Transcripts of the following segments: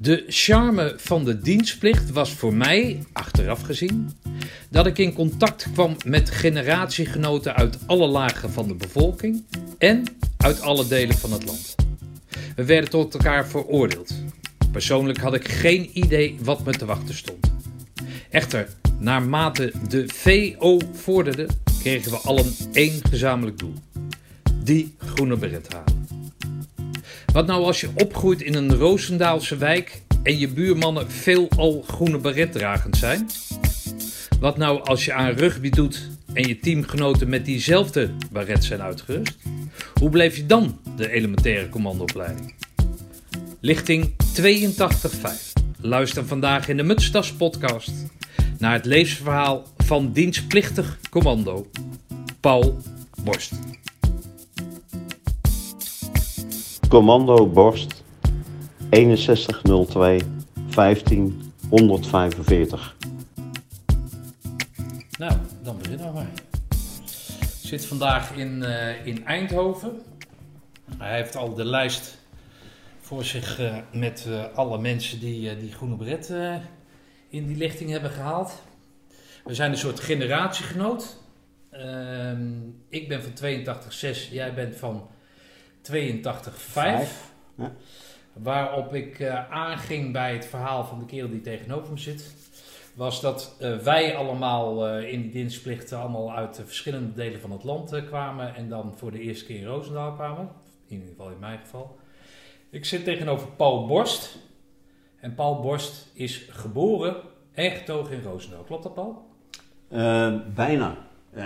De charme van de dienstplicht was voor mij, achteraf gezien, dat ik in contact kwam met generatiegenoten uit alle lagen van de bevolking en uit alle delen van het land. We werden tot elkaar veroordeeld. Persoonlijk had ik geen idee wat me te wachten stond. Echter, naarmate de VO vorderde, kregen we allen één gezamenlijk doel: die groene beret halen. Wat nou als je opgroeit in een Roosendaalse wijk en je buurmannen veelal groene baretdragend zijn? Wat nou als je aan rugby doet en je teamgenoten met diezelfde baret zijn uitgerust? Hoe bleef je dan de elementaire commandoopleiding? Lichting 82.5. Luister vandaag in de Mutstas podcast naar het levensverhaal van dienstplichtig commando Paul Borst. Commando Borst 6102 15145. Nou, dan beginnen we maar. Ik zit vandaag in, eh, in Eindhoven. Hij heeft al de lijst voor zich eh, met eh, alle mensen die die groene bret in die lichting hebben gehaald. We zijn een soort generatiegenoot. Ehm, ik ben van 82,6, jij bent van 82,5. Ja. Waarop ik eh, aanging bij het verhaal van de kerel die tegenover me zit. Was dat eh, wij allemaal eh, in die dienstplichten allemaal uit de verschillende delen van het land kwamen. En dan voor de eerste keer in Roosendaal kwamen. In ieder geval in mijn geval. Ik zit tegenover Paul Borst. En Paul Borst is geboren en getogen in Roosendaal. Klopt dat, Paul? bijna. Uh,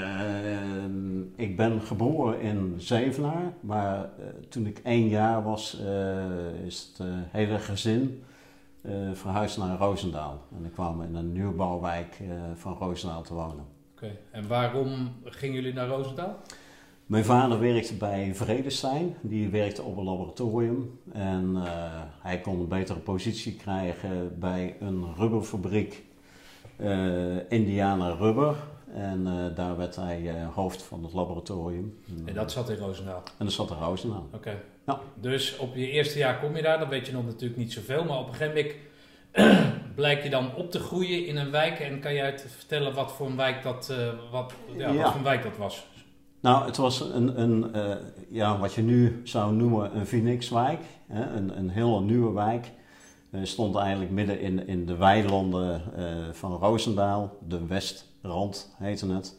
ik ben geboren in Zevenaar, maar uh, toen ik één jaar was, uh, is het hele gezin verhuisd naar Roosendaal. En ik kwam in een nieuwbouwwijk van Roosendaal te wonen. Oké, en waarom gingen jullie naar Roosendaal? Mijn vader werkte bij Vredestein, die werkte op een laboratorium. En hij kon een betere positie krijgen bij een rubberfabriek, Indiana Rubber. En uh, daar werd hij uh, hoofd van het laboratorium. En dat zat in Roosendaal? En dat zat in Roosendaal. Oké. Ja. Dus op je eerste jaar kom je daar, dan weet je nog natuurlijk niet zoveel. Maar op een gegeven moment blijk je dan op te groeien in een wijk. En kan jij vertellen wat voor een wijk dat, uh, wat, ja, ja. wat voor een wijk dat was? Nou, het was een, een ja, wat je nu zou noemen een Phoenixwijk. Hè? Een, een hele nieuwe wijk. stond eigenlijk midden in, in de weilanden van Roosendaal, de West Rand heette het.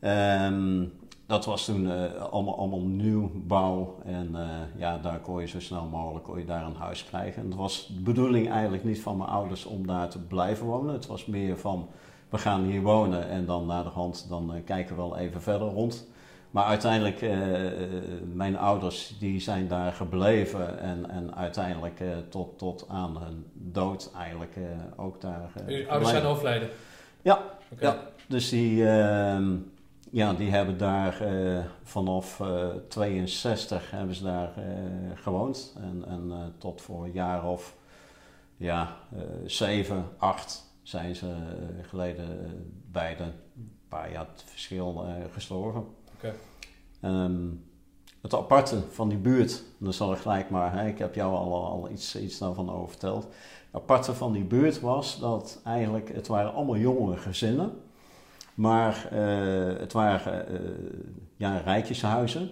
Um, dat was toen uh, allemaal, allemaal nieuwbouw en uh, ja, daar kon je zo snel mogelijk kon je daar een huis krijgen. En het was de bedoeling eigenlijk niet van mijn ouders om daar te blijven wonen. Het was meer van, we gaan hier wonen en dan naar de hand, dan uh, kijken we wel even verder rond. Maar uiteindelijk, mijn ouders die zijn daar gebleven en, en uiteindelijk tot, tot aan hun dood eigenlijk ook daar Uw ouders zijn overleden? Ja, ja, dus die, uh, ja, die hebben daar uh, vanaf uh, 62 hebben ze daar uh, gewoond. En, en tot voor een jaar of ja, 7, 8 zijn ze geleden beide een paar jaar het verschil gestorven. Okay. Um, het aparte van die buurt, dan zal ik gelijk maar, hè, ik heb jou al, al iets, iets daarvan over verteld. Aparte van die buurt was dat eigenlijk, het waren allemaal jongere gezinnen. Maar uh, het waren uh, ja, rijtjeshuizen.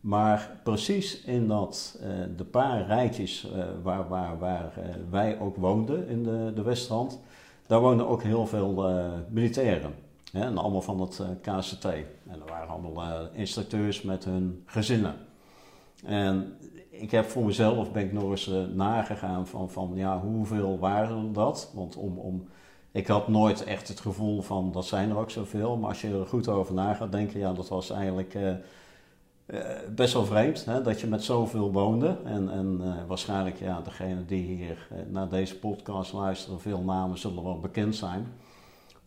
Maar precies in dat, uh, de paar rijtjes waar, waar, waar wij ook woonden in de, de Westrand, daar woonden ook heel veel militairen. Hè, en allemaal van het KCT. En er waren allemaal instructeurs met hun gezinnen. En ik heb voor mezelf ben ik nog eens nagegaan van, van ja, hoeveel waren dat? Want om, om ik had nooit echt het gevoel van dat zijn er ook zoveel. Maar als je er goed over na gaat denken, ja, dat was eigenlijk uh, uh, best wel vreemd. Hè, dat je met zoveel woonde. En, en waarschijnlijk, ja, degene die hier naar deze podcast luisteren, veel namen zullen wel bekend zijn.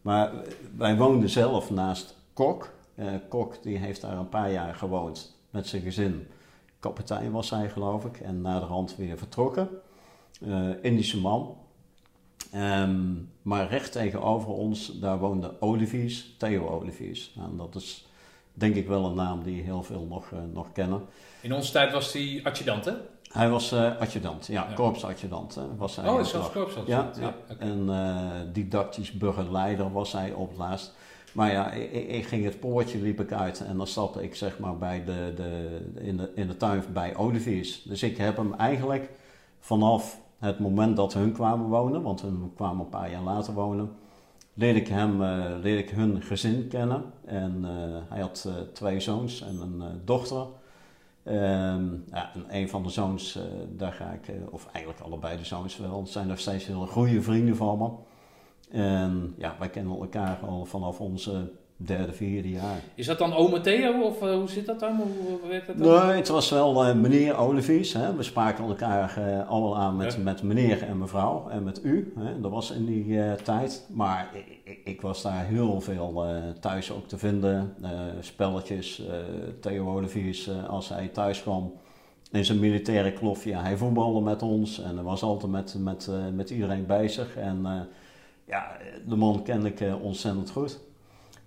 Maar wij woonden zelf naast Kok. Kok die heeft daar een paar jaar gewoond met zijn gezin. Kapitein was hij geloof ik. En na de hand weer vertrokken. Indische man. Um, maar recht tegenover ons, daar woonde Oliviers, Theo Oliviers. Nou, dat is denk ik wel een naam die heel veel nog, uh, nog kennen. In onze tijd was hij adjudant, hè? Hij was uh, adjudant, ja, ja. korpsadjudant. was hij oh, zelfs korpsadjudant? Ja, ja. Okay. en uh, didactisch burgerleider was hij op het laatst. Maar ja, ik, ging het poortje, liep ik uit en dan stapte ik zeg maar bij de, de, in, de, in de tuin bij Oliviers. Dus ik heb hem eigenlijk vanaf het moment dat hun kwamen wonen, want hun kwamen een paar jaar later wonen, leerde ik, hem, uh, leerde ik hun gezin kennen. En uh, hij had uh, twee zoons en een dochter. Um, ja, en een van de zoons, daar ga ik, of eigenlijk allebei de zoons wel, zijn nog steeds hele goede vrienden van me. En ja, wij kennen elkaar al vanaf onze derde, vierde jaar. Is dat dan ome Theo of uh, hoe zit dat dan? Hoe, werkt dat dan? Nee, het was wel uh, meneer Olivies. Hè. We spraken elkaar uh, allemaal aan met, ja. met meneer en mevrouw en met u. Hè. Dat was in die tijd. Maar ik, ik, was daar heel veel thuis ook te vinden. spelletjes, Theo Olivies, als hij thuis kwam in zijn militaire klofje. Hij voetbalde met ons en hij was altijd met, met, met iedereen bezig. En ja, de man kende ik ontzettend goed.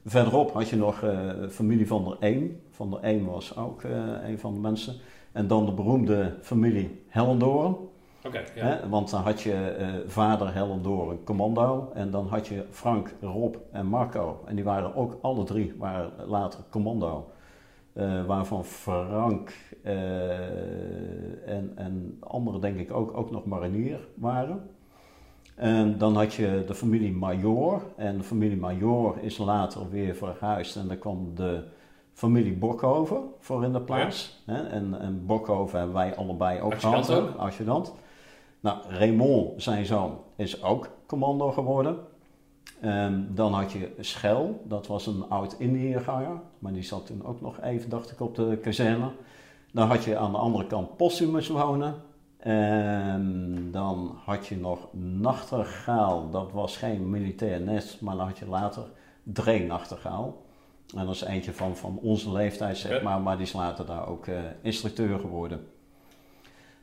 Verderop had je nog uh, familie van der Eem. Van der Eem was ook uh, een van de mensen. En dan de beroemde familie Hellendoorn. Okay, ja. want dan had je uh, vader Hellendoorn commando. En dan had je Frank, Rob en Marco. En die waren ook alle drie waren later commando. waarvan Frank en, en anderen denk ik ook, ook nog marinier waren. En dan had je de familie Major. En de familie Major is later weer verhuisd. En dan kwam de familie Bokhoven voor in de plaats. Ja. En, en Bokhoven hebben wij allebei ook gehad. Adjudant. Nou, Raymond, zijn zoon, is ook commando geworden. En dan had je Schel, dat was een oud Indiërganger. Maar die zat toen ook nog even, dacht ik, op de kazerne. Dan had je aan de andere kant Postumus wonen. En dan had je nog nachtegaal, dat was geen militair nest, maar dan had je later dreenachtergaal. En dat is eentje van, van onze leeftijd, zeg maar, maar die is later daar ook uh, instructeur geworden.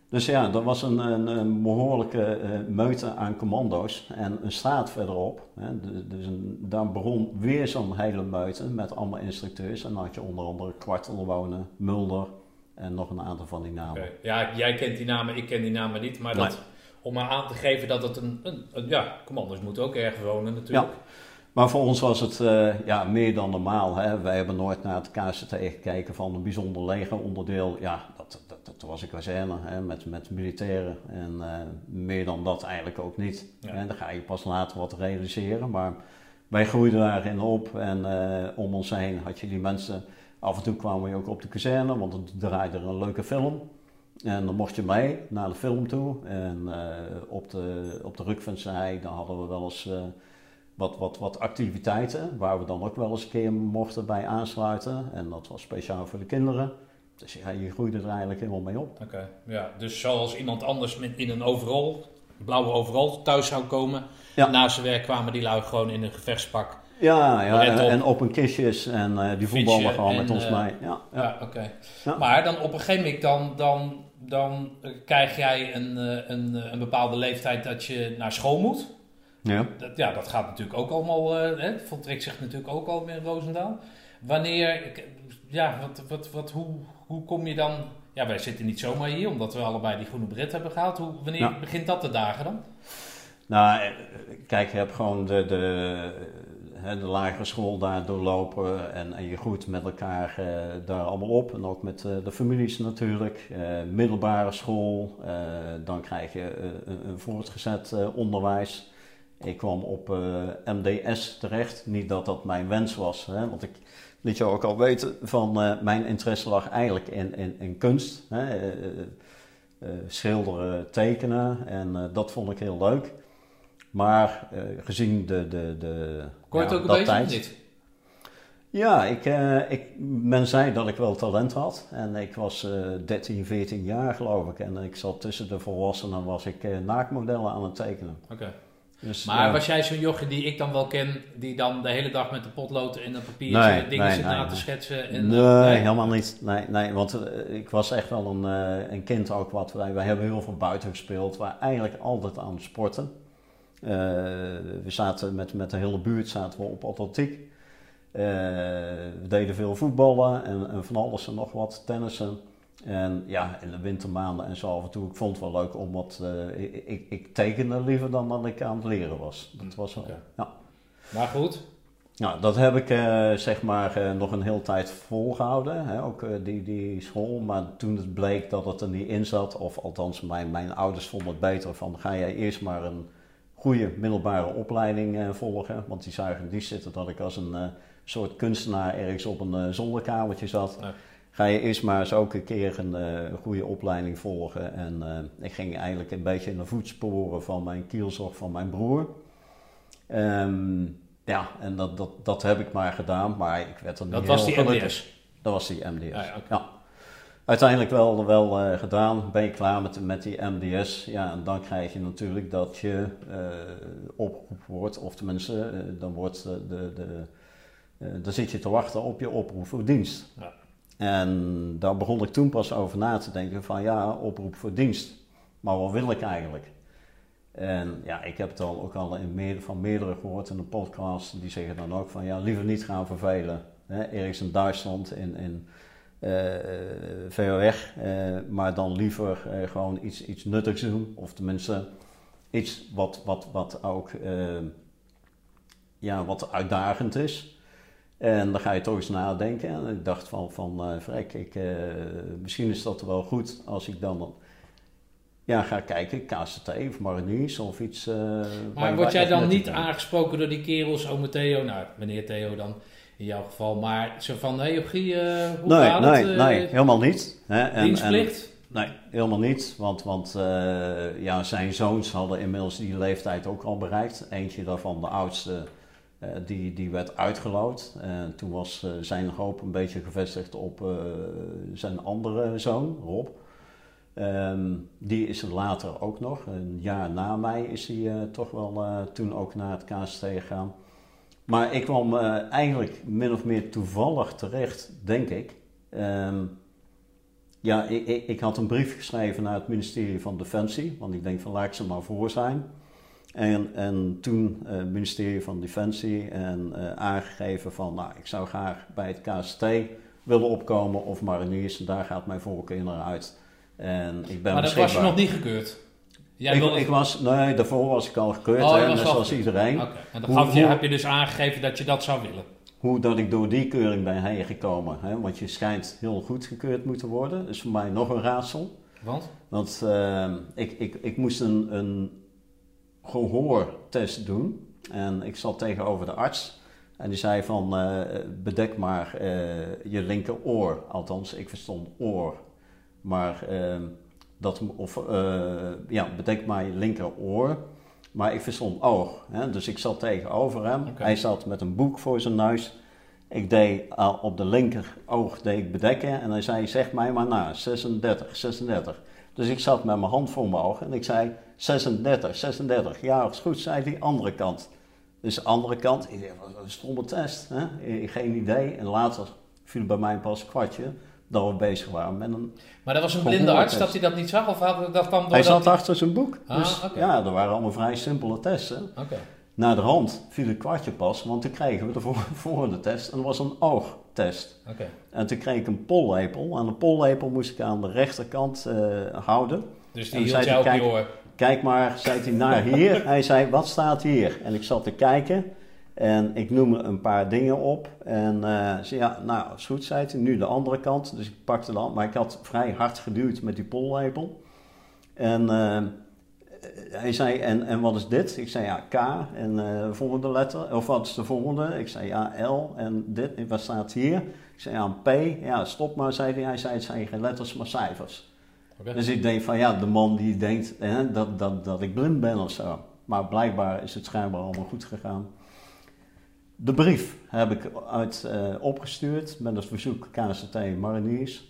Dus ja, dat was een, een, een behoorlijke uh, meute aan commando's. En een straat verderop, hè, dus een, daar begon weer zo'n hele meute met allemaal instructeurs. En dan had je onder andere Kwartel wonen, Mulder, en nog een aantal van die namen. Ja, jij kent die namen, ik ken die namen niet. Maar dat, om maar aan te geven dat het een, een, ja, commando's moeten ook ergens wonen natuurlijk. Ja. Maar voor ons was het uh, ja, meer dan normaal. Hè. Wij hebben nooit naar het KCT gekeken van een bijzonder legeronderdeel. Ja, dat, dat, dat was een kazerne hè, met, met militairen. En uh, meer dan dat eigenlijk ook niet. Ja. En dan ga je pas later wat realiseren. Maar wij groeiden daarin op. En uh, om ons heen had je die mensen Af en toe kwamen we ook op de kazerne, want dan draaide er een leuke film. En dan mocht je mee naar de film toe. En uh, op de, op de Rukvensij, dan hadden we wel eens uh, wat, wat, wat activiteiten. Waar we dan ook wel eens een keer mochten bij aansluiten. En dat was speciaal voor de kinderen. Dus ja, je groeide er eigenlijk helemaal mee op. Oké, ja. Dus zoals iemand anders met, in een overal, blauwe overal, thuis zou komen. Ja. Na zijn werk kwamen die lui gewoon in een gevechtspak ja, ja en, en, op een kistjes en uh, die voetballen gewoon met ons uh, mee. Ja, ja. ja oké. Ja. Maar dan op een gegeven moment dan, dan, dan krijg jij een, eh, een, een bepaalde leeftijd dat je naar school moet. Ja. Dat, ja, dat gaat natuurlijk ook allemaal, hè, voltrekt zich natuurlijk ook al in Roosendaal. Wanneer, ja, wat, wat, wat, hoe, hoe kom je dan... Ja, wij zitten niet zomaar hier, omdat we allebei die groene bret hebben gehaald. Hoe, wanneer begint dat de dagen dan? Nou, kijk, je hebt gewoon de, de de lagere school daar doorlopen en, en je groeit met elkaar uh, daar allemaal op. En ook met uh, de families natuurlijk. Uh, middelbare school, dan krijg je een, voortgezet onderwijs. Ik kwam op MDS terecht. Niet dat dat mijn wens was, hè, want ik liet je ook al weten van mijn interesse lag eigenlijk in, in, in kunst. Hè, schilderen, tekenen en dat vond ik heel leuk. Maar gezien de, de, de Je het ook een beetje niet? Ja, ik, uh, ik, men zei dat ik wel talent had. En ik was uh, 13, 14 jaar geloof ik. En ik zat tussen de volwassenen was ik uh, naakmodellen aan het tekenen. Oké. Dus, maar was jij zo'n jochie die ik dan wel ken, die dan de hele dag met de potlood in een papiertje nee, dingen nee, zit nee, na te schetsen? En, nee, helemaal niet. Nee, nee want ik was echt wel een, een kind ook wat wij, wij hebben heel veel buiten gespeeld. We eigenlijk altijd aan het sporten. Uh, we zaten met, met de hele buurt zaten we op atletiek. Uh, we deden veel voetballen en, en, van alles en nog wat, tennissen. En ja, in de wintermaanden en zo af en toe, ik vond het wel leuk omdat uh, ik, ik, ik, tekende liever dan dat ik aan het leren was. Dat was wel, ja. Maar goed. Nou, dat heb ik uh, zeg maar uh, nog een hele tijd volgehouden, hè, ook die, die school. Maar toen het bleek dat het er niet in zat, of althans mijn, mijn ouders vonden het beter van ga jij eerst maar een goede middelbare opleiding volgen. Want die zagen die zitten dat ik als een soort kunstenaar ergens op een zolderkamertje zat. Ja ga je eerst maar eens ook een keer een, goede opleiding volgen. En ik ging eigenlijk een beetje in de voetsporen van mijn kielzorg van mijn broer. Um, ja, en dat, dat, dat heb ik maar gedaan, maar ik werd er niet Dat was die MDS? Dat was die MDS, ah, ja, ja. Uiteindelijk wel, wel uh, gedaan, ben je klaar met, met die MDS. Ja, en dan krijg je natuurlijk dat je opgeroepen wordt, of tenminste, dan wordt de, de, de dan zit je te wachten op je oproep voor dienst. Ja. En daar begon ik toen pas over na te denken van ja, oproep voor dienst. Maar wat wil ik eigenlijk? En ja, ik heb het al ook al in meer, van meerdere gehoord in de podcast. Die zeggen dan ook van ja, liever niet gaan vervelen. Hè, ergens in Duitsland, in, in uh, ver weg. Uh, maar dan liever gewoon iets, iets nuttigs doen. Of tenminste iets wat, wat, wat ook ja, wat uitdagend is. En dan ga je toch eens nadenken. En ik dacht van, van vrek, ik, misschien is dat wel goed als ik dan ja, ga kijken, KCT of mariniers of iets. Uh, maar word jij dan niet aangesproken door die kerels, ome Theo, nou meneer Theo dan in jouw geval, maar zo van, hé hey, Opgie, hoe nee, gaat nee, het? nee, helemaal niet. Hè? En, dienstplicht? En, nee, helemaal niet, want, want ja, zijn zoons hadden inmiddels die leeftijd ook al bereikt. Eentje daarvan, de oudste eh, die, die werd uitgeloot. En toen was eh, zijn hoop een beetje gevestigd op eh, zijn andere zoon, Rob. Um, die is er later ook nog. Een jaar na mij is hij toch wel toen ook naar het KST gegaan. Maar ik kwam eigenlijk min of meer toevallig terecht, denk ik. Um, ja, ik, ik, ik, had een brief geschreven naar het ministerie van Defensie. Want ik denk van laat ik ze maar voor zijn. En, en toen het uh, ministerie van Defensie en uh, aangegeven van, nou, ik zou graag bij het KST willen opkomen of mariniers. En daar gaat mijn voorkeur naar uit. En ik ben maar dat was je nog niet gekeurd? Jij ik, wilde... ik, was, nee, daarvoor was ik al gekeurd, oh, net zoals iedereen. Okay. En dan hoe, je, heb je dus aangegeven dat je dat zou willen? Hoe dat ik door die keuring ben heen gekomen. Hè? Want je schijnt heel goed gekeurd moeten worden. Dat is voor mij nog een raadsel. Want? Want uh, ik, ik, ik moest een, een gehoortest doen. En ik zat tegenover de arts. En die zei van, uh, bedek maar uh, je linkeroor. Althans, ik verstond oor. Maar uh, dat, of, ja, bedek maar je linkeroor. Maar ik verstond oog. Hè? Dus ik zat tegenover hem. Okay. Hij zat met een boek voor zijn neus. Ik deed op de linker oog deed ik bedekken. En hij zei, zeg mij maar na, 36, 36. Dus ik zat met mijn hand voor mijn ogen en ik zei 36, 36. Ja, is goed, zei die andere kant. Dus de andere kant, ik dacht, wat een stomme test. Hè? Geen idee. En later viel bij mij pas een kwartje dat we bezig waren met een. Maar dat was een blinde arts dat hij dat niet zag? Of had dat kwam hij zat achter zijn boek. Ah, dus ja, er waren allemaal vrij simpele testen. Okay. Na de hand viel het kwartje pas, want toen kregen we de volgende test en dat was een oogtest. Okay. En toen kreeg ik een pollepel. En de pollepel moest ik aan de rechterkant uh, houden. Dus die hield jou op je oor? Kijk maar, zei hij naar hier. hij zei, wat staat hier? En ik zat te kijken en ik noemde een paar dingen op. En uh, zei, ja, nou, is goed, zei hij. Nu de andere kant. Dus ik pakte dan, maar ik had vrij hard geduwd met die pollepel. En uh, hij zei, en, en wat is dit? Ik zei, ja, K en uh, de volgende letter. Of wat is de volgende? Ik zei, ja, L en dit. En wat staat hier? Ik zei, ja, P. Ja, stop maar, zei hij. Hij zei, het zijn geen letters, maar cijfers. Okay. Dus ik denk van, ja, de man die denkt hè, dat, dat, dat ik blind ben of zo. Maar blijkbaar is het schijnbaar allemaal goed gegaan. De brief heb ik uit uh, opgestuurd met het verzoek KCT Mariniers.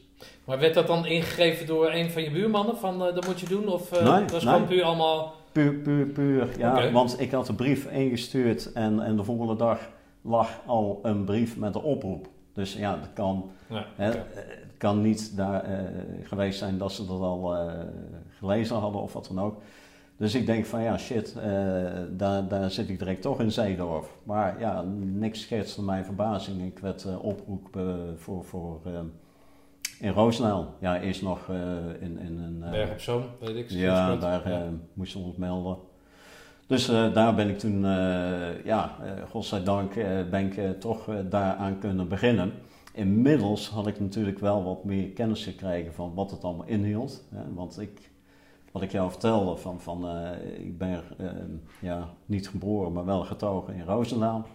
Maar werd dat dan ingegeven door een van je buurmannen? Van uh, dat moet je doen? Of uh, nee, dat was nee. gewoon puur allemaal. Puur, puur, puur. Ja, okay. want ik had de brief ingestuurd en, en de volgende dag lag al een brief met een oproep. Dus ja, dat kan, ja, hè, het kan niet daar uh, geweest zijn dat ze dat al gelezen hadden of wat dan ook. Dus ik denk van ja, shit, daar, daar zit ik direct toch in Zeedorf. Maar ja, niks schetste mijn verbazing. Ik werd oproep voor. voor In Roosendaal. Ja, eerst nog in, in een... Berg op Zoom, weet ik. Ja, daar ja. moesten we ons melden. Dus daar ben ik toen, ja, godzijdank ben ik toch daaraan kunnen beginnen. Inmiddels had ik natuurlijk wel wat meer kennis gekregen van wat het allemaal inhield. Hè, want ik, wat ik jou vertelde, van, van, ik ben ja, niet geboren, maar wel getogen in Roosendaal.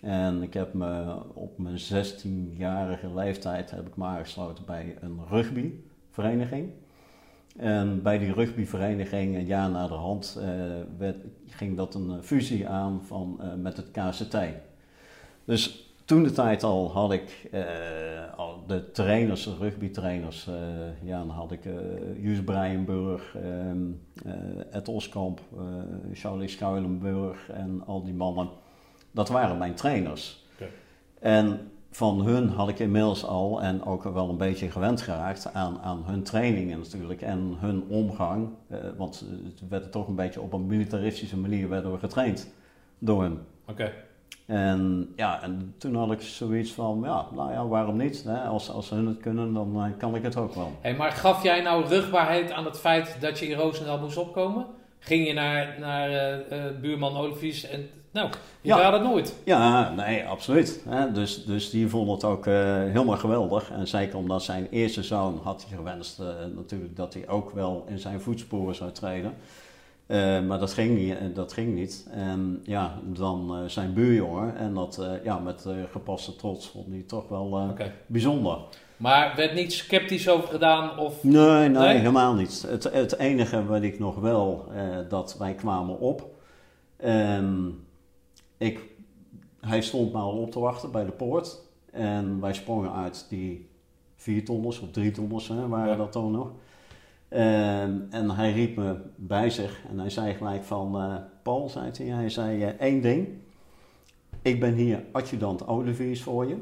En ik heb me op mijn 16-jarige leeftijd heb ik me aangesloten bij een rugbyvereniging. En bij die rugbyvereniging, een jaar na de hand, uh, werd, ging dat een fusie aan van, uh, met het KCT. Dus toen de tijd al had ik uh, al de trainers, de rugbytrainers, ja, dan had ik Jus Breienburg, ehm, Ed Oskamp, Charlie Schuilenburg en al die mannen dat waren mijn trainers. En van hun had ik inmiddels al, en ook wel een beetje gewend geraakt aan, aan hun trainingen natuurlijk en hun omgang. Eh, want het werd toch een beetje op een militaristische manier werden we getraind door hen. Oké. En ja, en toen had ik zoiets van, ja, nou ja, waarom niet? Hè? Als, als hun het kunnen, dan uh, kan ik het ook wel. Hey, maar gaf jij nou rugbaarheid aan het feit dat je in Roosendaal moest opkomen? Ging je naar, naar uh, buurman Olivies en nou, je ja. het nooit. Ja, nee, absoluut. Dus, dus die vond het ook uh, helemaal geweldig. En zeker omdat zijn eerste zoon had hij gewenst uh, natuurlijk dat hij ook wel in zijn voetsporen zou treden. Uh, maar dat ging niet. Dat ging niet. En ja, dan zijn buurjongen. En dat ja, met gepaste trots vond hij toch wel okay. bijzonder. Maar werd niet sceptisch over gedaan? Of... Nee, nee, nee? helemaal niet. Het, het enige wat ik nog wel, dat wij kwamen op. En ik, hij stond me al op te wachten bij de poort. En wij sprongen uit die vier tonners of drie tonners hè, waren dat dan nog. En, en, hij riep me bij zich en hij zei gelijk van, uh, Paul, zei hij, hij zei uh, één ding. Ik ben hier adjudant Oliviers voor je.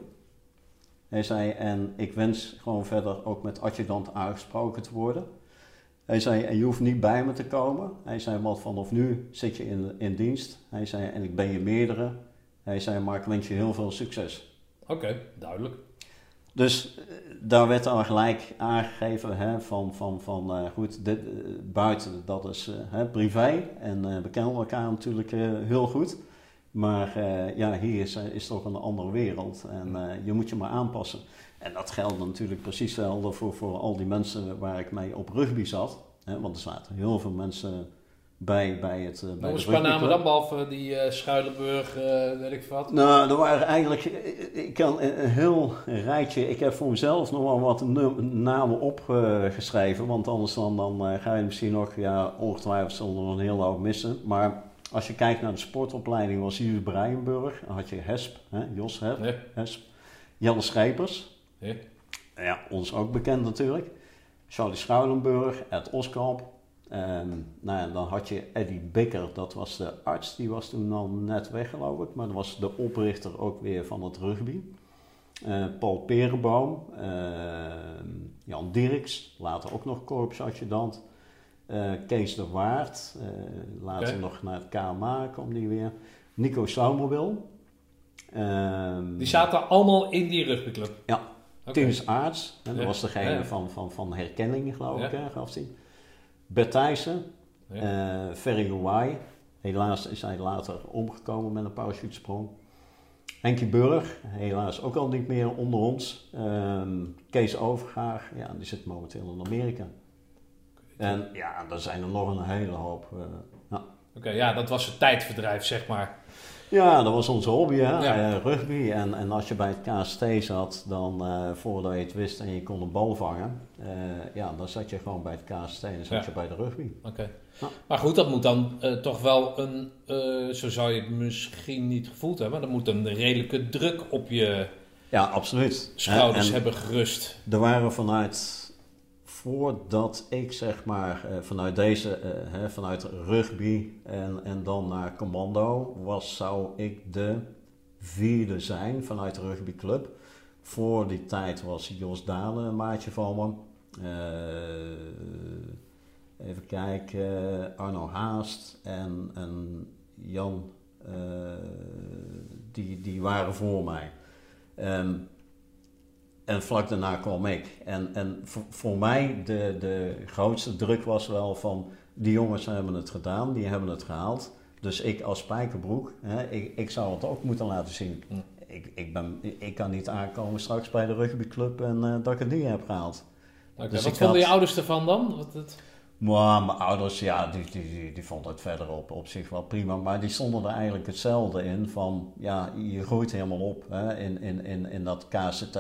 Hij zei, en ik wens gewoon verder ook met adjudant aangesproken te worden. Hij zei, en je hoeft niet bij me te komen. Hij zei, want vanaf nu zit je in, in dienst. Hij zei, en ik ben je meerdere. Hij zei, maar ik wens je heel veel succes. Oké, duidelijk. Dus eh, daar werd al gelijk aangegeven hè, van, van, van uh, goed, dit, uh, buiten dat is uh, privé. En we kennen elkaar natuurlijk heel goed. Maar ja, hier is, is toch een andere wereld en je moet je maar aanpassen. En dat geldt natuurlijk precies hetzelfde voor, voor al die mensen waar ik mee op rugby zat. Hè, want er zaten heel veel mensen bij, bij het uh, bij een paar namen dan, behalve die uh, Schuilenburg, uh, weet ik wat? Nou, er waren eigenlijk, ik kan een, heel rijtje, ik heb voor mezelf nog wel wat namen opgeschreven, want anders dan, dan ga je misschien nog, ja, ongetwijfeld zullen er nog een hele hoop missen. Maar als je kijkt naar de sportopleiding was hier Breienburg, dan had je Hesp, hè, Jos Hesp, nee. Hesp, Jelle Schijpers, ja. ja, ons ook bekend natuurlijk. Charlie Schuilenburg, Ed Oskamp. En nou, dan had je Eddie Bikker, dat was de arts, die was toen al net weg geloof ik. Maar dat was de oprichter ook weer van het rugby. Uh, Paul Perenboom, uh, Jan Dirks, later ook nog korpsadjudant. Uh, Kees de Waard, later nog naar het KMA kwam die weer. Nico Saumobil. Ehm, die zaten allemaal in die rugbyclub? Ja, Okay. Tinus Aarts, dat was degene van, van, van herkenning, geloof ik, gaf hij. Bert Thijssen, ja. uh, Ferry Hawaii. Helaas is hij later omgekomen met een parachutesprong. Henkie Burg, helaas ook al niet meer onder ons. Um, Kees Overgaar, ja, die zit momenteel in Amerika. En ja, er zijn er nog een hele hoop. Uh, ja. Oké, ja, dat was het tijdverdrijf, zeg maar. Ja, dat was onze hobby, hè? Ja. Uh, rugby. En, en als je bij het KST zat, dan uh, voordat je het wist en je kon een bal vangen, uh, ja, dan zat je gewoon bij het KST en dan zat je bij de rugby. Oké. Ja. Maar goed, dat moet dan toch wel een, zo zou je het misschien niet gevoeld hebben, maar dan moet een redelijke druk op je ja, absoluut. schouders hebben gerust. Er waren vanuit voordat ik zeg maar uh, vanuit deze, uh, hè, vanuit rugby en, en dan naar commando was, zou ik de vierde zijn vanuit de rugbyclub. Voor die tijd was Jos Dalen een maatje van me. Uh, even kijken, Arno Haast en, en Jan, die, die waren voor mij. Um, en vlak daarna kwam ik. En, en voor, voor mij de, de grootste druk was wel van, die jongens hebben het gedaan, die hebben het gehaald. Dus ik als spijkerbroek, hè, ik, ik zou het ook moeten laten zien. Ik, ik, ben, ik kan niet aankomen straks bij de rugbyclub en eh, dat ik het niet heb gehaald. Dus wat vonden had- je ouders ervan dan? Wat het... Maar mijn ouders, ja, die, die, die, die vonden het verder op, op zich wel prima. Maar die stonden er eigenlijk hetzelfde in. Van, ja, je groeit helemaal op hè, in, in, in, in dat KCT.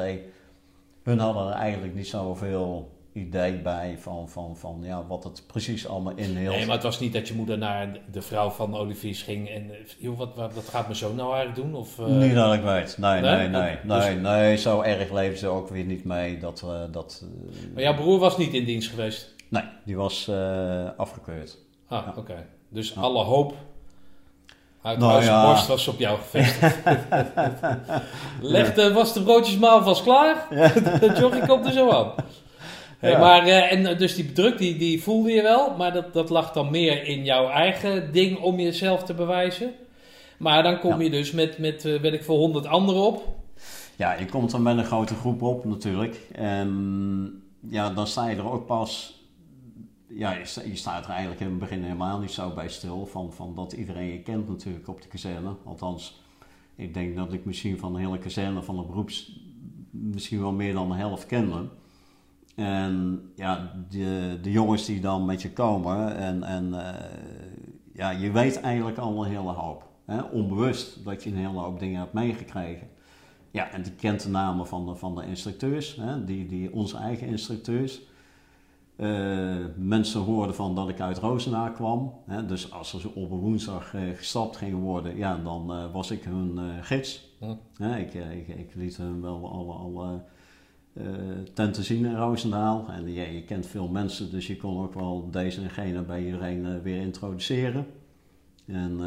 Hun hadden er eigenlijk niet zoveel idee bij van, van, van ja, wat het precies allemaal inhield. Nee, maar het was niet dat je moeder naar de vrouw van Olivier ging en... joh, wat, wat, wat gaat mijn zoon nou eigenlijk doen? Of, eh, Niet dat ik weet. Nee, Nee? nee, nee. Dus- Nee, nee, zo erg leven ze ook weer niet mee. Dat, eh, dat, eh, Maar jouw broer was niet in dienst geweest? Nee, die was afgekeurd. Ah, Ja. oké. Dus Ja. alle hoop uit Nou ja. borst was op jou gevestigd. Legde, was de broodjesmaal vast klaar? De jockey komt er zo aan. Hey, maar, eh, en eh, dus die druk die, die voelde je wel, maar dat, dat lag dan meer in jouw eigen ding om jezelf te bewijzen. Maar dan kom je dus met, met eh, weet ik veel, honderd anderen op. Ja, je komt er met een grote groep op natuurlijk. En ja, dan sta je er ook pas. Ja, je, sta- je staat er eigenlijk in het begin helemaal niet zo bij stil. Van, van dat iedereen je kent natuurlijk op de kazerne. Althans, ik denk dat ik misschien van de hele kazerne van de beroeps. misschien wel meer dan de helft kende. En ja, de, de jongens die dan met je komen. En, en eh, ja, je weet eigenlijk al een hele hoop. Hè? Onbewust dat je een hele hoop dingen hebt meegekregen. Ja, en die kent de namen van de, van de instructeurs, hè, die, die, onze eigen instructeurs. Eh, mensen hoorden van dat ik uit Roosendaal kwam. Hè, dus als ze op een woensdag eh, gestapt gingen worden, ja, dan eh, was ik hun gids. Hm. Ik, ik, ik liet hun wel alle, alle tenten zien in Roosendaal. En ja, je kent veel mensen, dus je kon ook wel deze en gene bij iedereen weer introduceren. En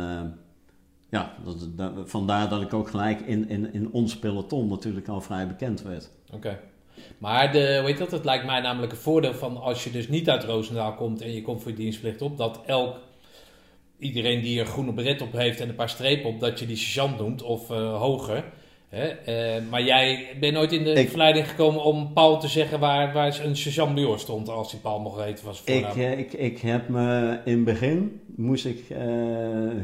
ja, dat, dat- vandaar dat ik ook gelijk in, in, in ons peloton natuurlijk al vrij bekend werd. Oké. Maar de, heet dat? Het lijkt mij namelijk een voordeel van als je dus niet uit Roosendaal komt en je komt voor je dienstplicht op, dat elk, iedereen die er groene beret op heeft en een paar strepen op, dat je die sergeant noemt of eh, hoger. Hè? Eh, maar jij bent nooit in de Ik- verleiding gekomen om Paul te zeggen waar, waar een sergeant major stond als die Paul mocht weten was Ik, voornaam. eh, ik, ik heb me in het begin moest ik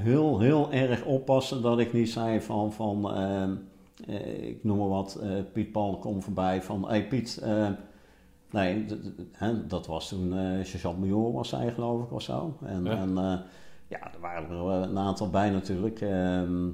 heel, heel erg oppassen dat ik niet zei van, van eh, eh, ik noem maar wat, eh, Piet Paul komt voorbij van, hey Piet, eh, nee, dat was toen eh sergeant major was hij geloof ik of zo. En Ja. en, eh, ja er waren er wel een aantal bij natuurlijk. ehm,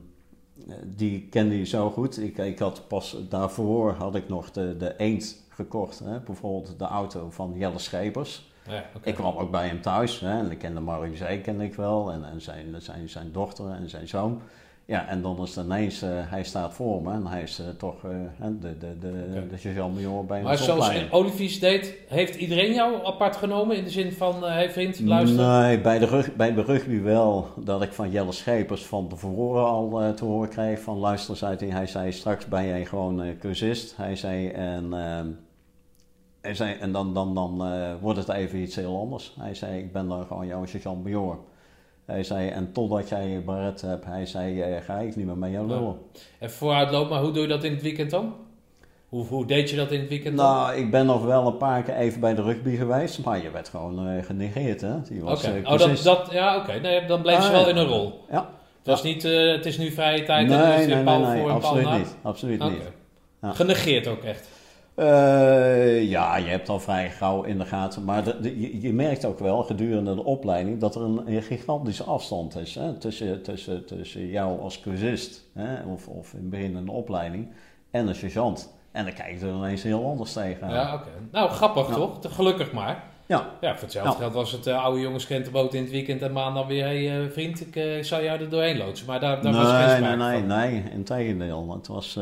eh, die kende je zo goed. Ik, ik had pas daarvoor had ik nog de, de Eend gekocht. Hè? Bijvoorbeeld de auto van Jelle Schepers. Ja. Ik kwam ook bij hem thuis hè, en ik kende Mario Zee kende ik wel en, en zijn, zijn, zijn dochter en zijn zoon. Ja, en dan is het ineens, eh, hij staat voor me en hij is eh, toch hè, de, de, de, Oké. de sergeant-major bij Maar zoals. Olivier deed, heeft iedereen jou apart genomen in de zin van, hé hey vriend, luister. Nee, bij de, rug, bij de rugby wel. Dat ik van Jelle Schepers van tevoren al te horen kreeg van luister, zei hij, hij zei straks ben jij gewoon cursist. Hij zei en, ehm, hij zei, en dan, dan, dan wordt het even iets heel anders. Hij zei ik ben dan gewoon jouw sergeant major. Hij zei en totdat jij je baret hebt, hij zei ga ik niet meer met jou lullen. En vooruitloop, maar hoe doe je dat in het weekend dan? Hoe, hoe deed je dat in het weekend dan? Nou, ik ben nog wel een paar keer even bij de rugby geweest, maar je werd gewoon eh, genegeerd hè. Die was, eh, oh, dat, dat, ja, oké. Nee, dan bleef ze Ah, wel ja. in een rol. Ja. Het was niet, eh, het is nu vrije tijd nee, en is nee, nee, nee, voor paal absoluut niet. Absoluut niet. Ja. Genegeerd ook echt. Eh, ja, je hebt al vrij gauw in de gaten. Maar de, de- je, je merkt ook wel gedurende de opleiding dat er een, een gigantische afstand is hè, tussen, tussen, tussen jou als cursist hè, of, of in het begin een opleiding en een sergeant. En dan kijk je er ineens heel anders tegenaan. Ja, oké. Nou, grappig Ja. toch? Gelukkig maar. Ja. Ja, voor hetzelfde Ja. geld was het eh, oude jongens krentenboot in het weekend en maandag weer... Hey, eh, vriend, ik eh, zou jou er doorheen loodsen. Maar daar, daar was geen nee, sprake nee, nee, van. nee, in tegendeel. Het was,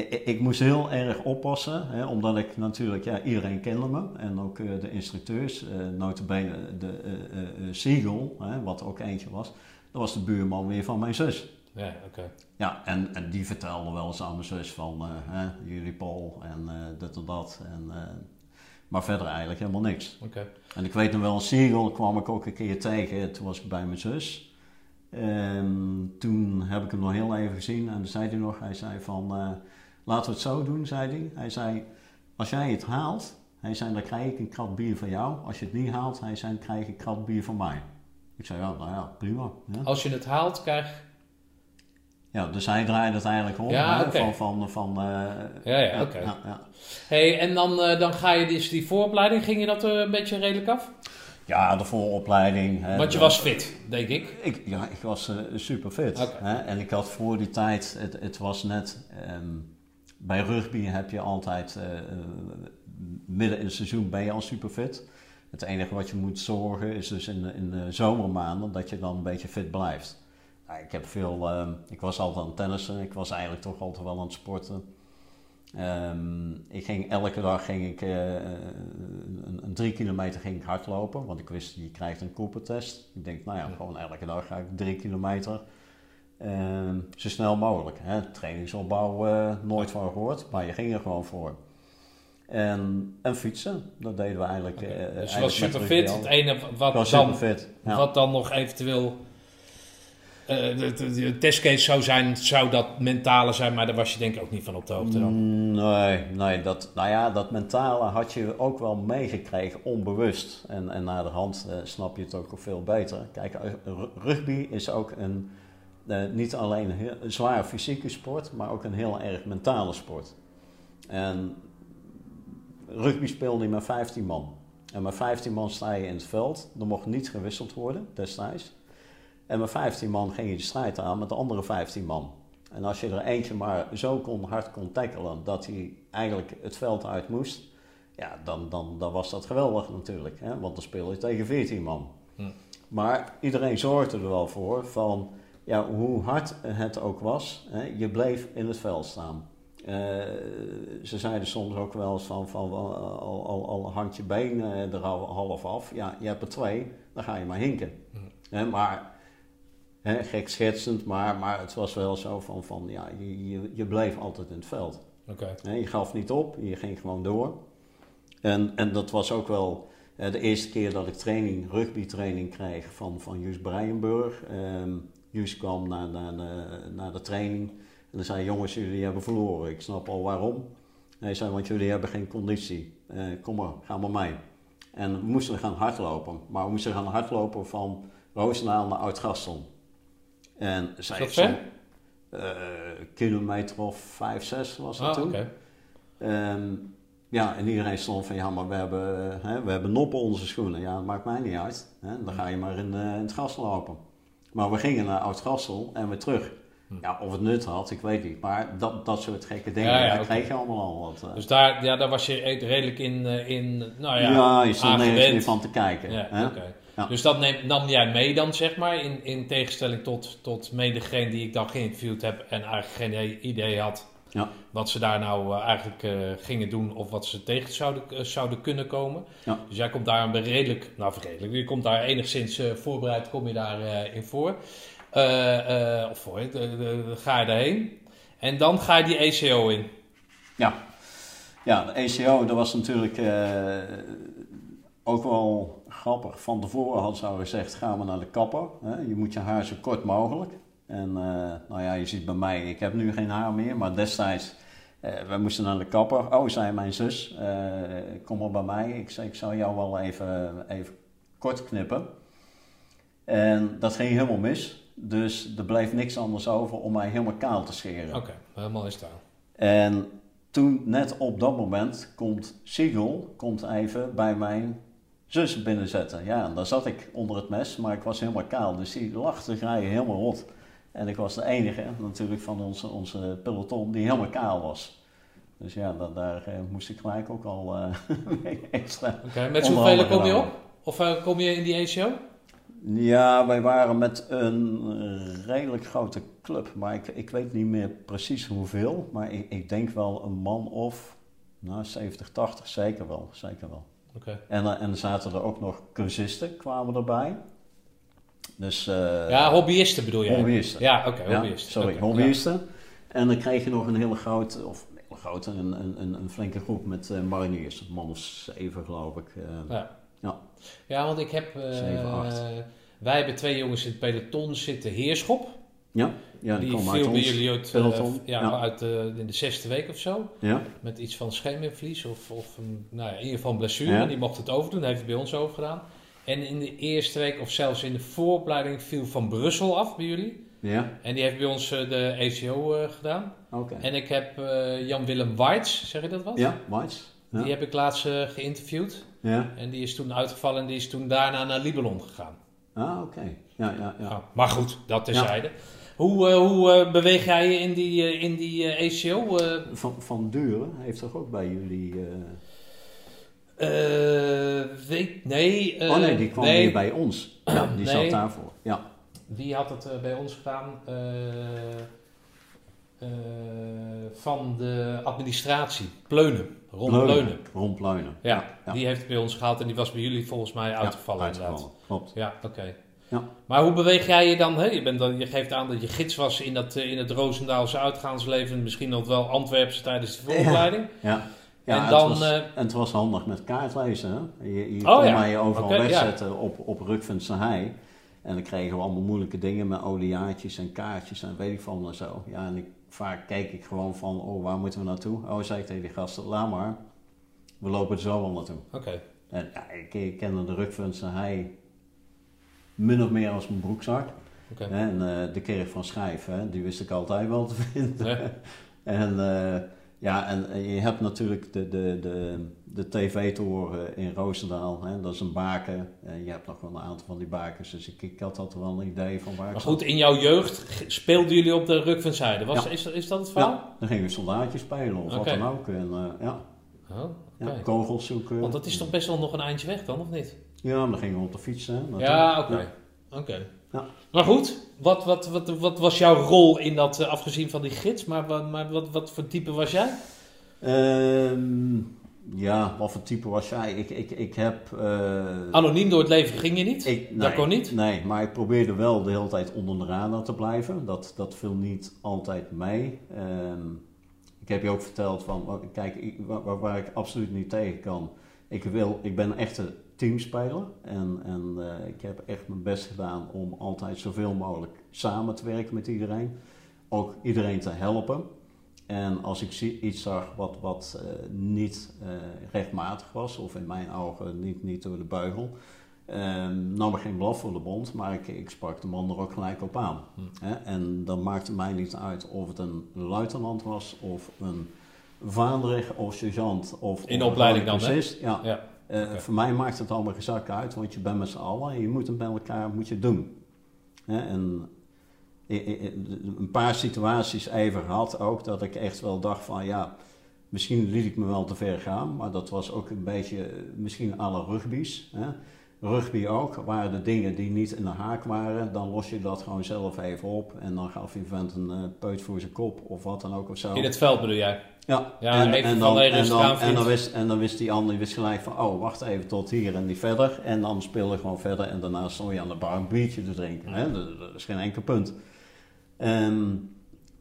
ik, moest heel erg oppassen, hè, omdat ik natuurlijk, ja, iedereen kende me. En ook eh, de instructeurs, eh notabene de eh Siegel, hè, wat ook eentje was. Dat was de buurman weer van mijn zus. Ja, oké. Ja, en, en die vertelde wel eens aan mijn zus van, hè, jullie Paul en dit en dat. En, maar verder eigenlijk helemaal niks. Oké. En ik weet nog wel, Siegel kwam ik ook een keer tegen. Toen was ik bij mijn zus. En toen heb ik hem nog heel even gezien. En toen zei hij nog, hij zei van... laten we het zo doen, zei hij. Hij zei, als jij het haalt, hij zei, dan krijg ik een krat bier van jou. Als je het niet haalt, hij zei, dan krijg ik een krat bier van mij. Ik zei, ja, nou ja, prima. Ja. Als je het haalt, krijg Ja, dus hij draaide het eigenlijk om. Ja. Van, van, van, eh, Ja, ja, oké. ja, ja. Hey, en dan, eh, dan ga je dus die vooropleiding, ging je dat eh, een beetje redelijk af? Ja, de vooropleiding. hè, Want je was fit, denk ik. Ik, ja, ik was super fit. Hè? En ik had voor die tijd, het, het was net, ehm, bij rugby heb je altijd, eh, eh, midden in het seizoen ben je al super fit. Het enige wat je moet zorgen is dus in, de- in de zomermaanden dat je dan een beetje fit blijft. Nou, ik heb veel, ehm, ik was altijd aan het tennissen, ik was eigenlijk toch altijd wel aan het sporten. Ehm, ik ging, elke dag ging ik eh, een, een drie kilometer ging ik hardlopen, want ik wist je krijgt een Cooper-test. Ik denk, nou ja, Ja. gewoon elke dag ga ik drie kilometer. Ehm, zo snel mogelijk. Hè. Trainingsopbouw eh, nooit van gehoord, maar je ging er gewoon voor. En, en fietsen, dat deden we eigenlijk. Oké, eh, dus eigenlijk was. Het ene wat was dan, fit. Ja. wat dan nog eventueel eh, de, de, de testcase zou zijn, zou dat mentale zijn, maar daar was je denk ik ook niet van op de hoogte dan. Mm, Nee, nee dat, nou ja, dat mentale had je ook wel meegekregen, onbewust. En, en na de hand snap je het ook veel beter. Kijk, ru- rugby is ook een, eh, niet alleen een heel, zwaar fysieke sport, maar ook een heel erg mentale sport. En rugby speelde met 15 man. En met 15 man sta je in het veld. Er mocht niet gewisseld worden destijds. En met 15 man ging je de strijd aan met de andere 15 man. En als je er eentje maar zo kon, hard kon tackelen dat hij eigenlijk het veld uit moest, ja, dan, dan, dan was dat geweldig natuurlijk. Hè? Want dan speel je tegen 14 man. Hm. Maar iedereen zorgde er wel voor van ja, hoe hard het ook was, hè, je bleef in het veld staan. Eh, ze zeiden soms ook wel eens van, van al, al, al, al hangt je been eh, er al half af. Ja, je hebt er twee, dan ga je maar hinken. Maar Hè, gek schetsend, maar, maar het was wel zo van, van ja, je, je, je bleef altijd in het veld. Oké. Hè, je gaf niet op, je ging gewoon door. En, en dat was ook wel eh, de eerste keer dat ik training, rugbytraining kreeg van, van Juus Breijenburg. Ehm Juus kwam naar, naar, de, naar de training en hij zei, jongens, jullie hebben verloren. Ik snap al waarom. Hij zei, want jullie hebben geen conditie. Eh, kom maar, ga maar mee. En we moesten gaan hardlopen. Maar we moesten gaan hardlopen van Roosendaal naar Oud-Gastel. En zij dat ver? eh, kilometer of vijf, zes was dat Ah, toen. Ehm, ja, en iedereen stond van, ja, maar we hebben, eh, hè, we hebben noppen onze schoenen. Ja, dat maakt mij niet uit. Hè? Dan ga je maar in, eh, in het gas lopen. Maar we gingen naar Oud-Gassel en weer terug. Hm. Ja, of het nut had, ik weet niet. Maar dat, dat soort gekke dingen, Ja, ja, daar kreeg je allemaal al wat. eh. Dus daar, ja, daar was je redelijk in, eh, in nou ja, ja, je stond nergens meer van te kijken. Ja, hè? Ja. Dus dat neem, nam jij mee dan, zeg maar, in, in tegenstelling tot, tot mede degene die ik dan geïnterviewd heb en eigenlijk geen idee had Ja. wat ze daar nou eh, eigenlijk eh, gingen doen of wat ze tegen zouden, eh, zouden kunnen komen. Ja. Dus jij komt daar een redelijk, nou redelijk, je komt daar enigszins voorbereid, kom je daar eh, in voor. Of voor, ga je daarheen. En dan ga je die ECO in. Ja, ja de ECO, dat was natuurlijk ook wel grappig. Van tevoren hadden ze al gezegd, gaan we naar de kapper. Hè? Je moet je haar zo kort mogelijk. En eh, nou ja, je ziet bij mij, ik heb nu geen haar meer, maar destijds, eh we moesten naar de kapper. Oh, zei mijn zus, eh, kom maar bij mij. Ik zei, ik zou jou wel even, even kort knippen. En dat ging helemaal mis. Dus er bleef niks anders over om mij helemaal kaal te scheren. Oké, helemaal in staal. En toen, net op dat moment, komt Siegel komt even bij mijn zus binnenzetten. Ja, en daar zat ik onder het mes, maar ik was helemaal kaal. Dus die lachte grijpen helemaal rot. En ik was de enige natuurlijk van onze, onze peloton die helemaal kaal was. Dus ja, da- daar eh, moest ik gelijk ook al eh, extra. Oké, met andere kom je op? Of eh, kom je in die ECO? Ja, wij waren met een redelijk grote club, maar ik, ik weet niet meer precies hoeveel. Maar ik, ik denk wel een man of nou, 70, 80, zeker wel. Zeker wel. Oké. En, en er zaten er ook nog cursisten, kwamen erbij. Dus, eh, Ja, hobbyisten bedoel je? hobbyisten. Ja, oké, hobbyisten. sorry, hobbyisten. En dan kreeg je nog een hele grote, of een hele grote, een, een, een, flinke groep met eh, mariniers. Een man of zeven, geloof ik. eh. Ja. Ja. Ja, want ik heb... wij hebben twee jongens in het peloton zitten. Heerschop. Ja, ja die komen viel bij ons jullie uit, peloton. ja, Ja. uit eh, in de zesde week of zo. Ja, Met iets van scheenbeenvlies of, of een, nou ja, in ieder geval een blessure. Die mocht het overdoen, heeft hij bij ons overgedaan. En in de eerste week, of zelfs in de vooropleiding, viel Van Brussel af bij jullie. ja, En die heeft bij ons eh, de ECO eh, gedaan. oké. En ik heb eh, Jan-Willem Weitz, zeg je dat wat? Ja, Whites. Ja. Die heb ik laatst geïnterviewd. Ja, En die is toen uitgevallen en die is toen daarna naar Libelon gegaan. ah, oké. Ja, ja, ja. Ah, maar goed, dat terzijde. Hoe, hoe beweeg jij je in die, in die ECO? eh? Van, van Duren heeft toch ook bij jullie... eh, weet, nee. eh, oh nee, die kwam nee, hier bij ons. Ja, die Nee. zat daarvoor. Ja, Die had het eh, bij ons gedaan van de administratie. Pleunen, Ron Pleunen. Ron Pleunen. Ja, ja. die heeft het bij ons gehaald en die was bij jullie volgens mij uitgevallen. Ja, inderdaad. uitgevallen. Klopt. Ja, oké. Ja. Maar hoe beweeg jij je dan? Hè? Je, bent dan? je geeft aan dat je gids was in, dat, in het Roosendaalse uitgaansleven. Misschien nog wel Antwerpse tijdens de vooropleiding. Ja. Ja, En dan, het, was, eh, en het was handig met kaartlezen. Hè? Je, je Oh, kon ja. mij overal ja. wegzetten op, op Rukvense Hei. En dan kregen we allemaal moeilijke dingen met oliaatjes en kaartjes en weet ik van en zo. Ja, en ik, vaak keek ik gewoon van, oh, waar moeten we naartoe? Oh, zei ik tegen die gasten, laat maar. We lopen er zo wel naartoe. Oké. En ja, ik, ik kende de Rukvense Hei min of meer als mijn broekzak. oké. Hè, En eh, de kerk van Schijf, hè, die wist ik altijd wel te vinden. Ja. en eh, ja, en je hebt natuurlijk de, de, de, de tv-toren in Roosendaal, hè, dat is een baken. En je hebt nog wel een aantal van die bakens, dus ik, ik had altijd wel een idee van waar ik Maar zat. goed, in jouw jeugd speelden jullie op de Ruk van Zijde. Was, Ja. is, is dat het verhaal? Ja, dan gingen we soldaatjes spelen of wat dan ook. En, eh, ja, Oh, ja, kogels zoeken. Want dat is toch best wel nog een eindje weg dan, of niet? Ja, maar dan gingen we op de fiets. Hè. Ja, oké. Oké. Ja. Maar goed, wat, wat, wat, wat was jouw rol in dat, eh, afgezien van die gids? Maar, wat- maar wat, wat voor type was jij? Ehm, ja, wat voor type was jij? Ik, ik, ik heb... eh, Anoniem door het leven ging je niet? Ik, Dat kon niet? Nee, maar ik probeerde wel de hele tijd onder de radar te blijven. Dat, dat viel niet altijd mee. Ehm, ik heb je ook verteld van, kijk, ik- waar, waar- ik absoluut niet tegen kan. Ik, wil, ik ben een echte teamspeler en, en eh, ik heb echt mijn best gedaan om altijd zoveel mogelijk samen te werken met iedereen. Ook iedereen te helpen. En als ik iets zag wat, wat eh, niet eh, rechtmatig was, of in mijn ogen niet, niet door de beugel, Ehm nam ik geen blaf voor de bond, maar ik, ik sprak de man er ook gelijk op aan. Hm. Hè? En dan maakte mij niet uit of het een luitenant was, of een vaandrig, of sergeant, of In de opleiding dan, hè? Ja. Eh. Voor mij maakt het allemaal geen zak uit, want je bent met z'n allen en je moet het met elkaar moet je doen. En een paar situaties even gehad ook, dat ik echt wel dacht van ja, misschien liet ik me wel te ver gaan, maar dat was ook een beetje eh, misschien alle rugby's. Hè? Rugby ook, waren de dingen die niet in de haak waren, dan los je dat gewoon zelf even op en dan gaf je vent een eh, peut voor zijn kop of wat dan ook of zo. In het veld bedoel jij? Ja, van, dan, en, dan, en, dan wist, en dan wist die ander wist gelijk van, oh, wacht even tot hier en niet verder. En dan speelde gewoon verder en daarna stond je aan de bar een biertje te drinken. Hè? Dat, dat is geen enkel punt. Ehm,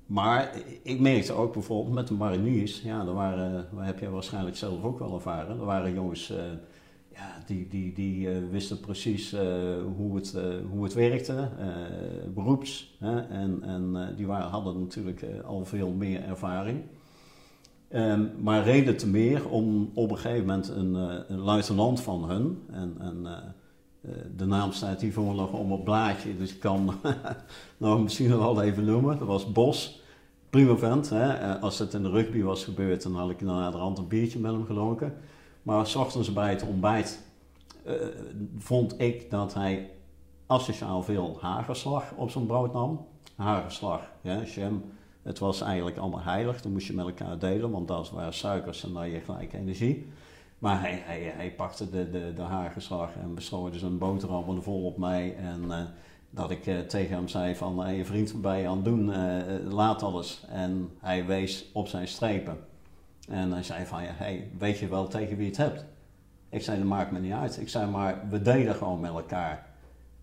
maar ik merkte ook bijvoorbeeld met de mariniers, ja, er waren, dat heb jij waarschijnlijk zelf ook wel ervaren, er waren jongens eh, ja, die, die, die eh, wisten precies eh, hoe, het, hoe het werkte, beroeps. Hè? En, en die waren, hadden natuurlijk al veel meer ervaring. Ehm, maar reden te meer om op een gegeven moment een, eh, een luitenant van hun, en, en eh, eh, de naam staat hier voor nog om het blaadje, dus ik kan nou misschien wel even noemen. Dat was Bos, prima vent. Hè? Als het in de rugby was gebeurd, dan had ik na de hand een biertje met hem gelonken. Maar s ochtends bij het ontbijt vond ik dat hij asociaal veel hagelslag op zijn brood nam. Hagelslag, ja, jam. Het was eigenlijk allemaal heilig, dan moest je met elkaar delen, want dat waren suikers en dan je gelijk energie. Maar hij, hij, hij pakte de, de, de hagelslag en bestrooide zijn boterham vol op mij. En eh, dat ik eh, tegen hem zei van, je vriend ben je aan het doen, Eh, laat alles. En hij wees op zijn strepen. En hij zei van, hey, weet je wel tegen wie je het hebt? Ik zei, dat maakt me niet uit. Ik zei, maar we delen gewoon met elkaar.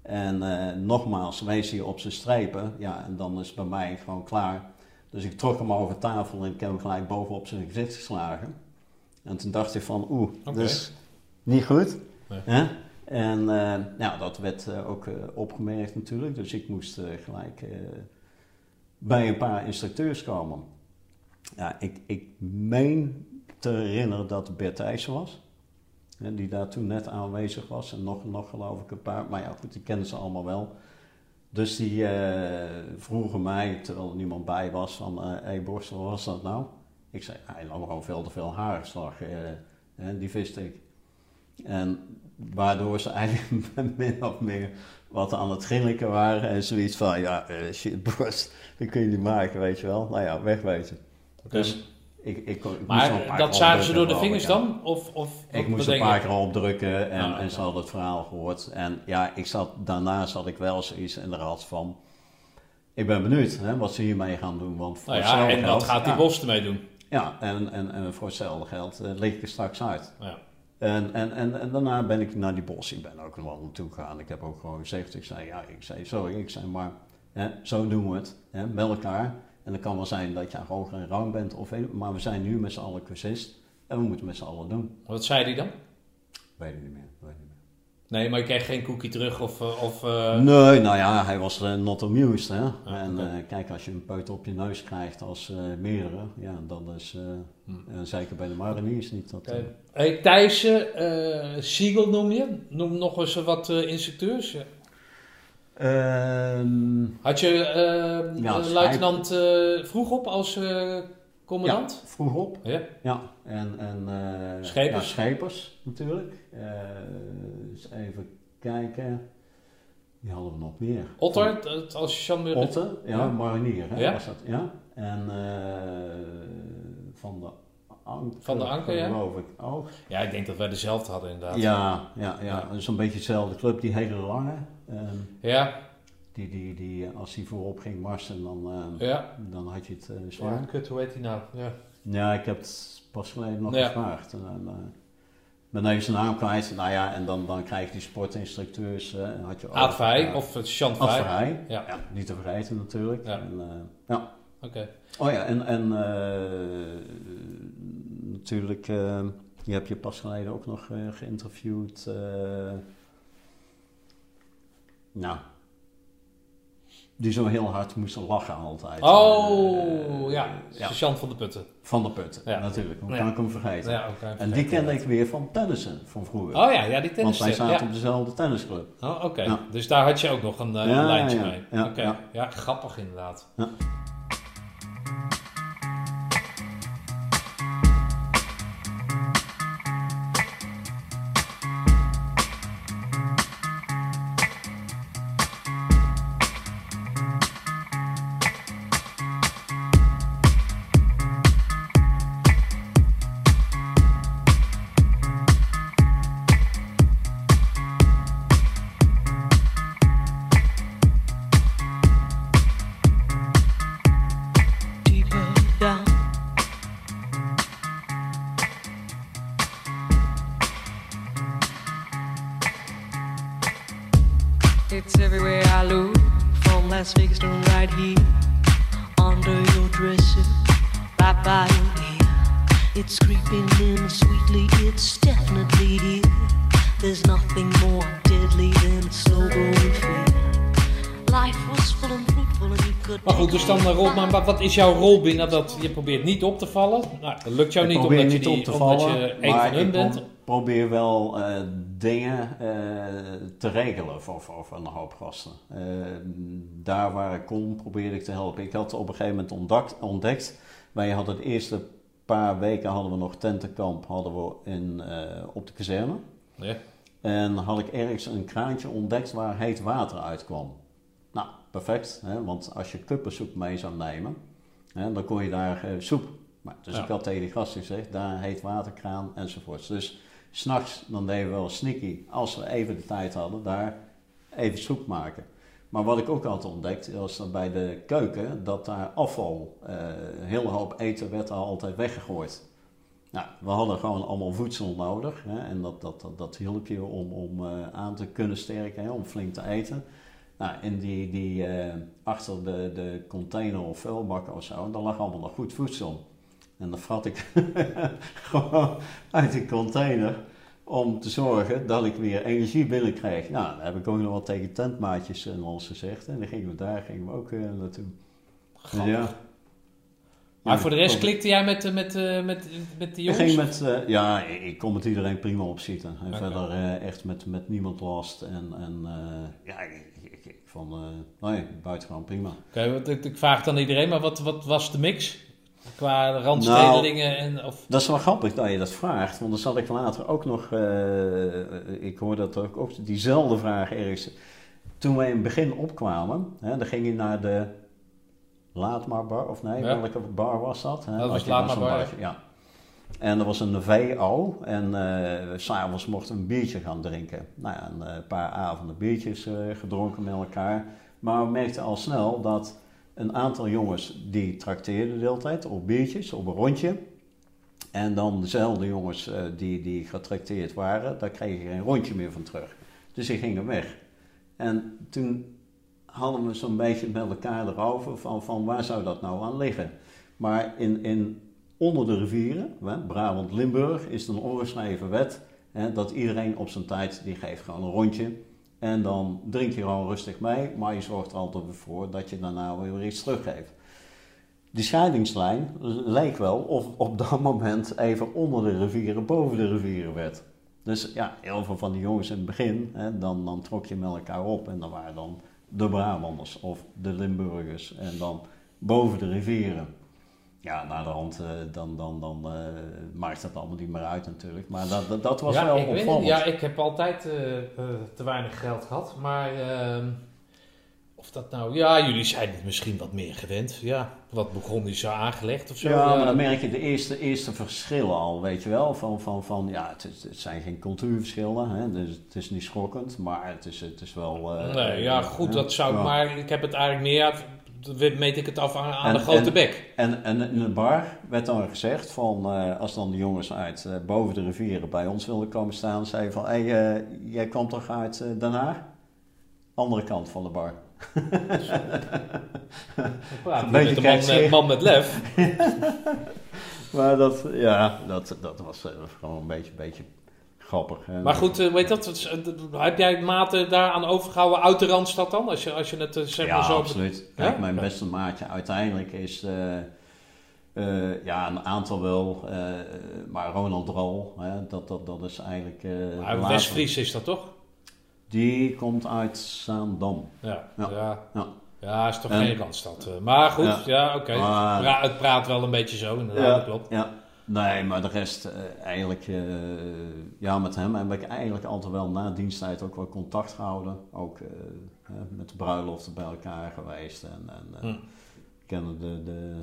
En nogmaals, wees hij op zijn strepen, ja, en dan is bij mij gewoon klaar. Dus ik trok hem over tafel en ik heb hem gelijk bovenop zijn gezicht geslagen. En toen dacht ik van, oeh, dat is niet goed. Nee. Hè? En eh, nou, dat werd eh, ook eh, opgemerkt natuurlijk, dus ik moest gelijk bij een paar instructeurs komen. Ja, ik, ik meen te herinneren dat Bert Thijssen was. Hè, die daar toen net aanwezig was. En nog, nog geloof ik een paar. Maar ja, goed, die kennen ze allemaal wel. Dus die eh, vroegen mij, terwijl er niemand bij was, van... Hé hey Borstel, wat was dat nou? Ik zei, hij nam gewoon veel te veel haarslag. Uh, die viste ik. En waardoor ze eigenlijk min of meer wat aan het grinniken waren. En zoiets van, ja, shit, borst, dat kun je niet maken, weet je wel. Nou ja, wegwezen. Okay. Dus ik, ik, ik maar dat zagen ze door de vingers dan? Of, of ik moest een paar keer opdrukken en, ah, en ze hadden het verhaal gehoord. En ja, ik zat, daarna zat ik wel zoiets in de rad van... Ik ben benieuwd hè, wat ze hiermee gaan doen. Want voor nou ja, en wat gaat die ja, bos ermee doen? Ja, en, en, en voor hetzelfde geld uh, lig ik er straks uit. Ja. En, en, en, en, daarna ben ik naar die bos. Ik ben ook nog naartoe gegaan. Ik heb ook gewoon gezegd, ik zei, ja, ik zei, sorry, ik zei, maar hè, zo doen we het, hè, met elkaar. En het kan wel zijn dat je hoger in rang bent, of, maar we zijn nu met z'n allen cursist en we moeten met z'n allen doen. Wat zei hij dan? Weet ik niet meer, weet niet meer. Nee, maar je kreeg geen cookie terug of... of uh... Nee, nou ja, hij was uh, not amused, hè. Ah, en okay. uh, kijk, als je een peut op je neus krijgt als meerdere, ja, dan is... Hm. zeker bij de mariniers niet dat... Okay. Hey, Thijs, Siegel noem je? Noem nog eens wat instructeurs. Ja. Ehm, Had je ja, luitenant vroeg op als commandant? Ja, vroeg op. Ja. ja. En, en, schepers? Ja, schepers natuurlijk. eens even kijken. Die hadden we nog meer. Otter, als Jean Otter, ja, ja. marinier hè, ja? was dat. Ja. En van de Anker, van de Anker, ja. geloof ik ook. Ja, ik denk dat wij dezelfde hadden inderdaad. Ja, ja, ja. ja. zo'n beetje dezelfde club, die hele lange. Um, ja. Die, die, die, als hij voorop ging marsen, dan, uh, ja. dan had je het uh, zwaar. Ja, kut, hoe heet hij nou? Ja. ja, ik heb het pas geleden nog ja. gevraagd. En, uh, ben even zijn naam kwijt. Nou ja, en dan, dan krijg je die sportinstructeurs. Uh, had je Aad Vrij of Chant Vrij. Ja. ja. Niet te vergeten natuurlijk. Ja. En, ja. Oké. Okay. Oh ja, en, en natuurlijk, je hebt je pas geleden ook nog geïnterviewd. Nou, die zo heel hard moesten lachen altijd. Oh, uh, ja. ja. van de Putten. Van de Putten, ja. natuurlijk. Hoe kan ja. ik hem vergeten? Ja, okay, en die kende ik weer van tennissen van vroeger. Oh ja, ja die tennissen. Want wij zaten op dezelfde tennisclub. Oh, oké. Okay. Dus daar had je ook nog een, een lijntje mee. Okay. ja. grappig inderdaad. Wat is jouw rol binnen dat? Je probeert niet op te vallen. Nou, dat lukt jou ik niet omdat, niet je, die, op te omdat vallen, je een van hun bent. Ik probeer wel uh, dingen uh, te regelen voor, voor, voor, een hoop gasten. Uh, daar waar ik kon, probeerde ik te helpen. Ik had op een gegeven moment ontdekt, ontdekt wij hadden de eerste paar weken hadden we nog tentenkamp hadden we in, op de kazerne. Ja. En had ik ergens een kraantje ontdekt waar heet water uitkwam perfect. Hè? Want als je kuppensoep mee zou nemen, hè, dan kon je daar uh, soep. Maar, dus ja. ik had tegen die gasten gezegd, daar heet waterkraan enzovoorts. Dus s'nachts, dan deden we wel sneaky, als we even de tijd hadden, daar even soep maken. Maar wat ik ook altijd ontdekt, was dat bij de keuken, dat daar afval, uh, een hele hoop eten werd al altijd weggegooid. Nou, we hadden gewoon allemaal voedsel nodig hè, en dat, dat, dat, dat hielp je om, om uh, aan te kunnen sterken, hè, om flink te eten. Nou, in die, die uh, achter de, de container of vuilbak of zo, daar lag allemaal nog goed voedsel. En dan vat ik gewoon uit die container om te zorgen dat ik weer energie binnenkrijg. Nou, dan heb ik ook nog wat tegen tentmaatjes en alles gezegd. En dan gingen we daar gingen we ook uh, naartoe. Ja. Maar Ja, voor de rest klikte jij met, eh, met, eh, met, met de Ik jongens? ging met, eh, ja, ik kon met iedereen prima opzitten. En verder eh, echt met, met niemand last. En, en eh, ja, ik, vond, eh nee, buitengewoon prima. Oké, ik, ik vraag het aan iedereen, maar wat, wat was de mix? Qua randstedelingen en... Of, Dat is wel grappig dat je dat vraagt, want dan zal ik later ook nog, eh, ik hoor dat ook, ook diezelfde vraag ergens. Toen wij in het begin opkwamen, hè, dan ging je naar de Laatmar bar, of nee, Ja. welke bar was dat? Hè? Dat was zo'n bar, Ja. En er was een VO en s s'avonds mochten we een biertje gaan drinken. Nou ja, een eh, paar avonden biertjes eh, gedronken met elkaar. Maar we merkten al snel dat een aantal jongens die trakteerden de hele tijd op biertjes, op een rondje. En dan dezelfde jongens die, die getrakteerd waren, daar kreeg je geen rondje meer van terug. Dus die gingen weg. En toen hadden we zo'n beetje met elkaar erover van, van waar zou dat nou aan liggen. Maar in, in, onder de rivieren, hè, Brabant, Limburg, is het een ongeschreven wet hè, dat iedereen op zijn tijd, die geeft gewoon een rondje. En dan drink je gewoon rustig mee, maar je zorgt er altijd voor dat je daarna weer iets teruggeeft. Die scheidingslijn leek wel of op dat moment even onder de rivieren, boven de rivieren werd. Dus ja, heel veel van die jongens in het begin, hè, dan, dan trok je met elkaar op en dan waren dan de Brabanders of de Limburgers en dan boven de rivieren. Ja, naar de hand, eh, dan, dan, dan eh, maakt dat allemaal niet meer uit natuurlijk. Maar dat, dat, dat was ja, wel ik opvallend. Ja, ik heb altijd eh, te weinig geld gehad, maar ehm, of dat nou... Ja, jullie zijn het misschien wat meer gewend. Ja, wat begon is zo aangelegd of zo. Ja, maar dan merk je de eerste, eerste verschillen al, weet je wel. Van, van, van ja, het, is- het zijn geen cultuurverschillen, hè, dus het is niet schokkend, maar het is, het is wel... Nee, ja, goed, dat zou ik maar... Ik heb het eigenlijk meer... Meet ik het af aan, aan En- de grote en- bek. En, en in de bar werd dan gezegd van, eh, als dan de jongens uit eh, boven de rivieren bij ons wilden komen staan, zei van, hé, hey, eh, jij kwam toch uit Den Haag? Andere kant van de bar. Hier beetje met een man, man met lef. Maar dat, ja, dat, dat was gewoon een beetje, beetje grappig. Maar goed, eh, weet dat, eh, heb jij maten daaraan overgehouden uit de Randstad dan? Als je, als je het eh, zeg maar ja, zo... absoluut. Kijk, Ja? mijn beste maatje uiteindelijk is, ja, een aantal wel, maar Ronald Rol, hè, dat, dat, dat is eigenlijk... Maar later. West-Fries is dat toch? Die komt uit Zaandam. Ja. Ja. Ja, ja. Ja. is toch En- geen Randstad. Maar goed, ja, Ja. oké. Maar- Pra- het praat wel een beetje zo, inderdaad, dat klopt. Ja. Nee, maar de rest eh, eigenlijk, eh, ja, met hem heb ik eigenlijk altijd wel na diensttijd ook wel contact gehouden. Ook eh, met de bruiloften bij elkaar geweest en, en eh, Hm. kennen de, de,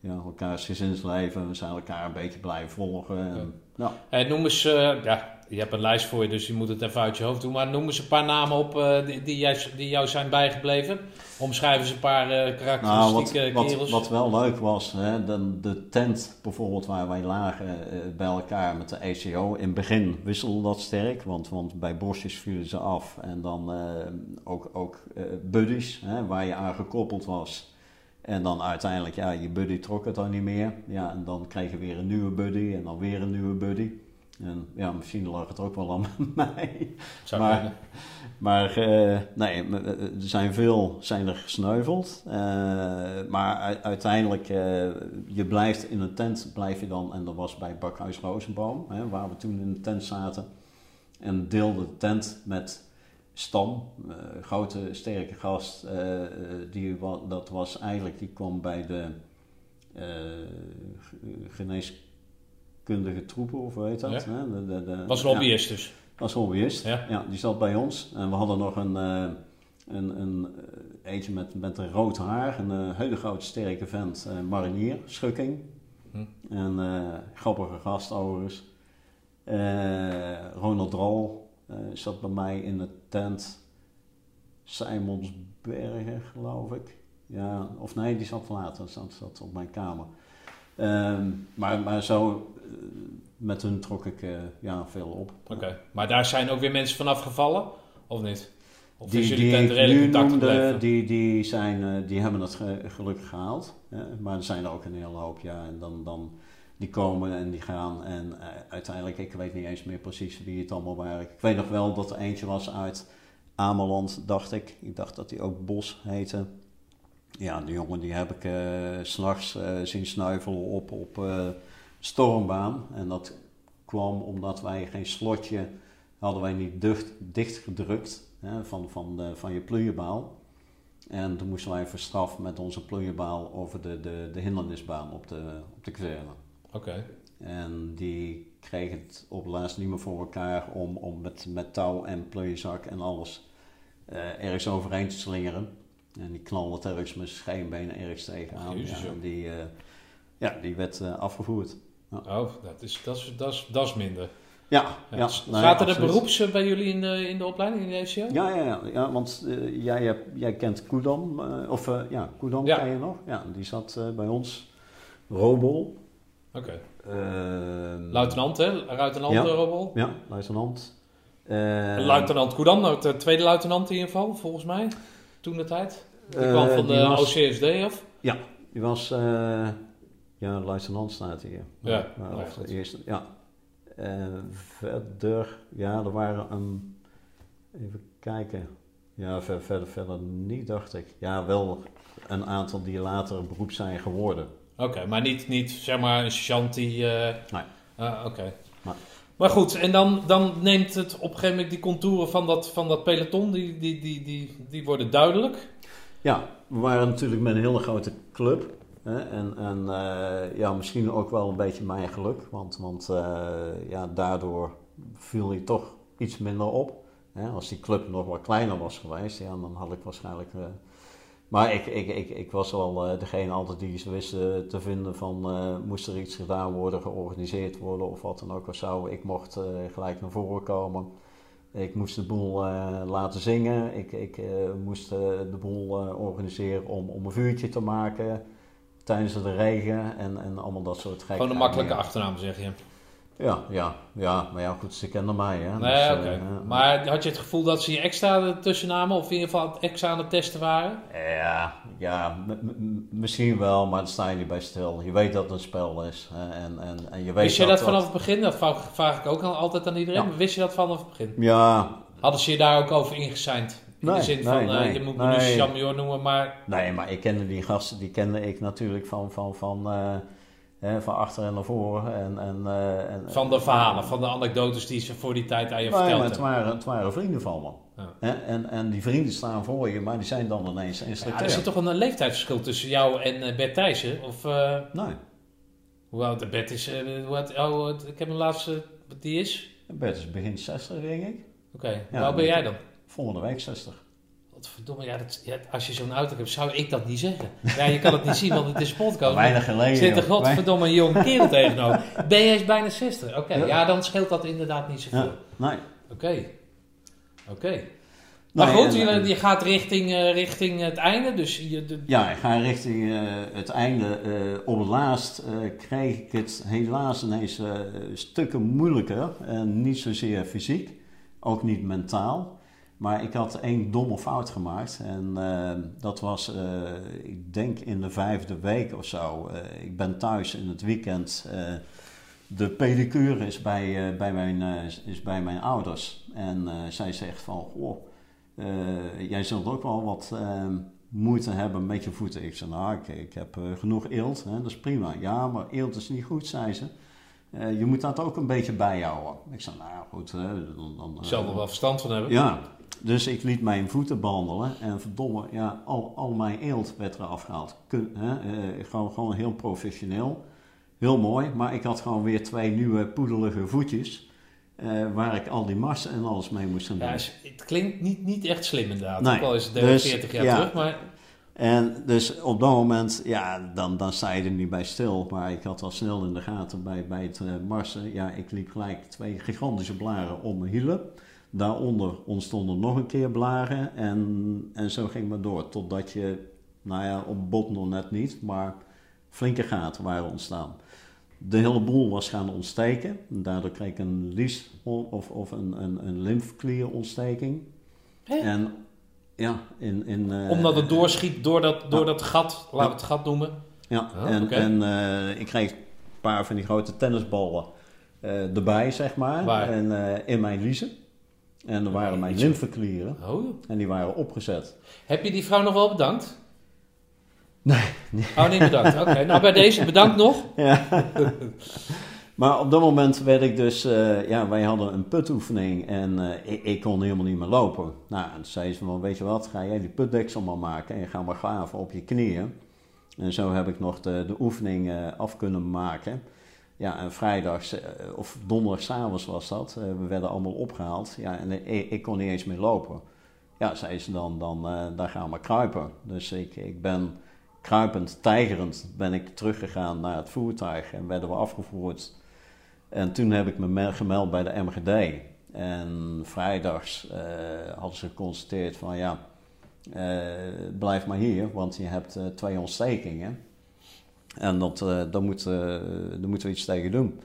ja, elkaars gezinsleven. We zijn elkaar een beetje blijven volgen. En, ja. Hey, noem eens, ja, je hebt een lijst voor je, dus je moet het even uit je hoofd doen. Maar noem eens een paar namen op eh, die, die, jij, die jou zijn bijgebleven. Omschrijf eens een paar eh Nou, wat, karakteristieke wat, kerels. wat wel leuk was, hè, de, de tent bijvoorbeeld waar wij lagen eh, bij elkaar met de ECO. In het begin wisselde dat sterk, want, want bij bosjes vielen ze af. En dan ook, ook buddies, hè, waar je aan gekoppeld was. En dan uiteindelijk, ja, je buddy trok het dan niet meer. Ja, en dan kreeg je weer een nieuwe buddy en dan weer een nieuwe buddy. En ja, misschien lag het ook wel aan mij. Zou maar- kunnen. Maar eh, nee, m- eh, er zijn veel zijn er gesneuveld. Eh, maar uiteindelijk, eh, je blijft in een tent, blijf je dan, en dat was bij Bakhuis Rozenboom, hè, waar we toen in de tent zaten. En deelde de tent met Stam, eh, grote sterke gast. eh, eh, die, dat was eigenlijk, die kwam bij de eh, ge- geneeskundige troepen, of hoe heet dat? Ja. De, de, de, Was ja. lobbyist dus. Als hobbyist. Ja. Ja. die zat bij ons. En we hadden nog een, eh, een, een eh, eentje met, met een rood haar. Een eh, hele grote sterke vent. marinier, schukking. Hm. En grappige gast overigens. Ronald Drol zat bij mij in de tent. Simonsbergen, geloof ik. Ja, of nee, die zat later. Zat, zat op mijn kamer. Ehm, maar, maar zo, met hun trok ik eh, ja, veel op. Oké. Maar daar zijn ook weer mensen vanaf gevallen? Of niet? Of Die, is jullie die ik nu noemde, die, die, zijn, eh, die hebben het ge- gelukkig gehaald. hè. maar er zijn er ook een hele hoop, ja. En dan, dan, die komen en die gaan. En eh, uiteindelijk, ik weet niet eens meer precies wie het allemaal waren. Ik weet nog wel dat er eentje was uit Ameland, dacht ik. Ik dacht dat die ook Bos heette. Ja, die jongen die heb ik s s'nachts eh, zien snuivelen op, op stormbaan. En dat kwam omdat wij geen slotje hadden wij niet dicht, dichtgedrukt hè, van, van, de, van je plooienbaal. En toen moesten wij verstraf met onze plooienbaal over de, de, de hindernisbaan op de, op de kazerne. Oké. En die kreeg het op laatst niet meer voor elkaar om, om met, met touw en plooienzak en alles eh, ergens overheen te slingeren. En die knalde telkens met zijn scheenbenen ergens tegenaan. Jezus, ja, en die, eh, ja, die werd eh, afgevoerd. Oh, dat is, dat, is, dat, is, dat is minder. Ja, Ja. ja. Nee, Zaten er beroeps bij jullie in de, in de opleiding, in de ECO? Ja, ja, ja, ja want eh, jij, jij kent Koedam, eh, of eh, ja, Koedam Ja. ken je nog? Ja, die zat bij ons. Robol. Oké. eh, Luitenant, hè? Luitenant Ja. ja. Robol. Ja, luitenant. Eh, Luitenant Koedam, nou, de tweede luitenant in ieder geval, volgens mij. Toen de tijd. Die kwam van de was- OCSD af. Die was, ja, luitenant staat hier. Ja, Maar ja, of de goed. eerste, ja. Eh, verder, ja, er waren een, even kijken. Ja, ver- verder, verder niet, dacht ik. Ja, wel een aantal die later beroep zijn geworden. Oké, maar niet, niet zeg maar een sergeant die... eh, Nee. ah, Oké. Nee. Maar goed, en dan, dan neemt het op een gegeven moment die contouren van dat, van dat peloton, die, die, die, die, die worden duidelijk. Ja, we waren natuurlijk met een hele grote club. En, en eh, ja, misschien ook wel een beetje mijn geluk. Want, want eh, ja, daardoor viel hij toch iets minder op. Als die club nog wat kleiner was geweest, ja, dan had ik waarschijnlijk... eh, maar ik, ik, ik, ik was wel degene altijd die ze wisten te vinden van... moest er iets gedaan worden, georganiseerd worden of wat dan ook of zo. Ik mocht gelijk naar voren komen. Ik moest de boel laten zingen. Ik, ik moest de boel organiseren om, om een vuurtje te maken tijdens de regen en, en allemaal dat soort gekke Gewoon een makkelijke dingen. achternaam, zeg je. Ja, ja, ja, maar ja, goed, ze kenden mij. Hè. Nee, Dus, oké. eh, maar had je het gevoel dat ze je extra ertussen namen? Of in ieder geval extra aan het testen waren? Ja, ja misschien wel, maar dan sta je niet bij stil. Je weet dat het een spel is. En, en, en je weet Wist je dat vanaf het begin? Dat vraag, ik ook al altijd aan iedereen. Ja. Maar Wist je dat vanaf het begin? Ja, Hadden ze je daar ook over ingeseind? In de Nee, zin nee, van, eh, nee, je moet me nu Jean-Major noemen, maar... nee, maar ik kende die gasten, die kende ik natuurlijk van, van, van, eh, van achter en naar voren. En, en, eh, en, Van de verhalen, van de anekdotes die ze voor die tijd aan je verteld het hebben. waren, het waren vrienden van me. Ja. En, en die vrienden staan voor je, maar die zijn dan ineens Ja, instructeur. er zit toch een leeftijdsverschil tussen jou en Bert Thijssen? Of Nee, hoe oud de Bert is? oh, het- ik heb een laatste... Wat die is? Bert is begin 60, denk ik. Oké, hoe Ja, oud ben jij dan? Volgende week 60. Wat verdomme, ja, dat, ja, als je zo'n auto hebt, zou ik dat niet zeggen. Ja, je kan het niet zien, want het is een podcast. Weinig geleden. Zit er godverdomme een jong kerel tegenover. Ben jij eens bijna 60? Oké, Ja. ja, dan scheelt dat inderdaad niet zoveel. Ja, nee. Oké. Oké. Maar Nee, goed, en- je, gaat richting, eh, richting het einde, dus je... De, Ja, ik ga richting eh, het einde. Eh, op het laatst eh, kreeg ik het helaas ineens eh, stukken moeilijker. En niet zozeer fysiek, ook niet mentaal. Maar ik had één domme fout gemaakt. En eh, dat was, eh, ik denk in de vijfde week of zo. Eh, ik ben thuis in het weekend. eh, de pedicure is bij, bij, mijn, is bij mijn ouders. En zij zegt van, goh, jij zult ook wel wat eh, moeite hebben met je voeten. Ik zei, nou, ik, ik heb genoeg eelt, hè, dat is prima. Ja, maar eelt is niet goed, zei ze. Eh, je moet dat ook een beetje bijhouden. Ik zei, nou ja, goed. hè, dan, dan, ik zal er wel verstand van hebben. ja, dus ik liet mijn voeten behandelen en verdomme, ja, al, al mijn eelt werd eraf gehaald. Kun, hè, eh, gewoon, gewoon heel professioneel, heel mooi, maar ik had gewoon weer twee nieuwe poedelige voetjes. eh, waar ik al die marsen en alles mee moest gaan doen. Ja, het klinkt niet, niet echt slim inderdaad. Nee, Ook al is het dus, 40 jaar ja. terug, maar... En dus op dat moment, ja, dan, dan sta je er niet bij stil. Maar ik had al snel in de gaten bij, bij het eh, marsen. Ja, ik liep gelijk twee gigantische blaren om mijn hielen. Daaronder ontstonden nog een keer blaren. En, en zo ging het maar door. Totdat je, nou ja, op bot nog net niet, maar flinke gaten waren ontstaan. De hele boel was gaan ontsteken. Daardoor kreeg ik een lies of, of een, een, een lymfeklierontsteking. En ja, in... in eh, Omdat het doorschiet door dat, door dat gat, laten we het gat noemen. Ja, Oh, en, oké. en eh, ik kreeg een paar van die grote tennisballen eh, erbij, zeg maar. Waar? En eh, in mijn liezen. En er waren mijn lymfeklieren. Oh. En die waren opgezet. Heb je die vrouw nog wel bedankt? Nee. Oh, niet bedankt. Oké, nou bij deze bedankt nog. Ja. maar op dat moment werd ik dus, eh, ja, wij hadden een putoefening en eh, ik, kon helemaal niet meer lopen. Nou, en toen zei ze van, weet je wat, ga jij die putdeksel maar maken en ga maar graven op je knieën. En zo heb ik nog de, de oefening uh, af kunnen maken. Ja, en vrijdags of donderdagavond was dat. we werden allemaal opgehaald. Ja, en ik, ik, kon niet eens meer lopen. Ja, zei ze dan, dan, dan gaan we kruipen. Dus ik, ik ben kruipend, tijgerend ben ik teruggegaan naar het voertuig en werden we afgevoerd. En toen heb ik me gemeld bij de MGD. En vrijdags uh, hadden ze geconstateerd van ja, uh, blijf maar hier, want je hebt uh, twee ontstekingen. En dat, daar, moet, daar moeten we iets tegen doen.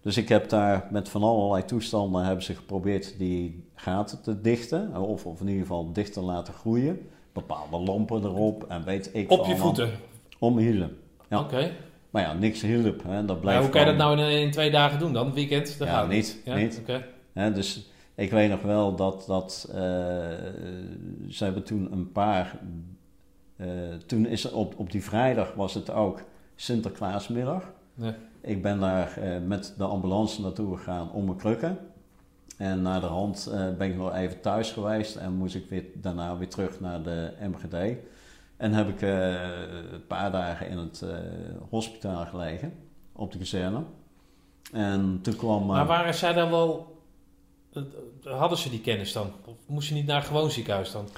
Dus ik heb daar met van allerlei toestanden hebben ze geprobeerd die gaten te dichten. Of, of in ieder geval dichter laten groeien bepaalde lampen erop en weet ik Op je voeten? Om hielen. Ja. Oké. Maar ja, niks hielp. Hè. Dat blijft hoe kan je dat nou in, in, twee dagen doen dan? Weekend? Dat ja, gaat niet. Ja? niet. Dus ik weet nog wel dat, dat uh, ze hebben toen een paar... Uh, toen is op, op die vrijdag was het ook Sinterklaasmiddag. Ja. Ik ben daar uh, met de ambulance naartoe gegaan om mijn krukken. En na de hand ben ik nog even thuis geweest en moest ik weer, daarna weer terug naar de MGD. En heb ik uh, een paar dagen in het uh, hospitaal gelegen, op de kazerne. En toen kwam... maar waren zij dan wel... Hadden ze die kennis dan? Of moest je niet naar een gewoon ziekenhuis dan?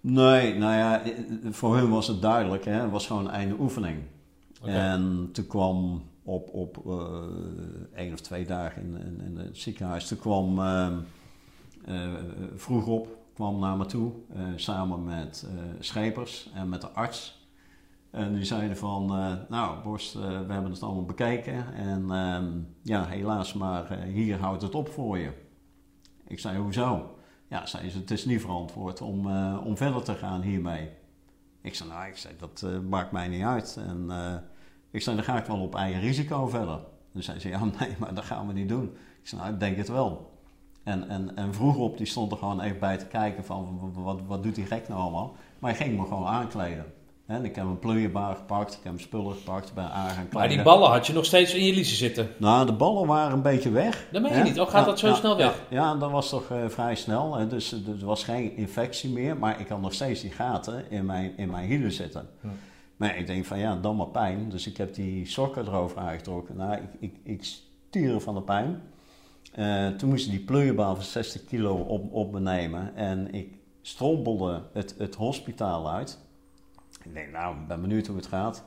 Nee, nou ja, voor hun was het duidelijk. Hè? Het was gewoon een einde oefening. Okay. En toen kwam op, op uh, één of twee dagen in, in, in het ziekenhuis. Toen kwam uh, uh, vroeg op, kwam naar me toe, samen met schepers en met de arts. En die zeiden van, nou Borst, we hebben het allemaal bekeken en ehm, ja, helaas, maar hier houdt het op voor je. Ik zei, hoezo? Ja, zei ze, het is niet verantwoord om, om verder te gaan hiermee. Ik zei, nou, ik zei, dat maakt mij niet uit. En ik zei, dan ga ik wel op eigen risico verder. Dus zei ze, ja nee, maar dat gaan we niet doen. Ik zei, nou ik denk het wel. En, en, en vroeg op, die stond er gewoon even bij te kijken van, wat, wat doet die gek nou allemaal? Maar hij ging me gewoon aankleden. En ik heb een plooienbaar gepakt, ik heb een spullen gepakt, ben aan gaan kleden. Maar die ballen had je nog steeds in je liezen zitten? Nou, de ballen waren een beetje weg. Dat meen je niet, of gaat dat zo snel weg? Ja, ja, dat was toch uh, vrij snel. Hè? Dus er was geen infectie meer, maar ik had nog steeds die gaten in mijn, in mijn hielen zitten. Hm. Maar ik denk van ja, dan maar pijn. Dus ik heb die sokken erover aangetrokken. Nou, ik, ik, ik stieren van de pijn. Uh, toen moest ik die pleurenbaan van 60 kilo op, op me nemen. En ik strompelde het, het hospitaal uit. Ik denk, nou, ik ben benieuwd hoe het gaat.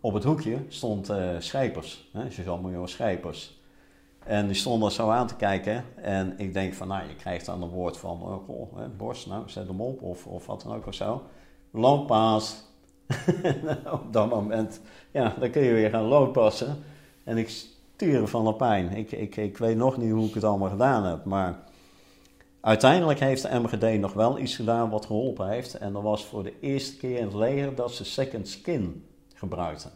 Op het hoekje stond uh, Schijpers, Jean-Major Schijpers. En die stond er zo aan te kijken. En ik denk van, nou, je krijgt dan een woord van, oh, hè, borst, nou, zet hem op. Of, of wat dan ook of zo. Looppaas, op dat moment, ja, dan kun je weer gaan loodpassen. En ik stuur van de pijn. Ik, ik, ik weet nog niet hoe ik het allemaal gedaan heb, maar uiteindelijk heeft de MGD nog wel iets gedaan wat geholpen heeft. En dat was voor de eerste keer in het leger dat ze second skin gebruikten.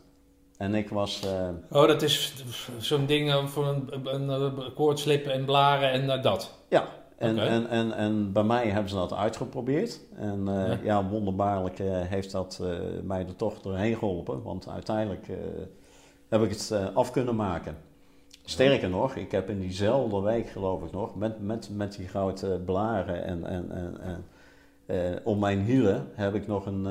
En ik was... Uh... Oh, dat is zo'n ding voor een, een, een koortslip en blaren en uh, dat? Ja, en, en, en, en bij mij hebben ze dat uitgeprobeerd. En uh, ja. ja. wonderbaarlijk uh, heeft dat uh, mij er toch doorheen geholpen. Want uiteindelijk heb ik het af kunnen maken. Sterker nog, ik heb in diezelfde week geloof ik nog, met, met, met die grote blaren en, en, en, en om mijn hielen, heb ik nog een,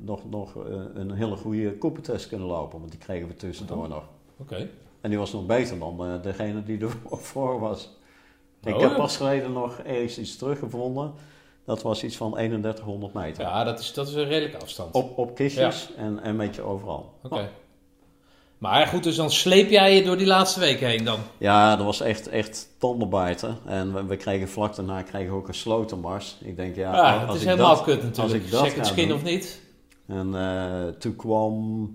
nog, nog, een hele goede koepentest kunnen lopen. Want die kregen we tussendoor oh. nog. Oké. En die was nog beter dan degene die ervoor was. ik oh, heb pas geleden nog eens iets teruggevonden. Dat was iets van 3100 meter. Ja, dat is, dat is een redelijke afstand. Op, op kistjes en een beetje overal. Oké. Oh. Maar goed, dus dan sleep jij je door die laatste weken heen dan? Ja, dat was echt, echt tandenbijten. En we, kregen vlak daarna kregen we ook een slotenmars. Ik denk, ja... ja het is helemaal kut natuurlijk. Als ik dat Second skin of niet. En uh, toen kwam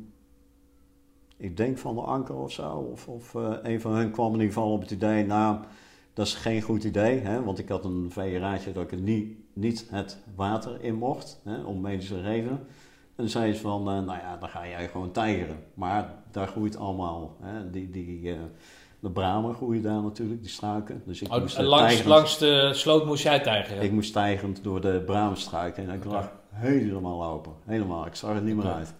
ik denk van de anker of zo, of, of uh, een van hen kwam in ieder geval op het idee, nou, dat is geen goed idee, hè, want ik had een VRA'tje dat ik het niet, niet het water in mocht, hè, om medische redenen. En zei ze van, uh, nou ja, dan ga jij gewoon tijgeren. Maar daar groeit allemaal, hè, die, die, uh, de bramen groeien daar natuurlijk, die struiken. Dus ik oh, moest langs, langs de sloot moest jij tijgeren? Ik moest tijgerend door de braamstruiken. En ik lag helemaal open. Helemaal. Ik zag er niet meer uit.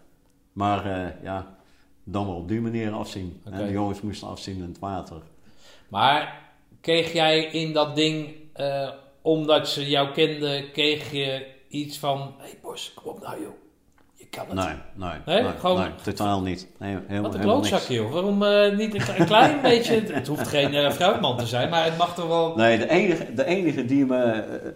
Maar eh, ja, dan wel op die manier afzien. En de jongens moesten afzien in het water. Maar kreeg jij in dat ding, eh, omdat ze jou kenden, kreeg je iets van... Hé hey Bos, kom op nou joh. Je kan het. Nee, nee, Nee? nee, Gewoon- nee, totaal niet. Nee, helemaal, Wat een helemaal klootzak niks. joh. Waarom eh, niet een, een klein beetje... Het hoeft geen eh, fruitman te zijn, maar het mag toch wel... Nee, de enige, de enige die me eh,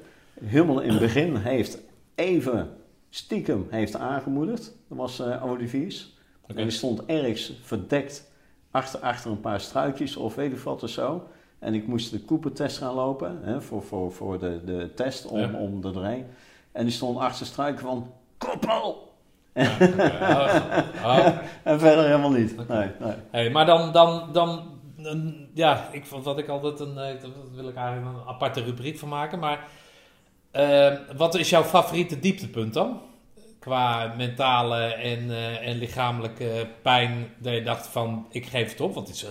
helemaal in het begin heeft even stiekem heeft aangemoedigd, dat was Oliviers. En die stond ergens verdekt achter, achter een paar struikjes of weet ik wat of zo. En ik moest de Cooper-test gaan lopen hè, voor, voor, voor de, de test om, Ja. om er doorheen. En die stond achter struiken van koppel! Ja. En verder helemaal niet. Nee, nee. Hey, maar dan, dan, dan een- ja, ik, vond- wat ik altijd een, eh, daar wil ik eigenlijk een aparte rubriek van maken. Maar eh, wat is jouw favoriete dieptepunt dan? Qua mentale en, eh, en lichamelijke pijn, dat je dacht van, ik geef het op. Want het is eh,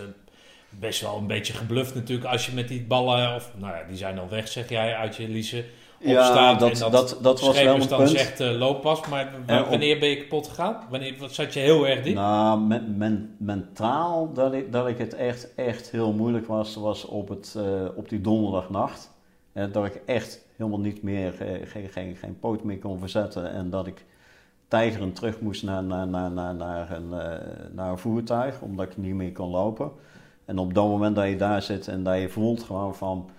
best wel een beetje gebluft natuurlijk als je met die ballen, of nou ja, die zijn dan weg zeg jij, uit je liezen Ja, opstaat. dat, en dat, dat, was wel een punt. zegt eh, looppas, maar op- wanneer ben je kapot gegaan? Wanneer wat zat je heel erg diep? Nou, men- men- mentaal dat ik, dat ik het echt, echt heel moeilijk was, was op, het, eh, op die donderdagnacht. Dat ik echt helemaal niet meer, eh, geen, geen, geen poot meer kon verzetten. En dat ik tijgerend terug moest naar, naar, naar, naar, naar, een, naar een voertuig, omdat ik niet meer kon lopen. En op dat moment dat je daar zit en dat je voelt gewoon van,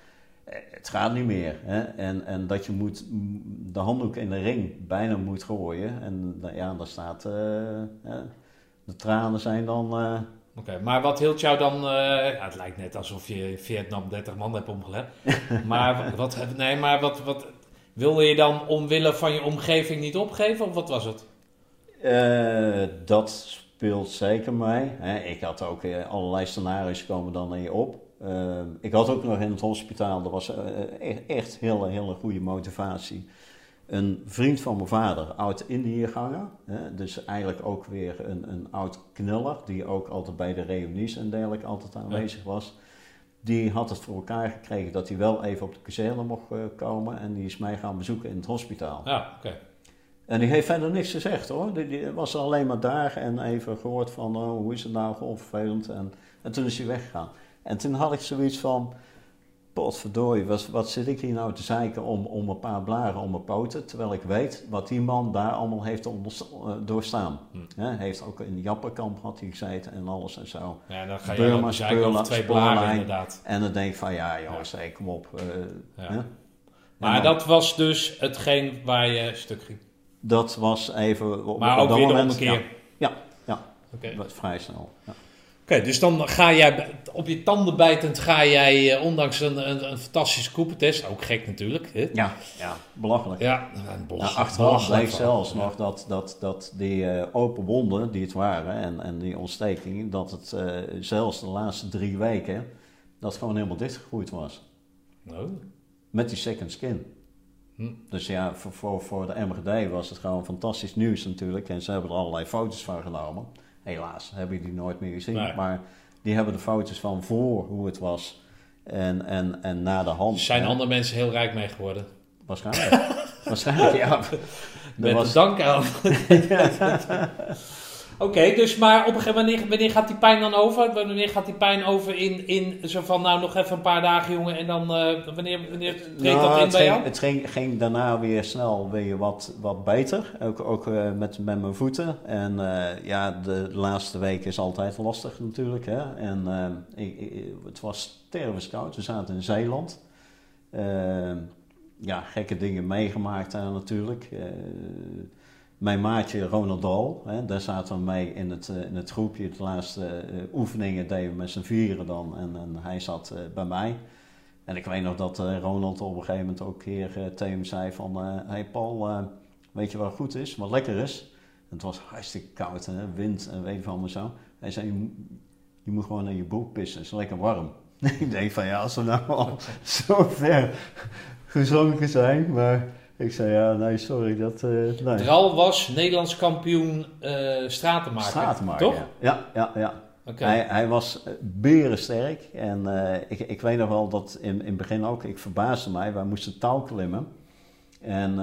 het gaat niet meer. Hè? En, en dat je moet, de handdoek in de ring bijna moet gooien. En da- ja, daar staat, eh, hè, de tranen zijn dan... eh, Oké, maar wat hield jou dan... eh, ja, het lijkt net alsof je in Vietnam 30 man hebt omgelegd. maar wat, nee, maar wat, wat... Wilde je dan omwille van je omgeving niet opgeven? Of wat was het? Dat speelt zeker mee. Hè. Ik had ook allerlei scenario's komen dan in je op. Eh, ik had ook nog in het hospitaal, dat was eh, echt, echt hele, hele goede motivatie. Een vriend van mijn vader, oud Indiëganger, hè, dus eigenlijk ook weer een, een oud knuller, die ook altijd bij de reunies en dergelijke altijd aanwezig was. Die had het voor elkaar gekregen dat hij wel even op de kazerne mocht eh, komen en die is mij gaan bezoeken in het hospitaal. Ja, oké. En die heeft verder niks gezegd hoor. Die, die was alleen maar daar en even gehoord van oh, hoe is het nou, gewoon vervelend. En, en toen is hij weggegaan. En toen had ik zoiets van, potverdorie, wat, wat zit ik hier nou te zeiken om, om een paar blaren om mijn poten. Terwijl ik weet wat die man daar allemaal heeft eh, doorstaan. Hm. Heeft ook in Jappenkamp had hij gezeten en alles en zo. Ja, dan ga je Burma, Speurla- twee blaren inderdaad. En dan denk ik van ja jongens, hey, kom op. eh, Ja. Maar dan- dat was dus hetgeen waar je stuk ging. dat was even op, Maar op ook dat weer de moment, ommekeer. Ja, ja, Oké, ja, wat vrij snel. Ja. Oké, dus dan ga jij op je tanden bijtend ga jij, eh, ondanks een, een, een fantastische koepentest, ook gek natuurlijk. Hè? Ja, ja, belachelijk. Ja, een Nou, belachelijk- achteraf bleek verhaal. zelfs nog dat, dat, dat die eh, open wonden die het waren en, en die ontsteking, dat het eh, zelfs de laatste drie weken, dat gewoon helemaal dichtgegroeid was. Nou, Met die second skin. Hm. Dus ja, voor, voor, voor de MGD was het gewoon fantastisch nieuws natuurlijk. En ze hebben er allerlei foto's van genomen. Helaas heb ik die nooit meer gezien. Nee. Maar die hebben de foto's van voor hoe het was en, en, en na de hand. zijn hè. andere mensen heel rijk mee geworden. Waarschijnlijk. Waarschijnlijk, ja. Met was- dank aan. Oké, dus maar op een gegeven moment, wanneer, wanneer gaat die pijn dan over? Wanneer gaat die pijn over in, in zo van, nou nog even een paar dagen jongen en dan, eh, wanneer, wanneer treedt Nou, dat in het bij ging, jou? Het ging, ging daarna weer snel weer wat, wat beter. Ook, ook eh, met, met mijn voeten. En eh, ja, de laatste week is altijd lastig natuurlijk. Hè? En ik, ik- het was stervenskoud. We zaten in Zeeland. Ja, gekke dingen meegemaakt daar natuurlijk. Mijn maatje Ronald Dahl, hè, daar zaten we mee in het, eh, in het groepje. De laatste eh, oefeningen deden we met z'n vieren dan. En, en hij zat eh, bij mij. En ik weet nog dat Ronald op een gegeven moment ook een keer tegen hem zei van... Hey Paul, weet je wat goed is, wat lekker is? Het was hartstikke koud, hè? wind en weet van me zo. Hij zei, je, moet- gewoon naar je broek pissen, het is lekker warm. ik denk van ja, als we nou al zo ver gezonken zijn. Maar ik zei ja, nee sorry, dat... eh nee. Dral was Nederlands kampioen eh stratenmaker, Stratenmaker, toch? ja. Ja, ja. Hij, hij was eh, berensterk. En ik, ik weet nog wel dat in, in het begin ook, ik verbaasde mij, wij moesten touw klimmen. En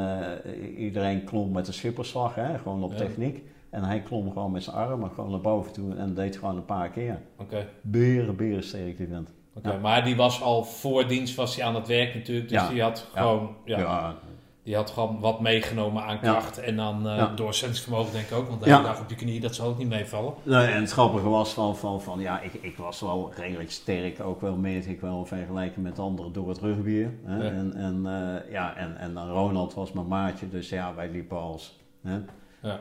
iedereen klom met de schipperslag, hè, gewoon op Ja. techniek. En hij klom gewoon met zijn armen gewoon naar boven toe en deed gewoon een paar keer. Oké. Beren, beren sterk die vent. Oké, Ja. Maar die was al voor dienst was hij aan het werk natuurlijk. Dus Ja. die had gewoon ja. Ja, die had gewoon wat meegenomen aan Ja. kracht. En dan eh Ja. doorzettingsvermogen denk ik ook. Want de hele dag op je knieën, dat zal ook niet meevallen. Nee, en het grappige was van, van, van ja, ik, ik was wel redelijk sterk, ook wel meet ik wel vergeleken met anderen door het. Hè? Ja. En, en, eh, ja, en, en dan Ronald was mijn maatje, dus ja, wij liepen als. Hè? Ja.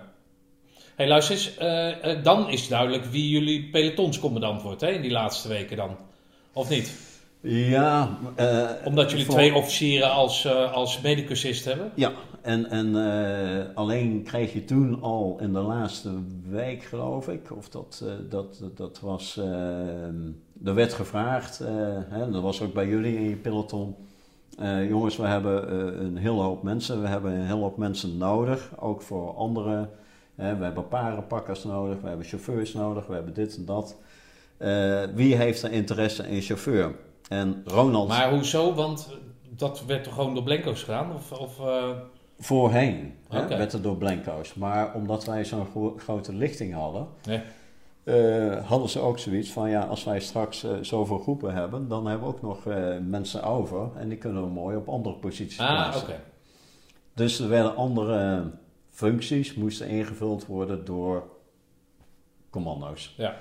hey, luister eens. eh, dan is duidelijk wie jullie pelotonscommandant wordt hè, in die laatste weken dan. Of niet? Ja, eh, Omdat jullie voor- twee officieren als, eh als medicusist hebben. Ja, en, en eh, alleen kreeg je toen al in de laatste week, geloof ik, of dat, dat, dat was, er werd gevraagd, hè, dat was ook bij jullie in je peloton. Jongens, we hebben een hele hoop mensen, we hebben een hele hoop mensen nodig, ook voor anderen. Hè, we hebben parenpakkers nodig, we hebben chauffeurs nodig, we hebben dit en dat. Wie heeft er interesse in chauffeur? En Ronald... Maar hoezo? Want dat werd toch gewoon door Blenko's gedaan? Of, of, eh, Voorheen hè, werd het door Blanco's. Maar omdat wij zo'n gro- grote lichting hadden, Ja. eh, hadden ze ook zoiets van: ja, als wij straks eh, zoveel groepen hebben, dan hebben we ook nog mensen over en die kunnen we mooi op andere posities Ah, plaatsen. oké. Dus er werden andere functies moesten ingevuld worden door commando's. Ja.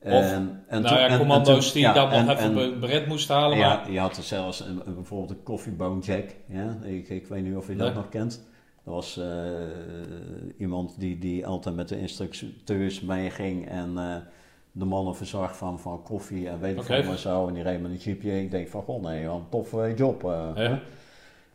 En, en nou ja, en commando's die ja, dan nog en- even en- be- beret moesten halen. ja, Maar, je had er zelfs een, een- bijvoorbeeld een koffiebone jack. Ja? Ik, ik weet niet of je dat nog kent. Dat was eh, iemand die, die altijd met de instructeurs meeging en eh, de mannen verzorg van, van koffie en weet ik Oké. veel maar zo. En die reed met een jeepje. Ik denk van, goh nee, wat een toffe job. eh, Ja. hè.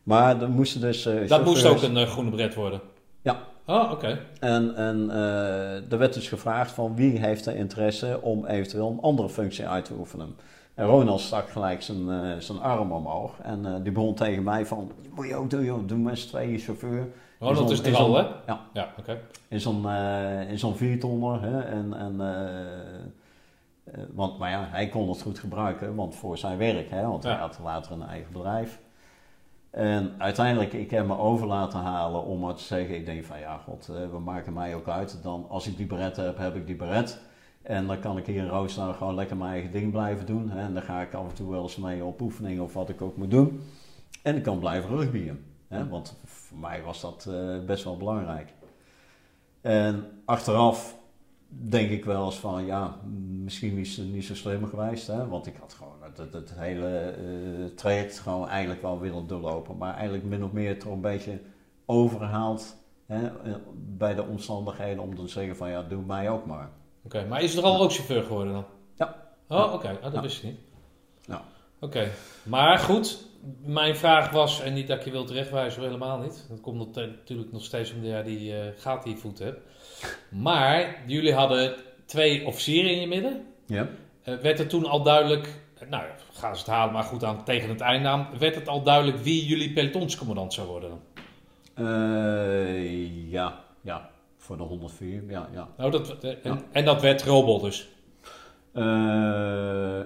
Maar er moesten dus dat moest ook een groene beret worden. Ja. Oh, oké. En, en eh, er werd dus gevraagd van wie heeft er interesse om eventueel een andere functie uit te oefenen. En Ronald stak gelijk zijn, eh, zijn arm omhoog en eh, die begon tegen mij van, moet je ook doen joh, doe met z'n tweeën chauffeur. Ronald In is er al, hè? Ja, Ja, oké. in zo'n eh, in zo'n viertonner. Hè, en, en, want, maar ja, hij kon het goed gebruiken, want voor zijn werk, hè, want hij had later een eigen bedrijf. En uiteindelijk, ik heb me over laten halen om maar te zeggen, ik denk van ja, god, eh, we maken mij ook uit. Dan, als ik die beret heb, heb ik die beret. En dan kan ik hier in Roosendaal gewoon lekker mijn eigen ding blijven doen. En dan ga ik af en toe wel eens mee op oefeningen of wat ik ook moet doen. En ik kan blijven rugbyen. Want voor mij was dat eh, best wel belangrijk. En achteraf denk ik wel eens van, ja, misschien is het niet zo slim geweest. Hè? Want ik had gewoon het, het, hele eh, traject gewoon eigenlijk wel willen doorlopen. Maar eigenlijk min of meer toch een beetje overgehaald hè, eh, bij de omstandigheden om te zeggen van, ja, doe mij ook maar. Oké, maar is er al ook chauffeur geworden dan? Ja. Oh, oké. Oh, dat Ja. wist ik niet. Ja. Oké. Maar goed, mijn vraag was, en niet dat ik je wil terechtwijzen, helemaal niet. Dat komt natuurlijk nog steeds omdat jij die eh in je voet hebt. Maar jullie hadden twee officieren in je midden. Ja. Werd het toen al duidelijk, nou ja, gaan ze het halen, maar goed aan tegen het einde aan, werd het al duidelijk wie jullie pelotonscommandant zou worden dan? Eh, ja, ja, voor de 104, ja, ja. Nou, dat, eh, en, Ja. en dat werd Robot dus. Eh,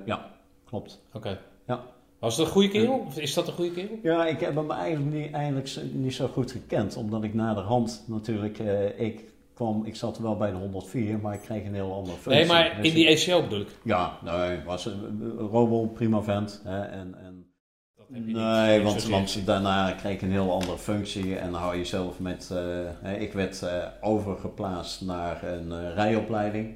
ja, klopt. Oké. Ja. Was dat een goede kerel? Of is dat een goede kerel? Ja, ik heb hem eigenlijk niet, eigenlijk zo- niet zo goed gekend, omdat ik na de hand natuurlijk, eh, ik kwam, ik zat wel bij de 104, maar ik kreeg een heel andere functie. Nee, maar Dus in die ECO bedoel ik. Ja, nee, was een Robo prima vent. Hè, en, en, Dat heb je niet. nee, want, want daarna kreeg ik een heel andere functie en dan hou je zelf met, eh, hè, ik werd eh, overgeplaatst naar een eh, rijopleiding.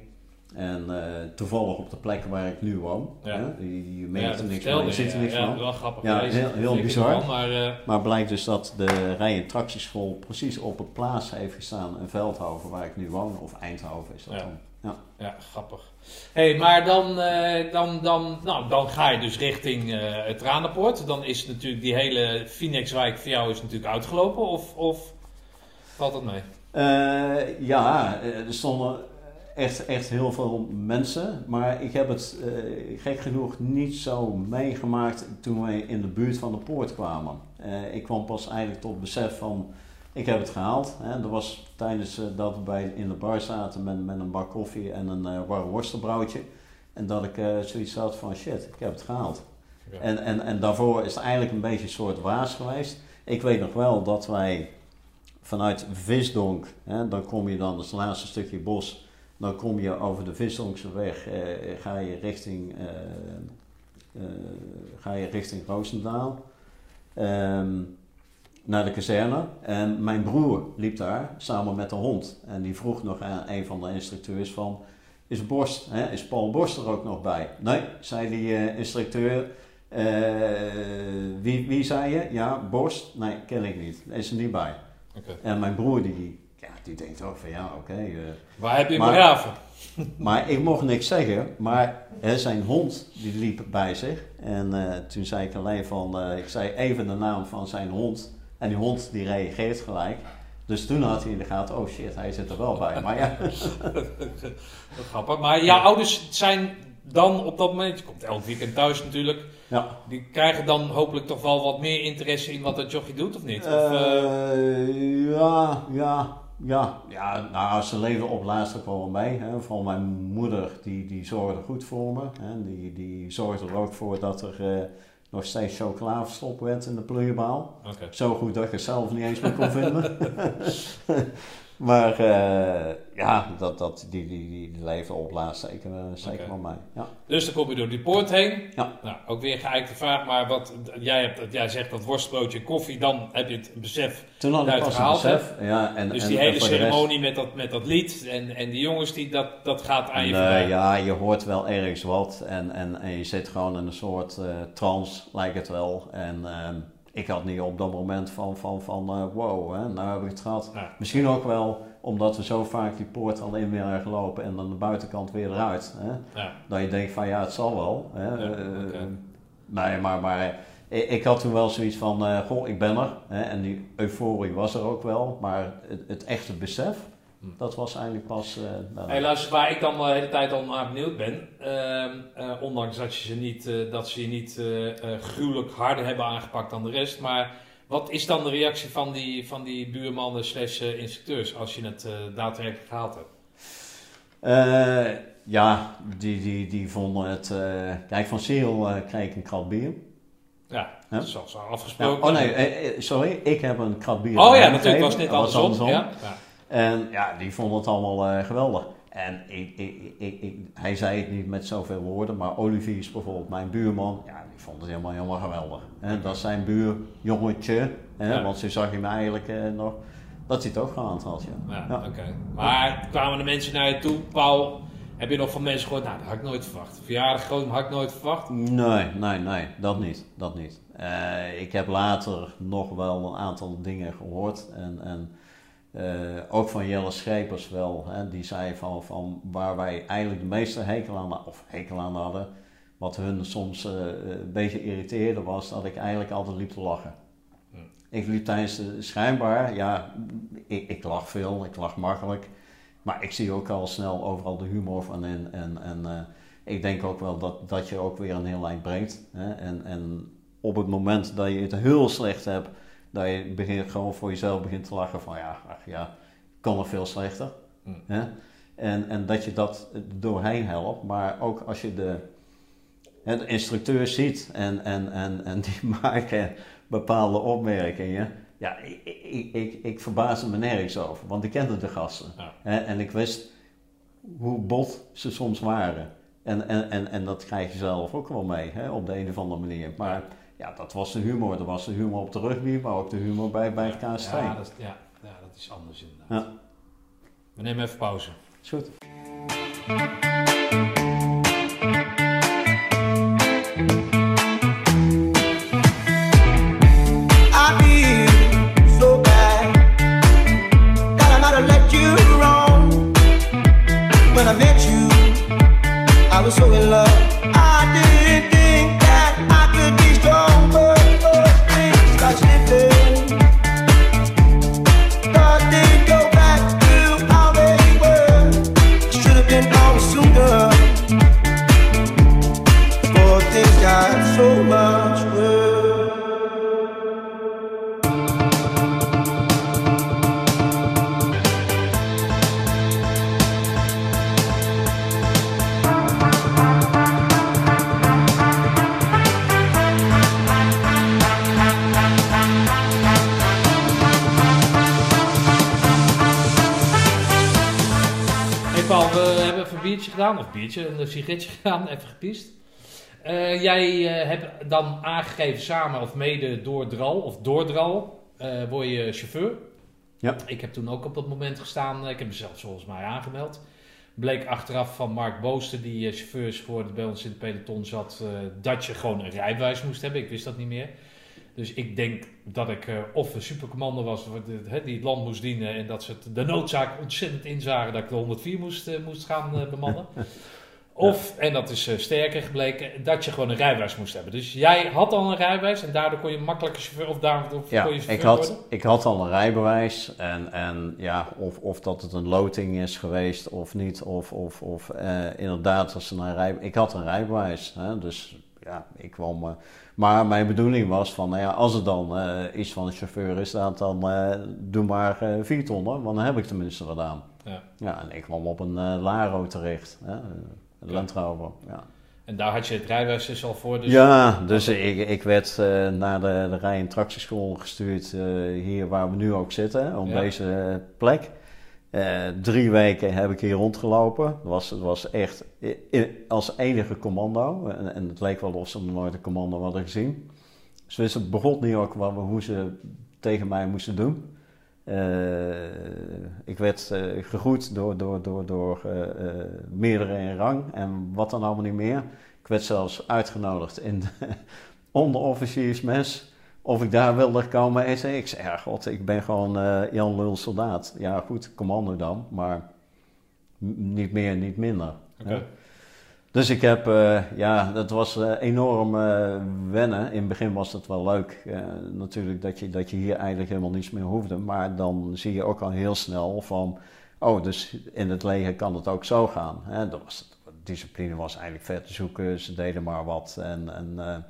En eh, toevallig op de plek waar ik nu woon. Ja. Hè, je, Ja, dat er niks van, je ziet er ja. niks Ja, van. wel grappig. Ja, heel- bizar. van, maar eh, Maar blijkt dus dat de rij- en tractieschool precies op het plaats heeft gestaan in Veldhoven, waar ik nu woon. Of Eindhoven is dat Ja. dan. Ja. ja, grappig. hey, maar dan, eh, dan, dan, nou, dan ga je dus richting het Tranenpoort. Dan is natuurlijk die hele Phoenixwijk voor jou is natuurlijk uitgelopen. Of, of valt dat mee? Ja, er stonden echt, echt heel veel mensen. Maar ik heb het eh, gek genoeg niet zo meegemaakt toen wij in de buurt van de poort kwamen. Eh, ik kwam pas eigenlijk tot besef van, ik heb het gehaald. Hè. Er was tijdens eh, dat we bij, in de bar zaten met, met een bak koffie en een eh warm worstenbroodje. En dat ik zoiets had van, shit, ik heb het gehaald. Ja. En, en, en daarvoor is het eigenlijk een beetje een soort waas geweest. Ik weet nog wel dat wij vanuit Visdonk, hè, dan kom je dan, dat het laatste stukje bos, dan kom je over de Visdonkse weg, eh, ga je richting, eh, eh, ga je richting Roosendaal. Ehm, naar de kazerne. En mijn broer liep daar samen met de hond. En die vroeg nog aan een van de instructeurs van... Is, Borst, hè, is Paul Borst er ook nog bij? Nee, zei die uh, instructeur. Uh, wie, wie zei je? Ja, Borst? Nee, ken ik niet. Is er niet bij. Okay. En mijn broer die, die denkt ook van ja, oké. Okay, uh, Waar heb je begraven? maar ik mocht niks zeggen. Maar hè, zijn hond die liep bij zich. En toen zei ik alleen van... ik zei even de naam van zijn hond... En die hond die reageert gelijk. Dus toen had hij in de gaten, oh shit, hij zit er wel bij. Maar ja. dat grappig. Maar jouw ouders zijn dan op dat moment, je komt elk weekend thuis natuurlijk. Ja. Die krijgen dan hopelijk toch wel wat meer interesse in wat dat jochie doet, of niet? Of, uh, ja, ja, ja. Ja, nou, ze leven op laatst ook wel mee. Hè. Vooral mijn moeder, die, die zorgde goed voor me. Hè. Die, die zorgde er ook voor dat er... Uh, nog steeds chocola verstopt werd in de pleurenbaal. Zo goed dat ik het zelf niet eens meer kon vinden. maar uh, ja, dat, dat, die, die, die, leven op laatst zeker, uh, zeker okay. mij. Ja. Dus dan kom je door die poort heen. Ja. Nou, ook weer geëikte vraag, maar wat jij, hebt, jij zegt dat worstbroodje koffie, dan heb je het besef Toen had ik pas gehaald, besef, ja. En, dus en, die hele ceremonie met, dat, met dat lied en, en die jongens, die, dat, dat gaat aan je voorbij. Ja, je hoort wel ergens wat en, en, en je zit gewoon in een soort uh, trance, lijkt het wel. En... Uh, ik had niet op dat moment van, van, van uh, wow, hè, nou heb ik het gehad. Ja. Misschien ook wel omdat we zo vaak die poort al in weer gelopen en dan de buitenkant weer eruit. Hè? Ja. Dat je denkt van ja, het zal wel. Hè? Ja, uh, nee, maar, maar ik, ik, had toen wel zoiets van, uh, goh, ik ben er. Hè? En die euforie was er ook wel, maar het, het echte besef. Dat was eigenlijk pas. Uh, hey, luister, waar ik dan de hele tijd al naar benieuwd ben, ehm, ondanks dat, je ze niet, dat ze je niet gruwelijk harder hebben aangepakt dan de rest, maar wat is dan de reactie van die, van die buurmannen slash eh, instructeurs als je het uh, daadwerkelijk gehaald hebt? Uh, ja, die, die, die vonden het... Uh, kijk, van Cyril kreeg ik een krat bier. Ja, dat is al afgesproken. oh nee, sorry, ik heb een krat bier. Oh ja, natuurlijk was het net andersom. Ja. ja. En ja, die vonden het allemaal geweldig. En ik, ik, ik, hij zei het niet met zoveel woorden, maar Olivier is bijvoorbeeld mijn buurman. Ja, die vond het helemaal, helemaal geweldig. En dat is zijn buurjongetje, hè, want ze zag hem eigenlijk eh, nog, dat hij het ook gehaald had. Ja, ja, oké. Maar kwamen de mensen naar je toe, Paul, heb je nog van mensen gehoord, nou dat had ik nooit verwacht. Verjaardag groot, had ik nooit verwacht? Nee, nee, nee, dat niet, dat niet. Uh, ik heb later nog wel een aantal dingen gehoord en... en ook van Jelle Schepers wel. Hè, die zei van, van waar wij eigenlijk de meeste hekel aan, of hekel aan hadden. Wat hun soms uh, een beetje irriteerde was dat ik eigenlijk altijd liep te lachen. Hm. Ik liep tijdens de, schijnbaar, ja, ik, ik lach veel, ik lach makkelijk. Maar ik zie ook al snel overal de humor van in. En, en uh, ik denk ook wel dat, dat je ook weer een heel lijn brengt. Hè? En, en op het moment dat je het heel slecht hebt, dat je begint, gewoon voor jezelf begint te lachen van ja, ach ja, kan er veel slechter. Mm. Hè? En, en dat je dat doorheen helpt, maar ook als je de, de instructeur ziet en, en, en, en die maken bepaalde opmerkingen. Ja, ik, ik, ik, ik verbaasde me nergens over, want ik kende de gasten. Hè? En ik wist hoe bot ze soms waren. En, en, en, en dat krijg je zelf ook wel mee, hè, op de een of andere manier. Maar ja, dat was de humor. Dat was de humor op de rugby, maar ook de humor bij, bij het KST. Ja, dat, ja, ja, dat is anders inderdaad. Ja. We nemen even pauze. Is goed. Even gepiest. Eh, jij eh, hebt dan aangegeven samen of mede door Dral, of door Dral, eh, word je chauffeur. Ja. Ik heb toen ook op dat moment gestaan, ik heb mezelf volgens mij aangemeld. Bleek achteraf van Mark Booster, die chauffeurs voor bij ons in het peloton zat, dat je gewoon een rijbewijs moest hebben. Ik wist dat niet meer. Dus ik denk dat ik of een supercommando was die het land moest dienen en dat ze de noodzaak ontzettend inzagen dat ik de 104 moest, moest gaan bemannen. Of, en dat is sterker gebleken, dat je gewoon een rijbewijs moest hebben. Dus jij had al een rijbewijs en daardoor kon je makkelijker chauffeur, of daardoor ja, kon je chauffeur ik had, worden? ik had al een rijbewijs en, en ja, of, of dat het een loting is geweest of niet, of, of, of inderdaad, als een rij, ik had een rijbewijs. Hè, dus ja, ik kwam maar mijn bedoeling was van, nou ja, als er dan uh, iets van een chauffeur is, dan, dan uh, doe maar vier tonnen, want dan heb ik tenminste gedaan. Ja. ja, en ik kwam op een Laro terecht, hè, Land Rover, ja. En daar had je het rijbewijs dus al voor? Dus ja, dus ik, ik werd naar de, de rij- en tractieschool gestuurd, hier waar we nu ook zitten, op ja. deze plek. Uh, drie weken heb ik hier rondgelopen. Het was, het was echt als enige commando. En, en, het leek wel of ze nog nooit een commando hadden gezien. Ze wisten begon niet ook wat, hoe ze tegen mij moesten doen. Uh, ik werd uh, gegroet door, door, door, door meerdere in rang en wat dan allemaal niet meer. Ik werd zelfs uitgenodigd in de onderofficiersmes of ik daar wilde komen en zei ik, zei, ja god, ik ben gewoon Jan Lul soldaat. Ja goed, commando dan, maar niet meer, niet minder. Dus ik heb, uh, ja, dat was uh, enorm wennen. In het begin was het wel leuk, natuurlijk, dat je, dat je hier eigenlijk helemaal niets meer hoefde. Maar dan zie je ook al heel snel van, oh, dus in het leger kan het ook zo gaan. Hè? Dat was, discipline was eigenlijk ver te zoeken, ze deden maar wat en... en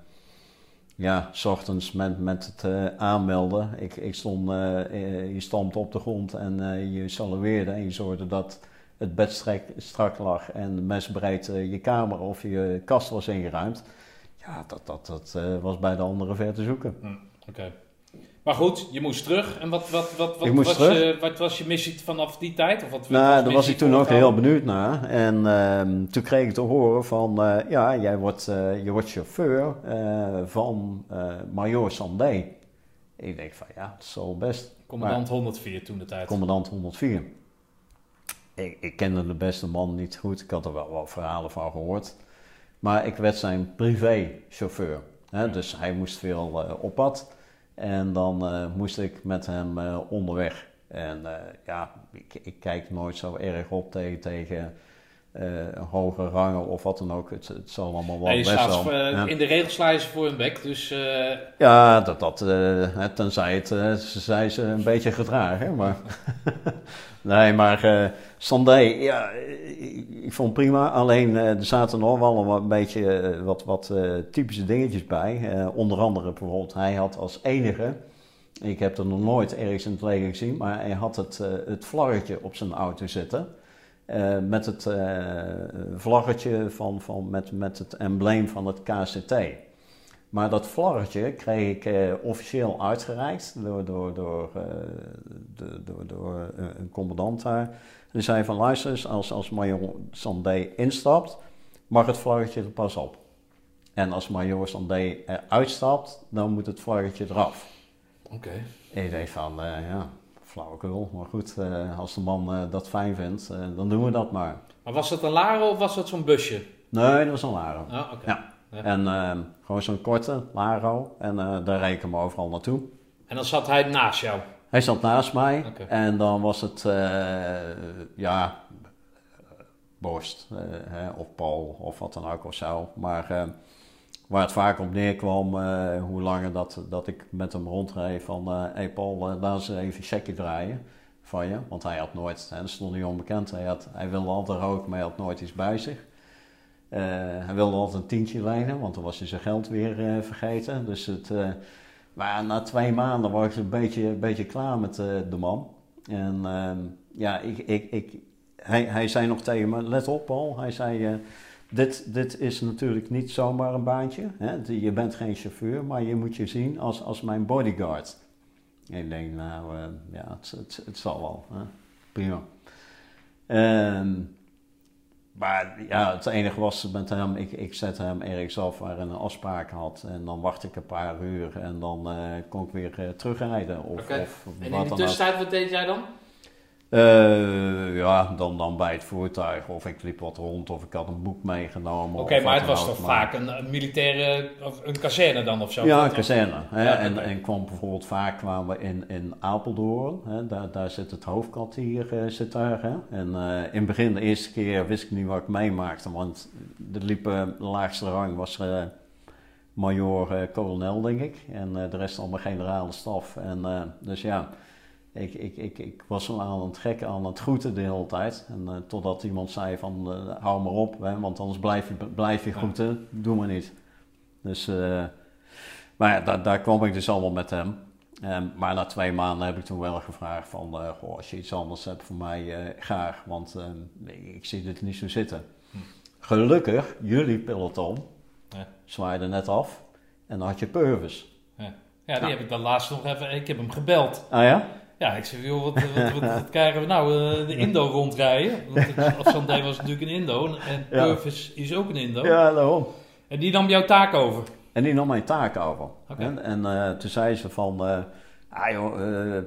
ja, s ochtends met, met het aanmelden. Ik, ik stond, je stond op de grond en je salueerde en je zorgde dat het bed strak, strak lag en mesbreed je kamer of je kast was ingeruimd. Ja, dat, dat, dat was bij de anderen ver te zoeken. Hm, Oké. Maar goed, je moest terug. En wat, wat, wat, wat, was, je, wat was je missie vanaf die tijd? Of wat, nou, daar was ik toen ook heel benieuwd naar. En uh, toen kreeg ik te horen van, uh, ja, jij wordt, uh, je wordt chauffeur van Major Sandé. Ik denk van, ja, dat is wel best. Commandant maar, 104 toen de tijd. Commandant 104. Ik, ik kende de beste man niet goed. Ik had er wel wat verhalen van gehoord. Maar ik werd zijn privéchauffeur. Hè? Dus hij moest veel op pad. En dan uh, moest ik met hem uh, onderweg. En ja, ik, ik, kijk nooit zo erg op tegen, tegen hoge rangen of wat dan ook. Het, het zal allemaal wel best wel. Ja. In de regels sla je ze voor hun bek, dus... Ja, dat, dat, tenzij het, ze een beetje gedragen, maar... nee, maar uh, Sandé, ja, ik, ik, vond het prima. Alleen er zaten nog wel een beetje wat, wat typische dingetjes bij. onder andere bijvoorbeeld, hij had als enige, ik heb er nog nooit ergens in het leger gezien, maar hij had het, het vlaggetje op zijn auto zitten. Uh, met het uh, vlaggetje van, van, met, met het embleem van het KCT. Maar dat vlaggetje kreeg ik uh, officieel uitgereikt door, door, door, door, door een commandant daar. Die zei van luister als, als major Sandé instapt, mag het vlaggetje er pas op. En als major Sandé uitstapt, dan moet het vlaggetje eraf. Oké. Okay. Ik dacht van, ja, flauwekul. Maar goed, uh, als de man uh, dat fijn vindt, uh, dan doen we dat maar. Maar was dat een Laro of was dat zo'n busje? Nee, dat was een Laro. Oké. Ja. ja. En ehm, gewoon zo'n korte Laro. En daar ik hem overal naartoe. En dan zat hij naast jou? Hij zat naast mij. Okay. En dan was het, ja, Borst hè, of Paul of wat dan ook of zo. Maar ehm, waar het vaak op neerkwam, uh, hoe langer dat, dat ik met hem rondreed van... Hé hey Paul, uh, laat eens even een checkje draaien van je. Want hij had nooit, hè, dat stond niet onbekend, hij, had, hij wilde altijd roken, maar hij had nooit iets bij zich. hij wilde altijd een tientje lenen, want dan was hij zijn geld weer vergeten. Dus het, maar na twee maanden was ik een beetje, een beetje klaar met de man. En ehm, ja, ik, ik, ik, hij, hij zei nog tegen me, let op Paul, hij zei dit, dit is natuurlijk niet zomaar een baantje. Hè? Je bent geen chauffeur, maar je moet je zien als, als mijn bodyguard. Ik denk, nou uh, ja, het, het, het, zal wel. Hè? Prima. Um, maar ja, het enige was met hem, ik, ik zette hem ergens af waar hij een afspraak had. En dan wacht ik een paar uur en dan uh, kon ik weer uh, terugrijden. Of, En in de tussentijd, wat deed jij dan? Eh, ja, dan, dan bij het voertuig. Of ik liep wat rond of ik had een boek meegenomen. Oké, maar het was toch maar- vaak een, een militaire, of een kazerne dan of zo? Ja, een kazerne. Hè? Ja, en, en kwam bijvoorbeeld vaak kwamen we in, in Apeldoorn. Hè? Daar, daar zit het hoofdkwartier eh, zit daar. Hè? En eh, in het begin, de eerste keer, wist ik niet wat ik meemaakte. Want de liep, de laagste rang was eh major eh, kolonel, denk ik. En de rest allemaal generale staf. En, dus ja, ik, ik, ik, ik was wel aan het gekken, aan het groeten de hele tijd. En eh, totdat iemand zei van, eh, hou maar op, hè? want anders blijf je, blijf je Ja. groeten. Doe maar niet. Dus... eh, maar ja, daar, daar kwam ik dus allemaal met hem. Ehm, maar na twee maanden heb ik toen wel gevraagd van, goh, als je iets anders hebt voor mij, graag. Want ehm, ik, zie dit niet zo zitten. Hm. Gelukkig, jullie peloton Ja. zwaaide net af. En dan had je Purvis. Ja, die Ja. heb ik dan laatst nog even, ik heb hem gebeld. Ah ja? Ja, ik zeg, joh, wat, wat, wat, wat krijgen we nou? Eh, de Indo rondrijden. Want Afstandé was natuurlijk een Indo. En. Purvis is ook een Indo. Ja, daarom. En die nam jouw taak over. En die nam mijn taak over. En, en eh, toen zei ze van, eh ah joh,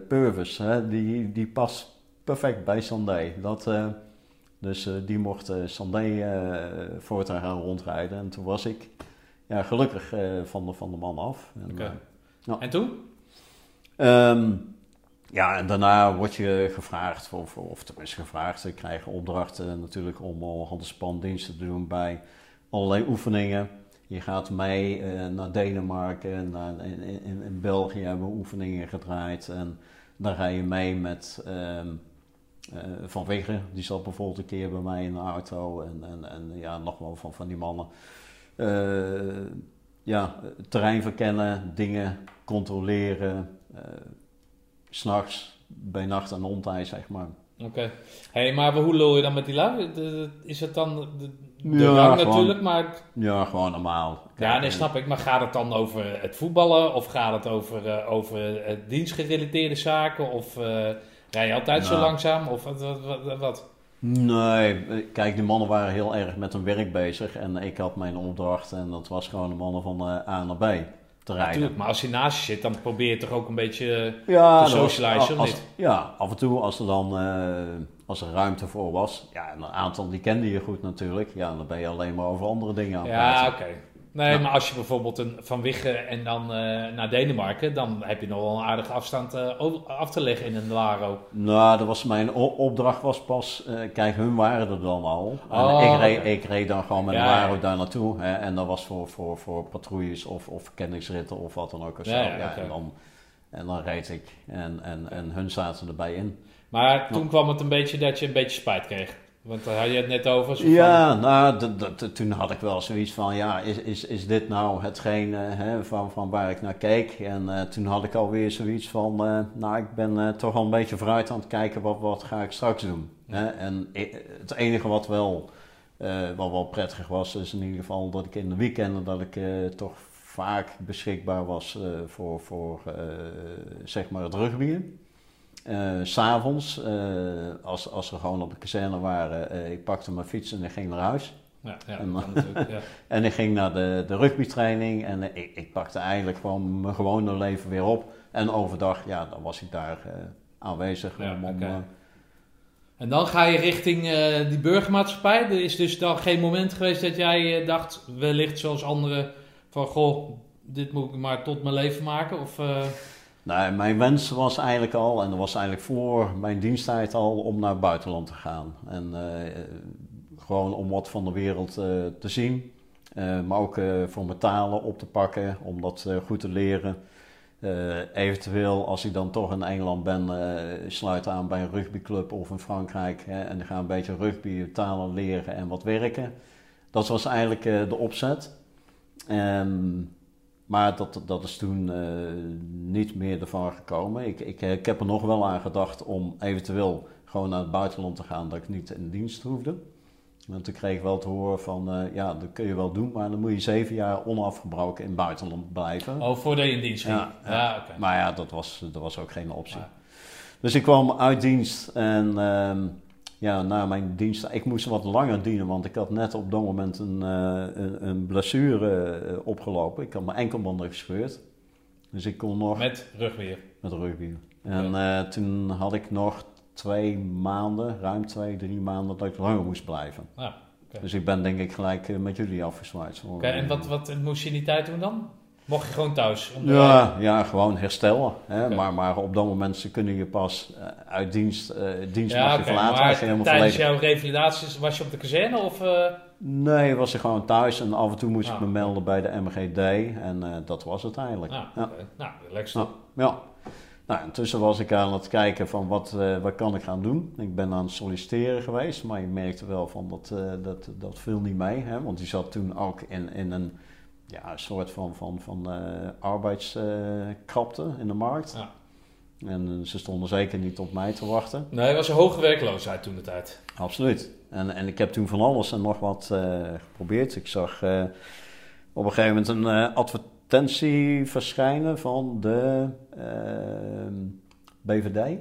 Purvis, hè, die, die past perfect bij Sandé. Dat, dus die mocht Sandé voortaan gaan rondrijden. En toen was ik ja, gelukkig van, de, van de man af. En, Oké. Ja. En toen? Ehm, ja, en daarna word je gevraagd, of, of tenminste gevraagd, ik krijg opdrachten natuurlijk om al handelspandiensten te doen bij allerlei oefeningen. Je gaat mee eh, naar Denemarken, naar, in, in, in België hebben we oefeningen gedraaid. En dan ga je mee met ehm, eh, Van Weggen, die zat bijvoorbeeld een keer bij mij in de auto. En, en, en ja, nog wel van, van die mannen. Eh, ja, terrein verkennen, dingen controleren. Eh, s S'nachts, bij nacht en ontij, zeg maar. Oké. hey, maar hoe lul je dan met die lui? Is het dan de, de Ja, rang gewoon- natuurlijk, maar... Ja, gewoon normaal. Ja, nee, eh, snap ik. Maar gaat het dan over het voetballen? Of gaat het over, eh, over eh, dienstgerelateerde zaken? Of eh, rij je altijd zo Nou. langzaam? Of wat? wat, wat? Nee, eh, kijk, die mannen waren heel erg met hun werk bezig. En ik had mijn opdracht en dat was gewoon de mannen van eh, A naar B Natuurlijk, maar als je naast je zit, dan probeer je toch ook een beetje... Ja, te socializen, als-? Ja, af en toe als er dan eh, als er ruimte voor was. Ja, en een aantal die kende je goed natuurlijk. Ja, dan ben je alleen maar over andere dingen aan het Ja, praten. oké. Nee, Ja. maar als je bijvoorbeeld een, van Wigge en dan eh, naar Denemarken, dan heb je nog wel een aardige afstand over- af te leggen in een Laro. Nou, dat was mijn opdracht was pas, eh, kijk, hun waren er dan al. En Oh, ik, reed, ik reed dan gewoon met Ja, een Laro daar naartoe. Hè, en dat was voor, voor, voor patrouilles of, of verkenningsritten of wat dan ook. Ja, Ja, en, dan, en dan reed ik en, en, en hun zaten erbij in. Maar toen kwam het een beetje dat je een beetje spijt kreeg. Want daar had je het net over. zo van- Ja, nou, dat- dat- toen had ik wel zoiets van, ja, is, is, is dit nou hetgeen eh, hè, van, van waar ik naar keek? En eh, toen had ik alweer zoiets van, eh, nou, ik ben toch al een beetje vooruit aan het kijken, wat, wat ga ik straks doen? Hè? En het enige wat wel, wat wel prettig was, is in ieder geval dat ik in de weekenden, dat ik toch vaak beschikbaar was voor, voor zeg maar het rugbyen. S S'avonds, eh, als, als we gewoon op de kazerne waren, eh, ik pakte mijn fiets en ik ging naar huis. Ja, ja, En- ja. En ik ging naar de, de rugbytraining en ik, ik pakte eigenlijk gewoon mijn gewone leven weer op. En overdag, ja, dan was ik daar aanwezig. Om, En dan ga je richting die burgermaatschappij. Er is dus dan geen moment geweest dat jij dacht, wellicht zoals anderen, van goh, dit moet ik maar tot mijn leven maken? Of, nou, mijn wens was eigenlijk al, en dat was eigenlijk voor mijn diensttijd al, om naar het buitenland te gaan. En eh, gewoon om wat van de wereld eh, te zien. Eh, maar ook voor mijn talen op te pakken, om dat goed te leren. Eventueel, als ik dan toch in Engeland ben, sluit aan bij een rugbyclub of in Frankrijk. Hè, en ga een beetje rugby, talen leren en wat werken. Dat was eigenlijk de opzet. Maar dat, dat is toen eh, niet meer ervan gekomen. Ik, ik, ik heb er nog wel aan gedacht om eventueel gewoon naar het buitenland te gaan, dat ik niet in dienst hoefde. Want toen kreeg ik wel te horen van, eh, ja, dat kun je wel doen, maar dan moet je zeven jaar onafgebroken in het buitenland blijven. oh, voordat je in dienst ging? Ja, Ja. Maar ja, dat was, dat was ook geen optie. Ja. Dus ik kwam uit dienst en ehm, ja, na mijn dienst, ik moest wat langer dienen, want ik had net op dat moment een, uh, een, een, blessure opgelopen. Ik had mijn enkelbanden gescheurd. Dus ik kon nog... Met rugweer? Met rugweer. En toen had ik nog twee maanden, ruim twee, drie maanden, dat ik langer moest blijven. Ja. Dus ik ben denk ik gelijk eh, met jullie afgezwaaid. Oké, en wat, wat moest je in die tijd doen dan? Mocht je gewoon thuis? ja, ja, gewoon herstellen. Hè? Maar, maar op dat moment kunnen je pas uh, uit dienst, uh, dienst ja, mag je verlaten. Maar als je helemaal tijdens jouw revalidatie was je op de kazerne of... Nee, was ik gewoon thuis en af en toe moest ik ah, me melden bij de MGD en dat was het eigenlijk. Ah, ja. Nou, lekker. ja. Nou, intussen was ik aan het kijken van wat, uh, wat kan ik gaan doen. Ik ben aan het solliciteren geweest, maar je merkte wel van dat, uh, dat, dat viel niet mee. Hè? Want die zat toen ook in, in een ja, soort van, van, van uh, arbeidskrapte in de markt. Ja. En ze stonden zeker niet op mij te wachten. Nee, was een hoge werkloosheid toen de tijd. Absoluut. En, en ik heb toen van alles en nog wat geprobeerd. Ik zag op een gegeven moment een advertentie verschijnen van de BVD.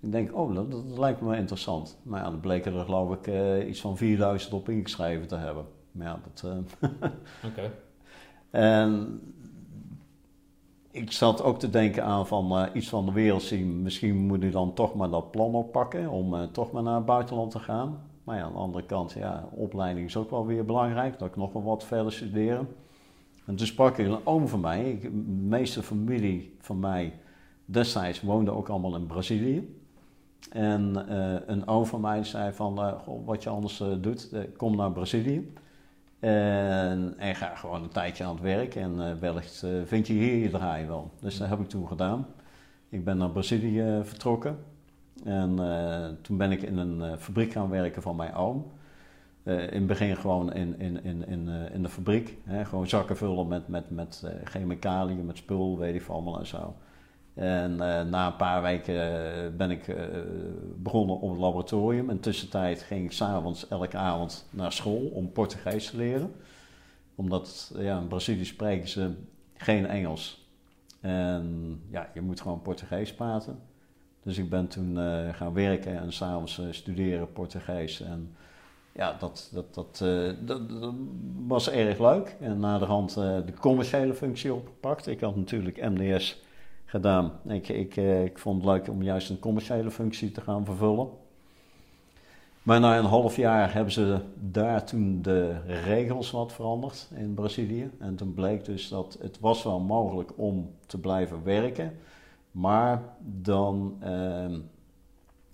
Ik denk, oh, dat, dat, lijkt me wel interessant. Maar ja, dan bleken er geloof ik iets van 4000 op ingeschreven te hebben. Maar ja, dat... Uh, Oké. En ik zat ook te denken aan van uh, iets van de wereld zien. Misschien moet ik dan toch maar dat plan oppakken om toch maar naar het buitenland te gaan. Maar ja, aan de andere kant, ja, opleiding is ook wel weer belangrijk. Dat ik nog wel wat verder studeren. En toen sprak ik een oom van mij, de meeste familie van mij destijds woonde ook allemaal in Brazilië. En uh, een oom van mij zei van, goh, wat je anders doet, kom naar Brazilië. En, en, ga gewoon een tijdje aan het werk en wellicht vind je hier je draai wel. Dus dat heb ik toen gedaan. Ik ben naar Brazilië vertrokken. En toen ben ik in een fabriek gaan werken van mijn oom. In het begin gewoon in, in, in, in, in de fabriek. Hè? Gewoon zakken vullen met, met, met uh, chemicaliën, met spul, weet ik veel allemaal en zo. En na een paar weken ben ik begonnen op het laboratorium. En tussentijd ging ik s'avonds elke avond naar school om Portugees te leren. Omdat ja, in Brazilië spreken ze geen Engels. En ja, je moet gewoon Portugees praten. Dus ik ben toen gaan werken en s'avonds studeren Portugees. En ja, dat, dat, dat, uh, dat, was erg leuk. En na de hand de commerciële functie opgepakt. Ik had natuurlijk MDS gedaan. Ik, ik, uh, ik vond het leuk om juist een commerciële functie te gaan vervullen. Maar na een half jaar hebben ze daar toen de regels wat veranderd in Brazilië. En toen bleek dus dat het was wel mogelijk om te blijven werken. Maar dan, ehm,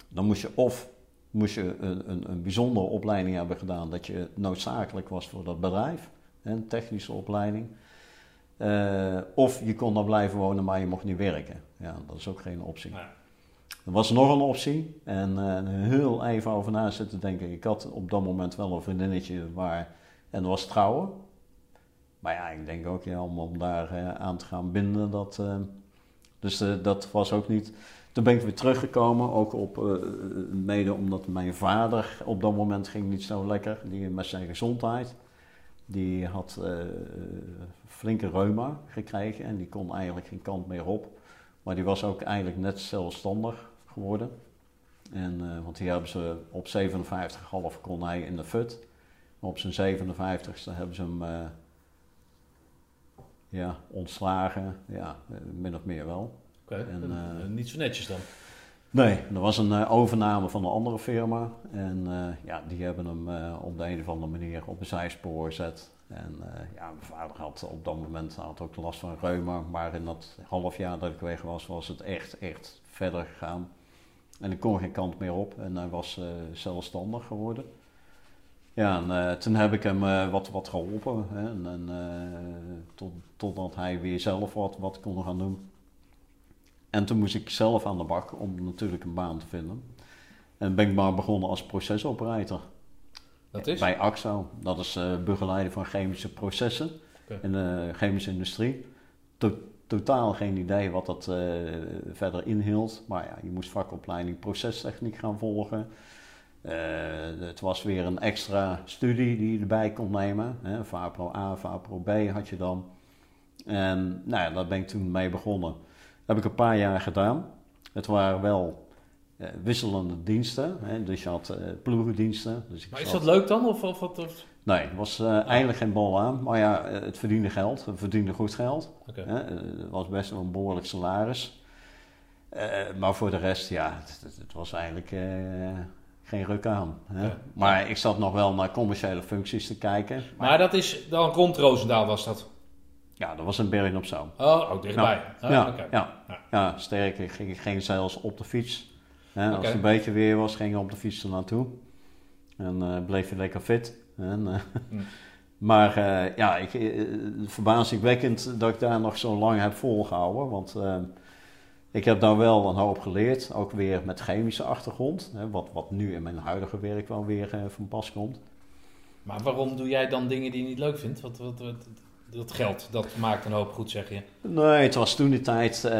dan moest je of moest je een, een, een, bijzondere opleiding hebben gedaan dat je noodzakelijk was voor dat bedrijf, een technische opleiding. Uh, of je kon daar blijven wonen, maar je mocht niet werken. Ja, dat is ook geen optie. Er was nog een optie en uh, heel even over na zitten denken. Ik had op dat moment wel een vriendinnetje waar, en dat was trouwen. Maar ja, ik denk ook ja, om, om daar uh, aan te gaan binden, dat, dus dat was ook niet toen ben ik weer teruggekomen, ook op, mede omdat mijn vader op dat moment ging niet zo lekker, die met zijn gezondheid. Die had uh, flinke reuma gekregen en die kon eigenlijk geen kant meer op. Maar die was ook eigenlijk net zelfstandig geworden. En, uh, want die hebben ze op 57,5 kon hij in de fut. Maar op zijn 57ste hebben ze hem ja, ontslagen, ja, min of meer wel. Okay. En, uh, niet zo netjes dan? Nee, er was een uh, overname van een andere firma. En uh, ja, die hebben hem op de een of andere manier op een zijspoor gezet. En ja, mijn vader had op dat moment had ook last van reuma. Maar in dat half jaar dat ik weg was, was het echt, echt verder gegaan. En ik kon geen kant meer op en hij was zelfstandig geworden. Ja, en toen heb ik hem wat, wat geholpen. Hè, en tot, totdat hij weer zelf wat, wat kon gaan doen. En toen moest ik zelf aan de bak om natuurlijk een baan te vinden. En ben ik maar begonnen als procesoperator. Dat is? Bij AXO. Dat is uh, begeleiden van chemische processen in de chemische industrie. totaal geen idee wat dat uh, verder inhield. Maar ja, je moest vakopleiding procestechniek gaan volgen. Uh, het was weer een extra studie die je erbij kon nemen. Hè. VAPRO A, VAPRO B had je dan. En nou ja, daar ben ik toen mee begonnen heb ik een paar jaar gedaan. Het waren wel eh, wisselende diensten. Hè? Dus je had uh, ploegendiensten. Dus maar is zat- dat leuk dan? Of, of, wat- of- Nee, er was eh, eigenlijk geen bol aan. Maar ja, het verdiende geld. Het verdiende goed geld. Hè? Het was best wel een behoorlijk salaris. Maar voor de rest, ja, het, het- het was eigenlijk geen ruk aan. Hè? Ja. Maar ik zat nog wel naar commerciële functies te kijken. Maar dat is dan rond Roosendaal was dat? Ja, dat was een Bergen op Zoom. Oh, ook dichtbij. Ah, ja, oké. ja, Ja. sterker, ik ging, zelfs op de fiets. Hè, Als het een beetje weer was, ging ik op de fiets er naartoe. En eh, bleef je lekker fit. En, eh, Hm. Maar eh, ja, ik, verbazingwekkend dat ik daar nog zo lang heb volgehouden. Want ik heb daar wel een hoop geleerd. Ook weer met chemische achtergrond. Hè, wat, wat nu in mijn huidige werk wel weer van pas komt. Maar waarom doe jij dan dingen die je niet leuk vindt? Wat, wat, wat- dat geld, dat maakt een hoop goed, zeg je. Nee, het was toen die tijd. eh,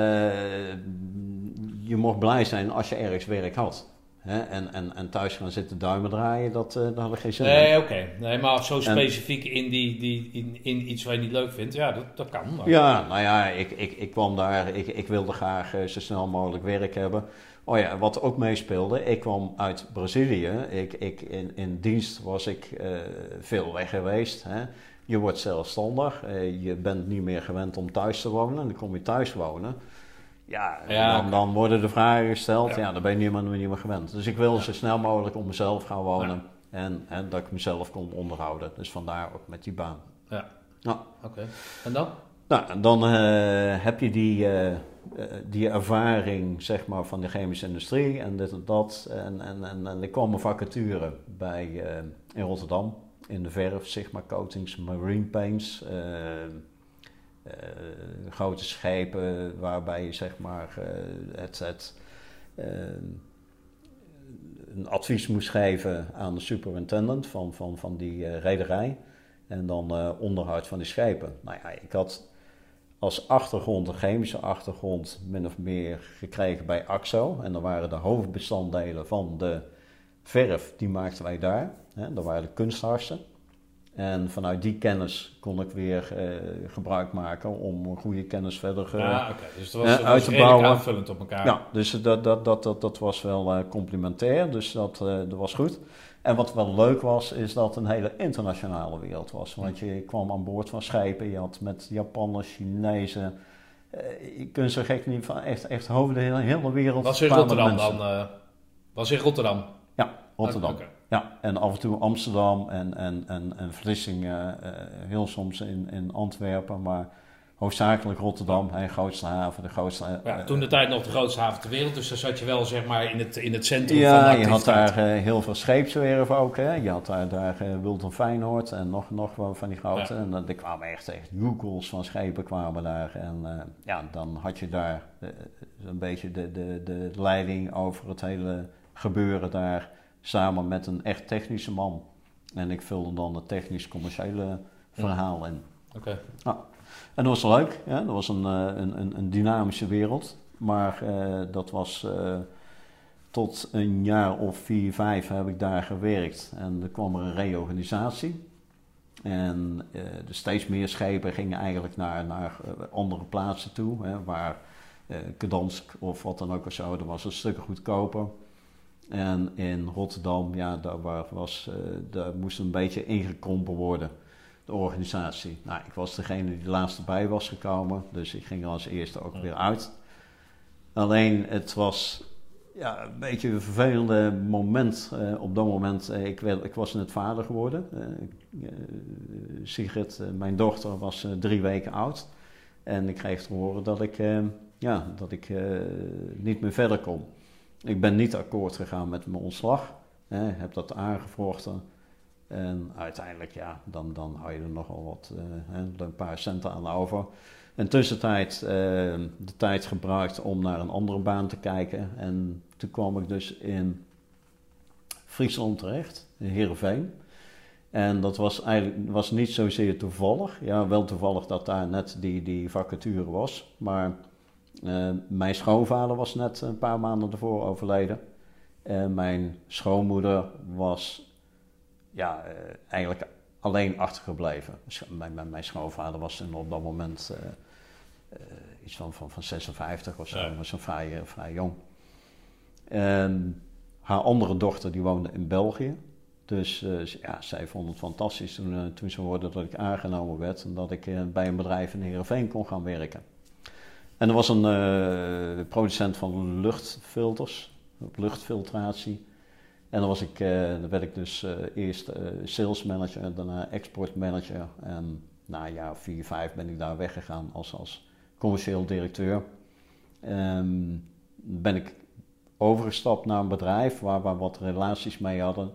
je mocht blij zijn als je ergens werk had. Hè? En, en, en thuis gaan zitten duimen draaien, dat, eh dat had ik geen zin in. Nee, oké. Nee, maar zo specifiek in, die, die, in, in iets wat je niet leuk vindt, ja, dat, dat kan. Maar... Ja, nou ja, ik, ik, ik kwam daar, ik, ik wilde graag eh, zo snel mogelijk werk hebben. Oh ja, wat ook meespeelde, ik kwam uit Brazilië. Ik, ik, in, in dienst was ik veel weg geweest. Hè. Je wordt zelfstandig, eh, je bent niet meer gewend om thuis te wonen. En dan kom je thuis wonen. Ja, Ja, dan, dan worden de vragen gesteld. Ja. Ja, dan ben je niet meer, niet meer gewend. Dus ik wilde Ja. zo snel mogelijk om mezelf gaan wonen. En, en dat ik mezelf kon onderhouden. Dus vandaar ook met die baan. Ja. Nou, Oké. En dan? nou, en dan eh, heb je die, eh, die ervaring zeg maar, van de chemische industrie en dit en dat. En, en, en, en er kwam een vacature bij, in Rotterdam in de verf, Sigma Coatings, Marine Paints. eh, eh, grote schepen waarbij je zeg maar eh, het, een advies moest geven aan de superintendent van, van, van die eh, rederij. En dan onderhoud van die schepen. Nou ja, ik had als achtergrond, een chemische achtergrond, min of meer gekregen bij AXO. En dan waren de hoofdbestanddelen van de verf, die maakten wij daar. Hè, dat waren de kunstharsen. En vanuit die kennis kon ik weer eh, gebruik maken om een goede kennis verder te ja, oké. Dus het was, eh, was uit te bouwen. aanvullend op elkaar. ja, dus dat, dat, dat, dat, dat was wel eh, complementair, dus dat, eh, dat was goed. En wat wel leuk was, is dat het een hele internationale wereld was. Want je kwam aan boord van schepen, je had met Japanners, Chinezen, eh, je kunt zo gek niet van echt, echt over de hele, hele wereld. Was in Rotterdam mensen. dan? eh, was in Rotterdam? Ja, Rotterdam. Oké. Ja, en af en toe Amsterdam en, en, en, en Vlissingen, eh, heel soms in, in Antwerpen, maar hoofdzakelijk Rotterdam, hè, grootste haven, de grootste... eh, Ja, toen de tijd nog de grootste haven ter wereld, dus daar zat je wel zeg maar in het, in het centrum van de Ja, je had daar eh, heel veel scheepswerf ook. Hè. Je had daar, daar uh, Wilton Feyenoord en nog, nog wel van die grote. Ja. En dan, er kwamen echt, echt joekels van schepen kwamen daar. En eh, ja, dan had je daar eh, een beetje de, de, de leiding over het hele gebeuren daar. Samen met een echt technische man. En ik vulde dan het technisch-commerciële verhaal in. Oké. En dat was leuk. Ja? Dat was een, eh, een, een, een dynamische wereld. Maar eh, dat was eh, tot een jaar of vier, vijf heb ik daar gewerkt. En er kwam er een reorganisatie. En er steeds meer schepen gingen eigenlijk naar, naar andere plaatsen toe. Hè, waar Gdansk of wat dan ook of zo, dat was een stuk goedkoper. En in Rotterdam, ja, daar, waar was, eh, daar moest een beetje ingekrompen worden de organisatie. Nou, ik was degene die laatst erbij was gekomen, dus ik ging er als eerste ook weer uit. Alleen het was ja, een beetje een vervelende moment. eh, op dat moment, eh, ik, ik was net vader geworden. Sigrid, mijn dochter, was drie weken oud. En ik kreeg te horen dat ik, ja, dat ik niet meer verder kon. Ik ben niet akkoord gegaan met mijn ontslag. Eh, heb dat aangevochten. En uiteindelijk, ja, dan, dan hou je er nogal wat, eh, hè, een paar centen aan over. In tussentijd eh, de tijd gebruikt om naar een andere baan te kijken. En toen kwam ik dus in Friesland terecht, in Heerenveen. En dat was eigenlijk was niet zozeer toevallig. Ja, wel toevallig dat daar net die, die vacature was. Maar eh, mijn schoonvader was net een paar maanden ervoor overleden. En mijn schoonmoeder was ja, eh, eigenlijk alleen achtergebleven. Mijn, mijn, mijn schoonvader was op dat moment eh, iets van, van, van 56 of zo, Ja. was een vrij, vrij jong. En haar andere dochter die woonde in België. Dus ja, zij vond het fantastisch toen, toen ze hoorde dat ik aangenomen werd en dat ik bij een bedrijf in Heerenveen kon gaan werken. En er was een producent van luchtfilters, luchtfiltratie. En dan, was ik, dan werd ik dus eerst sales manager, daarna export manager. En na een jaar vier, vijf ben ik daar weggegaan als, als commercieel directeur. Um, ben ik overgestapt naar een bedrijf waar we wat relaties mee hadden.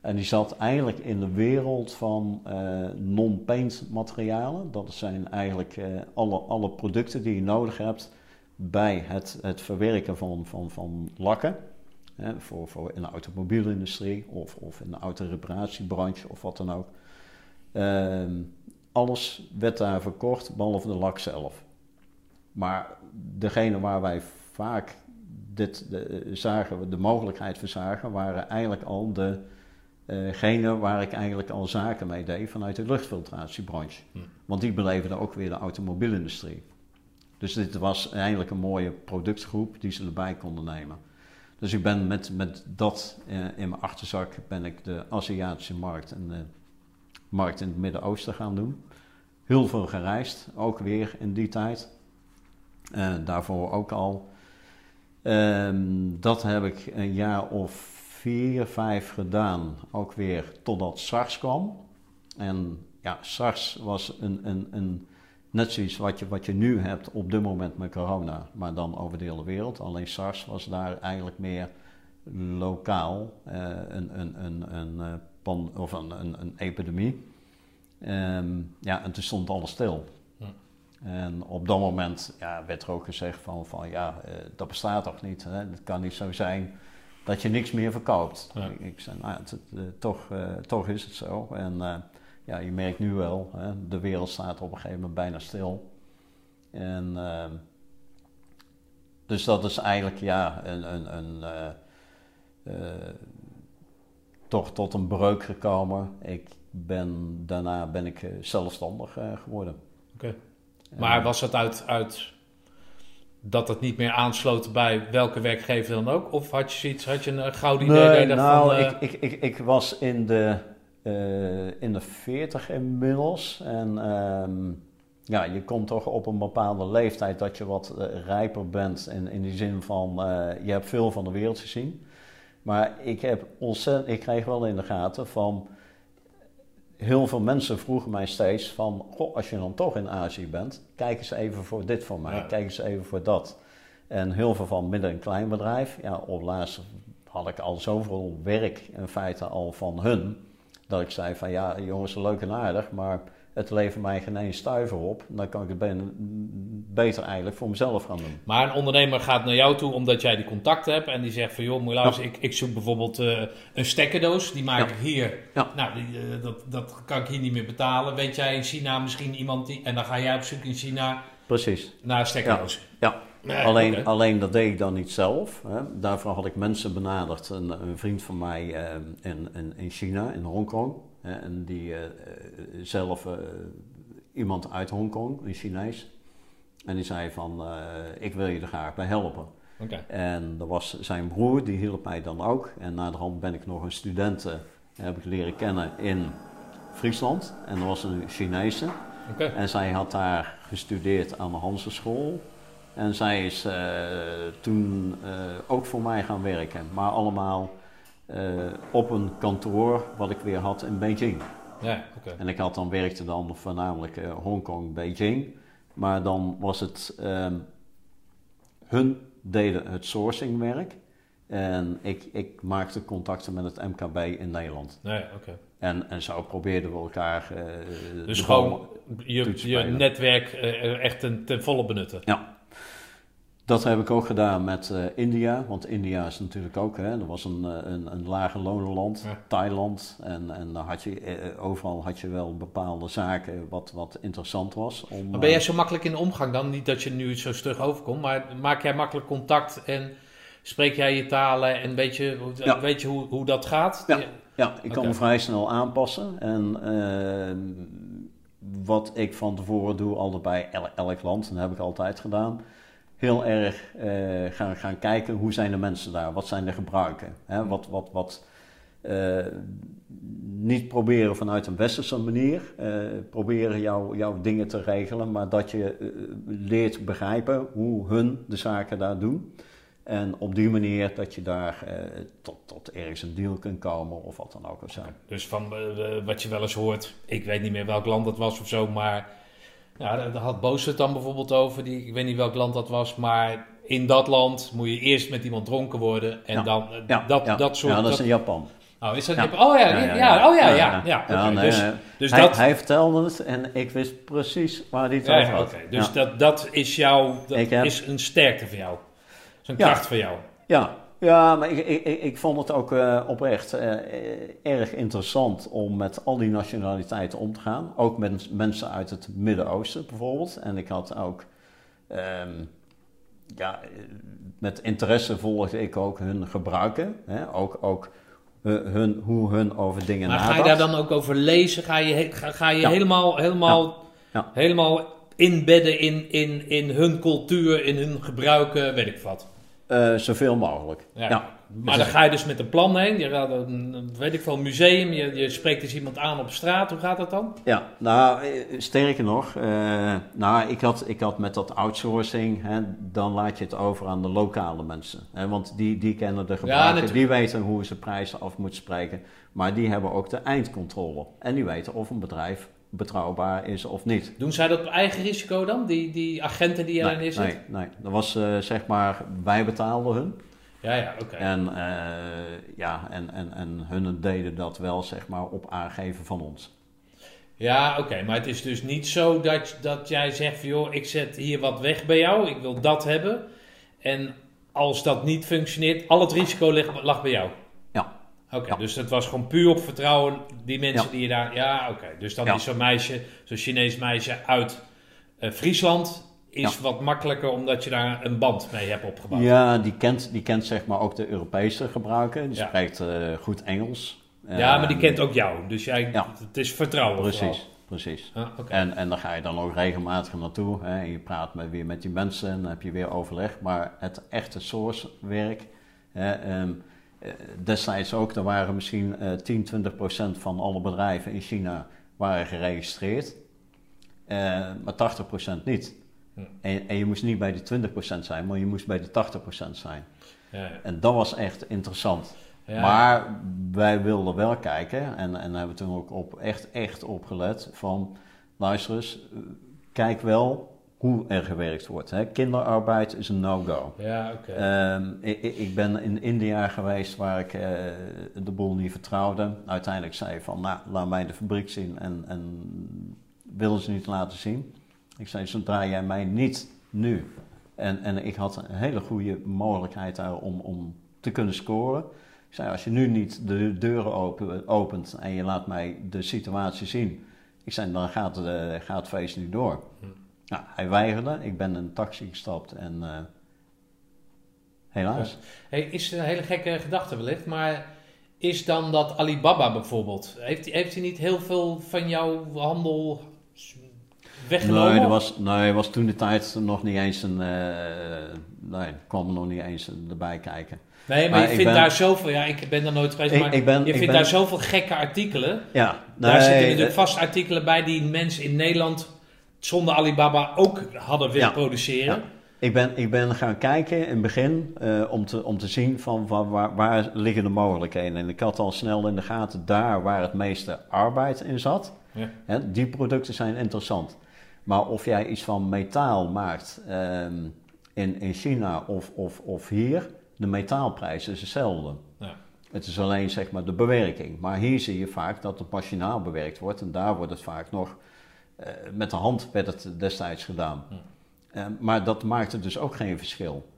En die zat eigenlijk in de wereld van uh, non-paint materialen. Dat zijn eigenlijk uh, alle, alle producten die je nodig hebt bij het, het verwerken van, van, van lakken. Hè, voor, voor in de automobielindustrie of, of in de autoreparatiebranche of wat dan ook. Uh, alles werd daar verkocht, behalve de lak zelf. Maar degene waar wij vaak dit, de, zagen, de mogelijkheid voor zagen, waren eigenlijk al degene uh waar ik eigenlijk al zaken mee deed vanuit de luchtfiltratiebranche. Hm. Want die beleefden ook weer de automobielindustrie. Dus dit was eigenlijk een mooie productgroep die ze erbij konden nemen. Dus ik ben met, met dat uh, in mijn achterzak ben ik de Aziatische markt en de markt in het Midden-Oosten gaan doen. Heel veel gereisd, ook weer in die tijd. Uh, daarvoor ook al. Um, dat heb ik een jaar of vier, vijf gedaan, ook weer totdat SARS kwam. En ja, SARS was een, een, een, net zoiets wat je, wat je nu hebt op dit moment met corona, maar dan over de hele wereld. Alleen SARS was daar eigenlijk meer lokaal, uh, een, een, een, een, pan, of een, een, een epidemie. Um, ja, en toen stond alles stil. En op dat moment ja, werd er ook gezegd van, van ja, uh, dat bestaat toch niet. Hè? Het kan niet zo zijn dat je niks meer verkoopt. Ja. Ik, ik, zei, nou, het, uh, toch, uh, toch is het zo. En ja, je merkt nu wel, hè, de wereld staat op een gegeven moment bijna stil. En ehm, dus dat is eigenlijk ja, een, een, een toch tot een breuk gekomen. Ik ben, daarna ben ik zelfstandig geworden. Oké. Maar was het uit, uit dat het niet meer aansloot bij welke werkgever dan ook? Of had je iets, had je een gouden idee? Nee, nou, uh... ik, ik, ik, ik was in de, uh, in de 40 inmiddels. En um, ja, je komt toch op een bepaalde leeftijd dat je wat uh, rijper bent. In, in die zin van, je hebt veel van de wereld gezien. Maar ik heb ontzettend, ik kreeg wel in de gaten van heel veel mensen vroegen mij steeds van, goh, als je dan toch in Azië bent, kijk eens even voor dit voor mij, kijk eens even voor dat. En heel veel van midden- en kleinbedrijf, ja, op laatst had ik al zoveel werk in feite al van hun, dat ik zei van, ja, jongens, leuk en aardig, maar het levert mij geen één stuiver op. Dan kan ik het beter eigenlijk voor mezelf gaan doen. Maar een ondernemer gaat naar jou toe omdat jij die contacten hebt. En die zegt van joh, moet luisteren, ik, ik zoek bijvoorbeeld uh, een stekkerdoos. Die maak ik hier. Ja. Nou, die, uh, dat, dat kan ik hier niet meer betalen. Weet jij in China misschien iemand die... En dan ga jij op zoek in China Precies. naar een stekkerdoos. Ja. Nee, alleen, okay. alleen dat deed ik dan niet zelf. Hè. Daarvoor had ik mensen benaderd. Een, een vriend van mij uh, in, in, in China, in Hongkong. En die uh, zelf uh, iemand uit Hongkong, een Chinees. En die zei van, ik wil je er graag bij helpen. Okay. En dat was zijn broer, die hielp mij dan ook. En na de hand ben ik nog een student, heb ik leren kennen in Friesland. En dat was een Chinese. Okay. En zij had daar gestudeerd aan de Hansenschool. En zij is toen ook voor mij gaan werken. Maar allemaal op een kantoor wat ik weer had in Beijing. Ja, okay. En ik had dan werkte dan voornamelijk uh, Hongkong, Beijing. Maar dan was het, um, hun deden het sourcingwerk. En ik, ik maakte contacten met het MKB in Nederland. Ja, okay. en, en zo probeerden we elkaar. Uh, dus gewoon je, je netwerk uh, echt ten, ten volle benutten. Ja. Dat heb ik ook gedaan met uh, India, want India is natuurlijk ook, hè, dat was een, een, een lage lonenland, ja. Thailand. En, en dan had je, uh, overal had je wel bepaalde zaken wat, wat interessant was. Om, maar ben jij zo makkelijk in de omgang dan? Niet dat je nu zo stug overkomt, maar maak jij makkelijk contact en spreek jij je talen en weet je, ja. weet je hoe, hoe dat gaat? Ja, ja ik kan okay. me vrij snel aanpassen. En uh, wat ik van tevoren doe, altijd bij elk, elk land, dat heb ik altijd gedaan heel erg eh, gaan, gaan kijken hoe zijn de mensen daar, wat zijn de gebruiken. Hè? Wat, wat, wat, eh, niet proberen vanuit een westerse manier, uh, proberen jouw jouw dingen te regelen, maar dat je leert begrijpen hoe hun de zaken daar doen. En op die manier dat je daar tot, tot ergens een deal kunt komen of wat dan ook of zo. Dus van wat je wel eens hoort, ik weet niet meer welk land dat was of zo, maar ja, daar had Boos het dan bijvoorbeeld over. Die, ik weet niet welk land dat was, maar in dat land moet je eerst met iemand dronken worden. En dan ja, dat, ja. dat soort... Ja, dat is in Japan. Oh, is dat ja. Oh ja, ja, ja, oh ja, ja. ja, okay. nee, dus, dus hij, dat... hij vertelde het en ik wist precies waar hij het over had. Okay. Dus dat, dat is jouw, dat is een sterkte voor jou. Een kracht voor jou. Ja, ja, maar ik, ik, ik vond het ook uh, oprecht uh, erg interessant om met al die nationaliteiten om te gaan. Ook met mensen uit het Midden-Oosten bijvoorbeeld. En ik had ook, um, ja, met interesse volgde ik ook hun gebruiken. Hè? Ook, ook hun, hoe hun over dingen maar nadacht. ga je daar dan ook over lezen? Ga je, ga, ga je ja. helemaal, helemaal, ja. Ja. helemaal inbedden in, in, in hun cultuur, in hun gebruiken, weet ik wat? Uh, zoveel mogelijk. Ja. ja. Maar dan ga je dus met een plan heen. Je gaat een, weet ik veel, museum. Je, je spreekt dus iemand aan op straat. Hoe gaat dat dan? Ja, nou, sterker nog. Uh, nou, ik had, ik had met dat outsourcing. Hè, dan laat je het over aan de lokale mensen. Hè, want die, die kennen de gebruiken. Ja, die weten hoe ze prijzen af moeten spreken. Maar die hebben ook de eindcontrole. En die weten of een bedrijf betrouwbaar is of niet. Doen zij dat op eigen risico dan, die, die agenten die erin nee, zitten? Nee, nee, dat was uh, zeg maar, wij betaalden hun. Ja, ja, oké. Okay. En, uh, ja, en, en, en hun deden dat wel zeg maar op aangeven van ons. Ja, oké, okay, maar het is dus niet zo dat, dat jij zegt van joh, ik zet hier wat weg bij jou, ik wil dat hebben. En als dat niet functioneert, al het risico lag, lag bij jou. Oké, dus het was gewoon puur op vertrouwen, die mensen die je daar... Ja, oké. Dus dan is zo'n meisje, zo'n Chinees meisje uit uh, Friesland... is wat makkelijker omdat je daar een band mee hebt opgebouwd. Ja, die kent, die kent zeg maar ook de Europese gebruiken. Die spreekt uh, goed Engels. Ja, maar die kent ook jou. Dus jij, het is vertrouwen Precies. Vooral. Precies. Ah, okay. en, en dan ga je dan ook regelmatig naartoe. Hè, en je praat met, weer met die mensen en dan heb je weer overleg. Maar het echte source werk... Hè, um, uh, destijds ook, er waren misschien uh, 10, 20 procent van alle bedrijven in China waren geregistreerd, uh, maar 80 procent niet. Hm. En, en, je moest niet bij die 20 procent zijn, maar je moest bij de 80 procent zijn. Ja, ja. En dat was echt interessant. Ja, maar wij wilden wel kijken, en, en hebben toen ook op, echt, echt opgelet van, luister eens, kijk wel hoe er gewerkt wordt. Hè. Kinderarbeid is een no-go. Ja, oké. Okay. Um, ik, ik, ben in India geweest waar ik uh, de boel niet vertrouwde. Uiteindelijk zei van, nou, laat mij de fabriek zien en, en wilden ze niet laten zien. Ik zei, zodra jij mij niet nu... En, en ik had een hele goede mogelijkheid daar om, om te kunnen scoren. Ik zei, als je nu niet de deuren open, opent en je laat mij de situatie zien... Ik zei, dan gaat, de, gaat het feest niet door. Nou, hij weigerde. Ik ben in een taxi gestapt en uh, helaas. Hey, is een hele gekke gedachte wellicht, maar is dan dat Alibaba bijvoorbeeld, heeft, heeft hij niet heel veel van jouw handel weggenomen? Nee, er was, nee, was toen de tijd nog niet eens een, uh, nee, kwam er nog niet eens erbij kijken. Nee, maar, maar je vindt daar zoveel, ja, ik ben daar nooit geweest, maar ik ben, je vindt ben, daar zoveel gekke artikelen. Ja. Nee, daar zitten natuurlijk vast artikelen bij die mensen in Nederland zonder Alibaba ook hadden willen produceren. Ja. Ik ben, ik ben gaan kijken in het begin uh, om, te, om te zien van waar, waar, waar, liggen de mogelijkheden. En ik had al snel in de gaten daar waar het meeste arbeid in zat. Ja. Hè, die producten zijn interessant. Maar of jij iets van metaal maakt um, in, in China of, of, of hier, de metaalprijs is hetzelfde. Ja. Het is alleen zeg maar de bewerking. Maar hier zie je vaak dat het machinaal bewerkt wordt en daar wordt het vaak nog eh, met de hand werd het destijds gedaan. Uh, maar dat maakte dus ook geen verschil.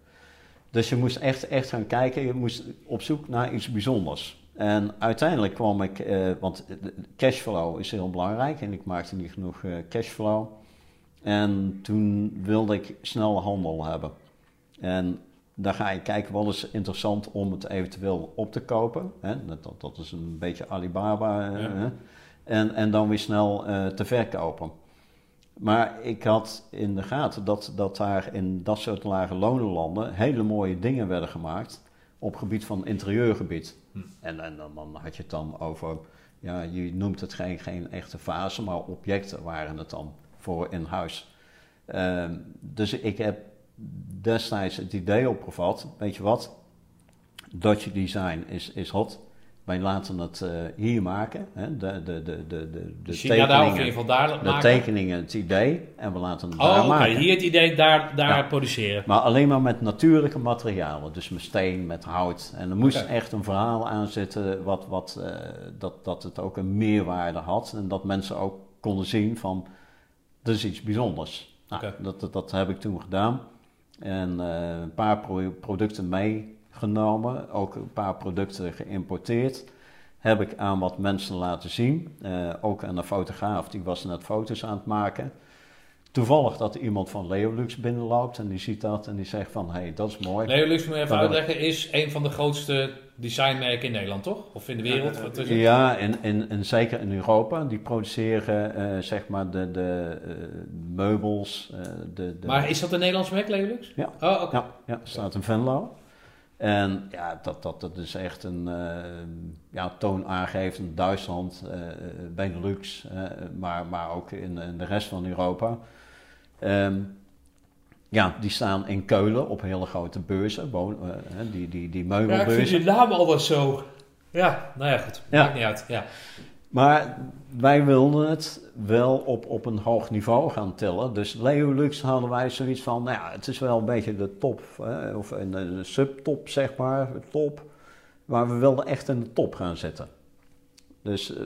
Dus je moest echt, echt gaan kijken, je moest op zoek naar iets bijzonders. En uiteindelijk kwam ik, uh, want cashflow is heel belangrijk en ik maakte niet genoeg cashflow. En toen wilde ik snelle handel hebben. En daar ga je kijken, wat is interessant om het eventueel op te kopen. Hè? Dat, dat, is een beetje Alibaba. Ja. En, en dan weer snel uh, te verkopen. Maar ik had in de gaten dat, dat daar in dat soort lage lonenlanden hele mooie dingen werden gemaakt op gebied van interieurgebied. Hm. En, en dan, dan had je het dan over, ja, je noemt het geen, geen echte fase, maar objecten waren het dan voor in huis. Ehm, dus ik heb destijds het idee opgevat, weet je wat, Dutch design is, is hot. Wij laten het eh, hier maken. Hè? De, de, de, de, de, China daar tekeningen, daar de tekeningen, het idee. En we laten het daar Oh, oké. maken. Hier het idee daar, daar produceren. Maar alleen maar met natuurlijke materialen. Dus met steen, met hout. En er moest echt een verhaal aan zitten wat, wat, eh, dat, dat het ook een meerwaarde had. En dat mensen ook konden zien van, dat is iets bijzonders. Nou, dat, dat, heb ik toen gedaan. En eh, een paar pro- producten meegenomen. Ook een paar producten geïmporteerd. Heb ik aan wat mensen laten zien. Eh, ook aan een fotograaf, die was net foto's aan het maken. Toevallig dat er iemand van Leolux binnenloopt en die ziet dat en die zegt van, hé, hey, dat is mooi. Neolux, moet je even uitleggen, is een van de grootste designmerken in Nederland, toch? Of in de wereld? Ja, en, en, en zeker in Europa. Die produceren eh, zeg maar de, de eh, meubels. eh, de, de, Maar is dat een Nederlands merk, Neolux? Ja. Oh, oké. Ja, ja, staat in Venlo. En ja, dat, dat, dat is echt een eh ja, toonaangevend Duitsland, eh, Benelux, eh, maar, maar ook in, in de rest van Europa. Ehm, ja, die staan in Keulen op hele grote beurzen, die, die, die Ja, ik vind meubelbeurzen. je naam al wel zo. Ja, nou ja, goed. Ja. Maakt niet uit. Ja. Maar wij wilden het wel op, op een hoog niveau gaan tillen. Dus Leolux hadden wij zoiets van, nou ja, het is wel een beetje de top, hè, of een, subtop zeg maar, top. Maar we wilden echt in de top gaan zitten. Dus eh,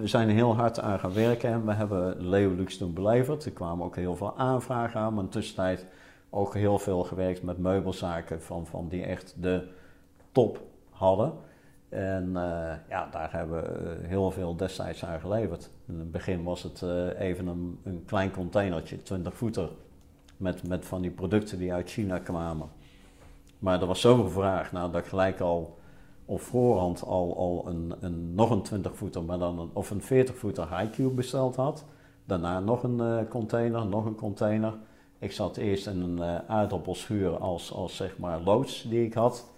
we zijn heel hard aan gaan werken en we hebben Leolux toen beleverd. Er kwamen ook heel veel aanvragen aan, maar in de tussentijd ook heel veel gewerkt met meubelzaken van, van die echt de top hadden. En eh, ja, daar hebben we eh, heel veel destijds aan geleverd. In het begin was het eh, even een, een klein containertje, 20 voeter, met, met van die producten die uit China kwamen. Maar er was zoveel vraag naar dat gelijk al op voorhand al, al een, een, nog een 20 voeter, maar dan een, of een 40 voeter high besteld had. Daarna nog een container, nog een container. Ik zat eerst in een aardappelschuur als, als zeg maar loods die ik had.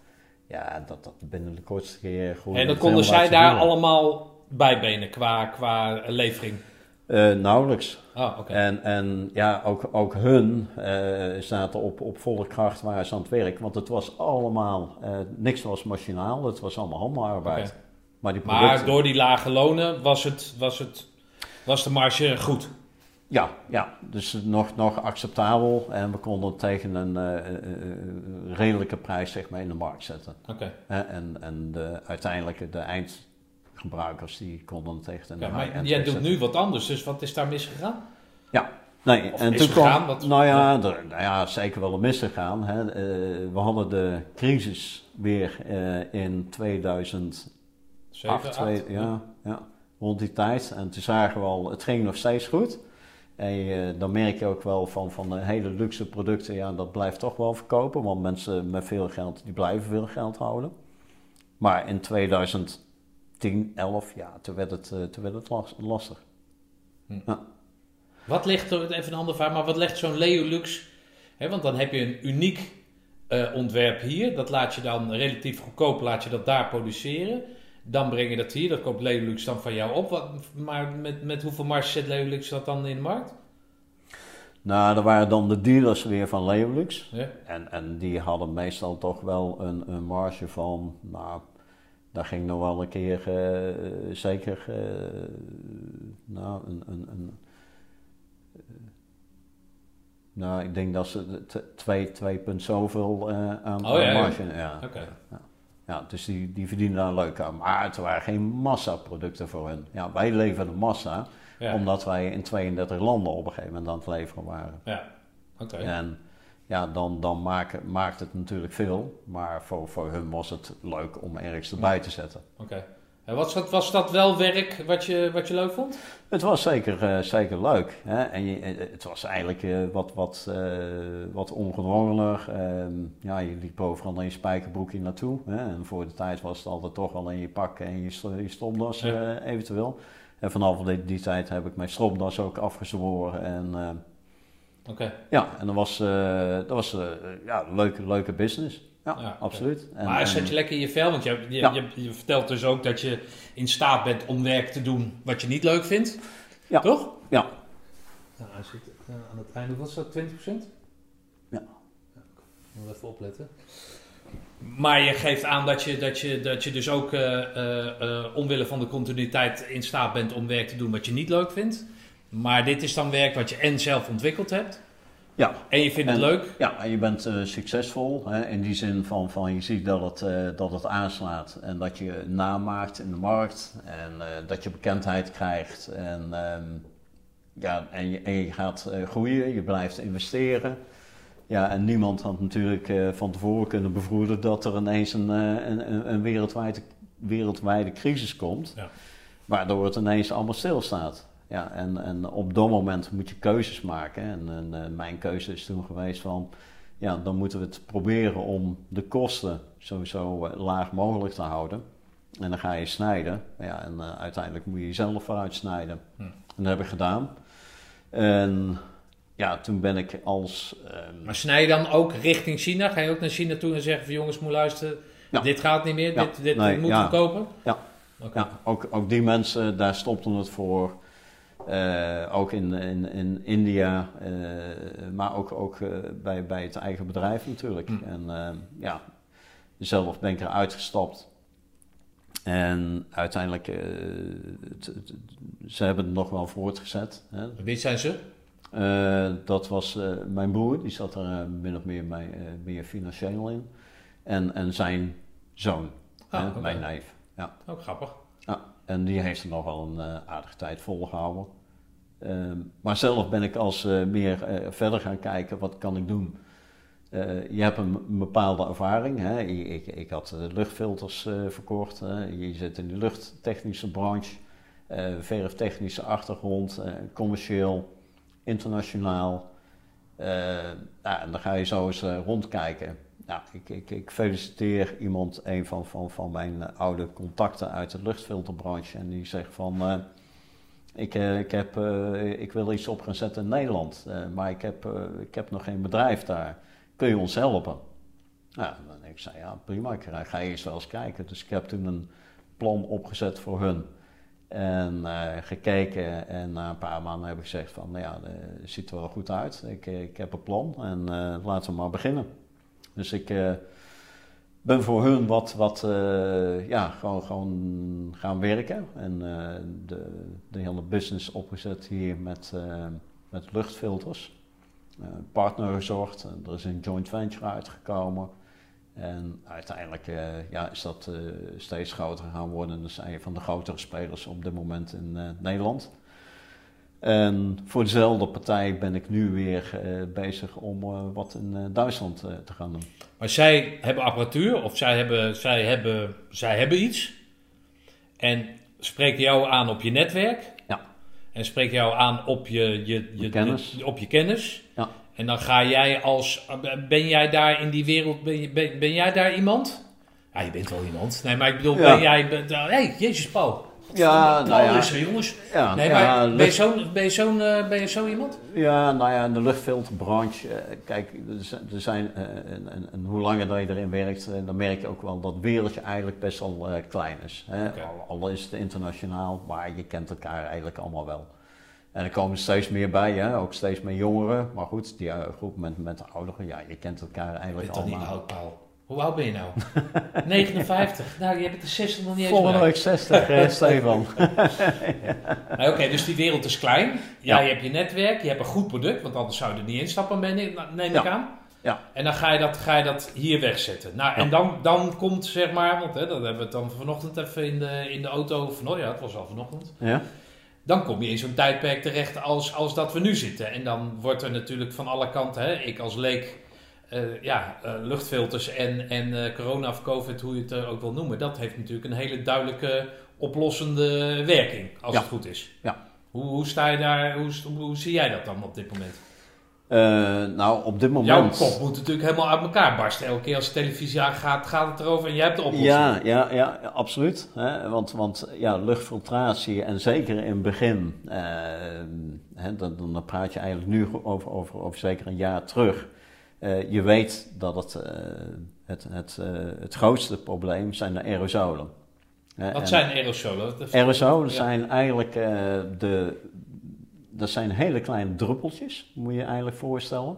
Ja, dat, dat binnen de kortste keer goed. En dan konden zij daar allemaal bijbenen qua, qua levering. Eh, nauwelijks. Oh. En, en ja, ook, ook hun eh, zaten op, op volle kracht waar ze aan het werk. Want het was allemaal, eh, niks was machinaal, het was allemaal handelarbeid. Oké. Maar die producten... Maar door die lage lonen was, het, was, het, was de marge goed. Ja, ja, dus nog, nog acceptabel. En we konden het tegen een eh, eh, eh, redelijke prijs zeg maar, in de markt zetten. Oké. En en de, uiteindelijk de eindgebruikers die konden het tegen een Ja, maar jij doet zetten. nu wat anders, dus wat is daar misgegaan? Nee, Of en toen kwam, wat- nou ja, er, nou ja, zeker wel een misgegaan. Hè. We hadden de crisis weer eh, in 2008, Zeven, acht? twee- ja, ja, rond die tijd. En toen zagen we al, het ging nog steeds goed. En je- dan merk je ook wel van, van de hele luxe producten, ja, dat blijft toch wel verkopen. Want mensen met veel geld, die blijven veel geld houden. Maar in 2010, 11, ja, toen werd het, eh, toen werd het las- lastig. Wat ligt er, even een andere vraag, maar wat legt zo'n Leolux? Hè, want dan heb je een uniek eh, ontwerp hier. Dat laat je dan relatief goedkoop, laat je dat daar produceren. Dan breng je dat hier, dat koopt Leolux dan van jou op. Wat, maar met, met hoeveel marge zet Leolux dat dan in de markt? Nou, er waren dan de dealers weer van Leolux. Ja. En, en die hadden meestal toch wel een, een marge van, nou, daar ging nog wel een keer eh, zeker, eh, nou, een, een, een eh, nou, ik denk dat ze twee, twee punt zoveel aan, Oh, aan ja, ja. marge, ja. Ja, dus die, die verdienen daar leuk aan. Maar het waren geen massaproducten voor hen. Ja, wij leverden massa, Ja. omdat wij in 32 landen op een gegeven moment aan het leveren waren. Ja. Oké. En ja, dan, dan maakt, maakt het natuurlijk veel. Maar voor, voor hun was het leuk om ergens erbij te zetten. Oké. Was dat, was dat wel werk wat je, wat je leuk vond? Het was zeker, eh, zeker leuk. Hè? En je, eh, het was eigenlijk eh, wat, wat, wat ongedwongener. Ehm, ja, je liep overal in je spijkerbroekje naartoe. Hè? En voor de tijd was het altijd toch wel in je pak en je, je stropdas Ja. eventueel. En vanaf die, die tijd heb ik mijn stropdas ook afgezworen. En, ja, en dat was, dat was ja, een leuke, leuke business. Ja, absoluut. En, Maar en- zet je lekker in je vel, want je, je, Ja. je, je vertelt dus ook dat je in staat bent om werk te doen wat je niet leuk vindt. Ja. Toch? Ja. Nou, hij zit eh, aan het einde, wat is dat, 20%? Ja. Moet even opletten. Maar je geeft aan dat je, dat je, dat je dus ook eh, eh, eh, omwille van de continuïteit in staat bent om werk te doen wat je niet leuk vindt. Maar dit is dan werk wat je en zelf ontwikkeld hebt. Ja. En je vindt het leuk. Ja, en je bent eh, succesvol hè, in die zin van, van je ziet dat het, eh, dat het aanslaat en dat je naam maakt in de markt en eh, dat je bekendheid krijgt en, ehm, ja, en, je, en je gaat groeien, je blijft investeren. Ja, en niemand had natuurlijk van tevoren kunnen bevroeden dat er ineens een, een, een, een wereldwijde, wereldwijde crisis komt, Ja. waardoor het ineens allemaal stilstaat. Ja, en, en op dat moment moet je keuzes maken. En, en eh, mijn keuze is toen geweest van, ja, dan moeten we het proberen om de kosten sowieso eh, laag mogelijk te houden. En dan ga je snijden. Ja, en eh, uiteindelijk moet je jezelf vooruit snijden. Hm. En dat heb ik gedaan. En ja, toen ben ik als... ehm, Maar snij je dan ook richting China? Ga je ook naar China toe en zeggen van jongens, moet luisteren, Ja. dit gaat niet meer, Ja. dit, dit Nee, moeten ja. kopen? Ja. Ja, ook, ook die mensen, daar stopten het voor. Eh, ook in, in, in India, eh, maar ook, ook eh, bij, bij het eigen bedrijf natuurlijk. Hm. En eh, ja, zelf ben ik eruit gestapt. En uiteindelijk, ze hebben het nog wel voortgezet. Hè. Wie zijn ze? Dat was mijn broer, die zat er min of meer, mee, meer financieel in. En, en zijn zoon, Ah, hè, mijn neef. Ook grappig. Ja, en die heeft er nog wel een aardige tijd volgehouden. Ehm, maar zelf ben ik als eh, meer eh, verder gaan kijken, wat kan ik doen? Eh, je hebt een, bepaalde ervaring. Hè? Ik, ik, ik had luchtfilters verkocht. Je zit in de luchttechnische branche, verftechnische achtergrond, commercieel, internationaal. Nou, en dan ga je zo eens rondkijken. Nou, ik, ik, feliciteer iemand, een van, van, van mijn oude contacten uit de luchtfilterbranche. En die zegt van, ik, eh, ik, heb, eh, ik wil iets op gaan zetten in Nederland. eh, maar ik heb, ik heb nog geen bedrijf daar. Kun je ons helpen? Nou, ik zei, ja prima, ik ga, eerst wel eens kijken. Dus ik heb toen een plan opgezet voor hun. En gekeken en na een paar maanden heb ik gezegd van, nou ja, het ziet er wel goed uit. Ik, ik heb een plan en laten we maar beginnen. Dus ik ben voor hun wat, wat eh, ja, gewoon, gewoon gaan werken. En eh, de, de hele business opgezet hier met, eh, met luchtfilters. Partner gezocht. En er is een joint venture uitgekomen. En uiteindelijk ja, is dat steeds groter gaan worden. Dat een van de grotere spelers op dit moment in Nederland. En voor dezelfde partij ben ik nu weer eh, bezig om eh, wat in eh, Duitsland te gaan doen. Maar zij hebben apparatuur of zij hebben, zij hebben, zij hebben iets. En spreken jou aan op je netwerk. Ja. En spreken jou aan op je, je, je, kennis. je- op je kennis. Ja. En dan ga jij als. Ben jij daar in die wereld. Ben, je- ben, ben jij daar iemand? Ja, je bent wel iemand. Nee, maar ik bedoel, Ja. ben jij. Hé, hey, Jezus, Paul. Ja, Paul nou ja. is er, jongens. Ja, Nee, ja, maar ben je zo'n ben je zo'n, eh, ben je zo iemand? Ja, nou ja, in de luchtfilterbranche, eh, kijk, er zijn, er zijn eh, en, en, en hoe langer dat je erin werkt, dan merk je ook wel dat het wereldje eigenlijk best wel eh, klein is. Hè? Al, al is het internationaal, maar je kent elkaar eigenlijk allemaal wel. En er komen steeds meer bij, hè? ook steeds meer jongeren. Maar goed, die groep met, met de ouderen, ja, je kent elkaar eigenlijk niet allemaal. Hoe oud ben je nou? 59. Nou, je hebt de 60 nog niet eens Volgende bereikt. week 60, eh, Stefan. Nou, Oké, dus die wereld is klein. Ja, Ja. je hebt je netwerk, je hebt een goed product, want anders zou je er niet instappen, ik- neem ik aan. Ja. En dan ga je dat, ga je dat hier wegzetten. Nou, en Ja. dan, dan komt zeg maar, want hè, dat hebben we het dan vanochtend even in de, in de auto, van, ja, het was al vanochtend. Ja? Dan kom je in zo'n tijdperk terecht als, als dat we nu zitten. En dan wordt er natuurlijk van alle kanten, hè, ik als leek, eh, ja, eh, luchtfilters en, en eh, corona of covid, hoe je het ook wil noemen, dat heeft natuurlijk een hele duidelijke oplossende werking, als Ja. het goed is. Ja. Hoe, hoe sta je daar, hoe, hoe zie jij dat dan op dit moment? Nou, op dit moment... Jouw kop moet natuurlijk helemaal uit elkaar barsten. Elke keer als de televisie aangaat, gaat het erover en jij hebt de oplossing. Ja, ja, ja absoluut. Hè? Want, want ja, luchtfiltratie en zeker in het begin... Hè, dan, dan praat je eigenlijk nu over, over, over zeker een jaar terug. Uh, je weet dat het, het, het, het grootste probleem zijn de aerosolen. Wat zijn aerosolen? Aerosolen zijn eigenlijk de dat zijn hele kleine druppeltjes, moet je eigenlijk voorstellen.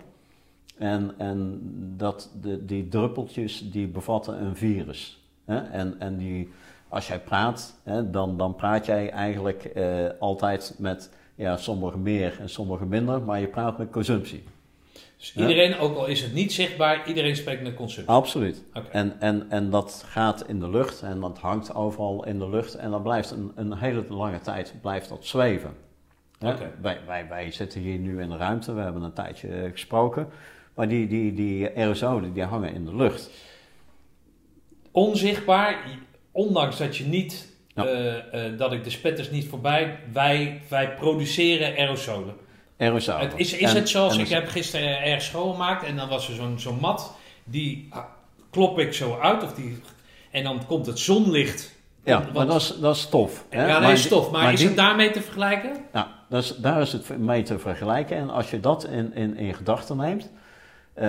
En, en dat, de, die druppeltjes die bevatten een virus. Hè? En, en die, als jij praat, hè, dan, dan praat jij eigenlijk eh, altijd met ja, sommigen meer en sommigen minder, maar je praat met consumptie. Dus iedereen, ook al is het niet zichtbaar, iedereen spreekt met consumptie? Absoluut. En, en, en dat gaat in de lucht en dat hangt overal in de lucht en dan blijft een, een hele lange tijd blijft dat zweven. Wij, wij, wij zitten hier nu in de ruimte, we hebben een tijdje gesproken. Maar die, die, die aerosolen die hangen in de lucht. Onzichtbaar, ondanks dat je niet, eh, eh, dat ik de spetters niet voorbij, wij, wij produceren aerosolen. Het, is is het zoals, ik heb gisteren erg schoongemaakt en dan was er zo'n zo'n mat, die klop ik zo uit of die, en dan komt het zonlicht ja, maar dat is, dat is stof. Hè? Ja, dat is stof. Maar, is het daarmee te vergelijken? Ja, dat is, daar is het mee te vergelijken. En als je dat in, in, in gedachten neemt... Uh,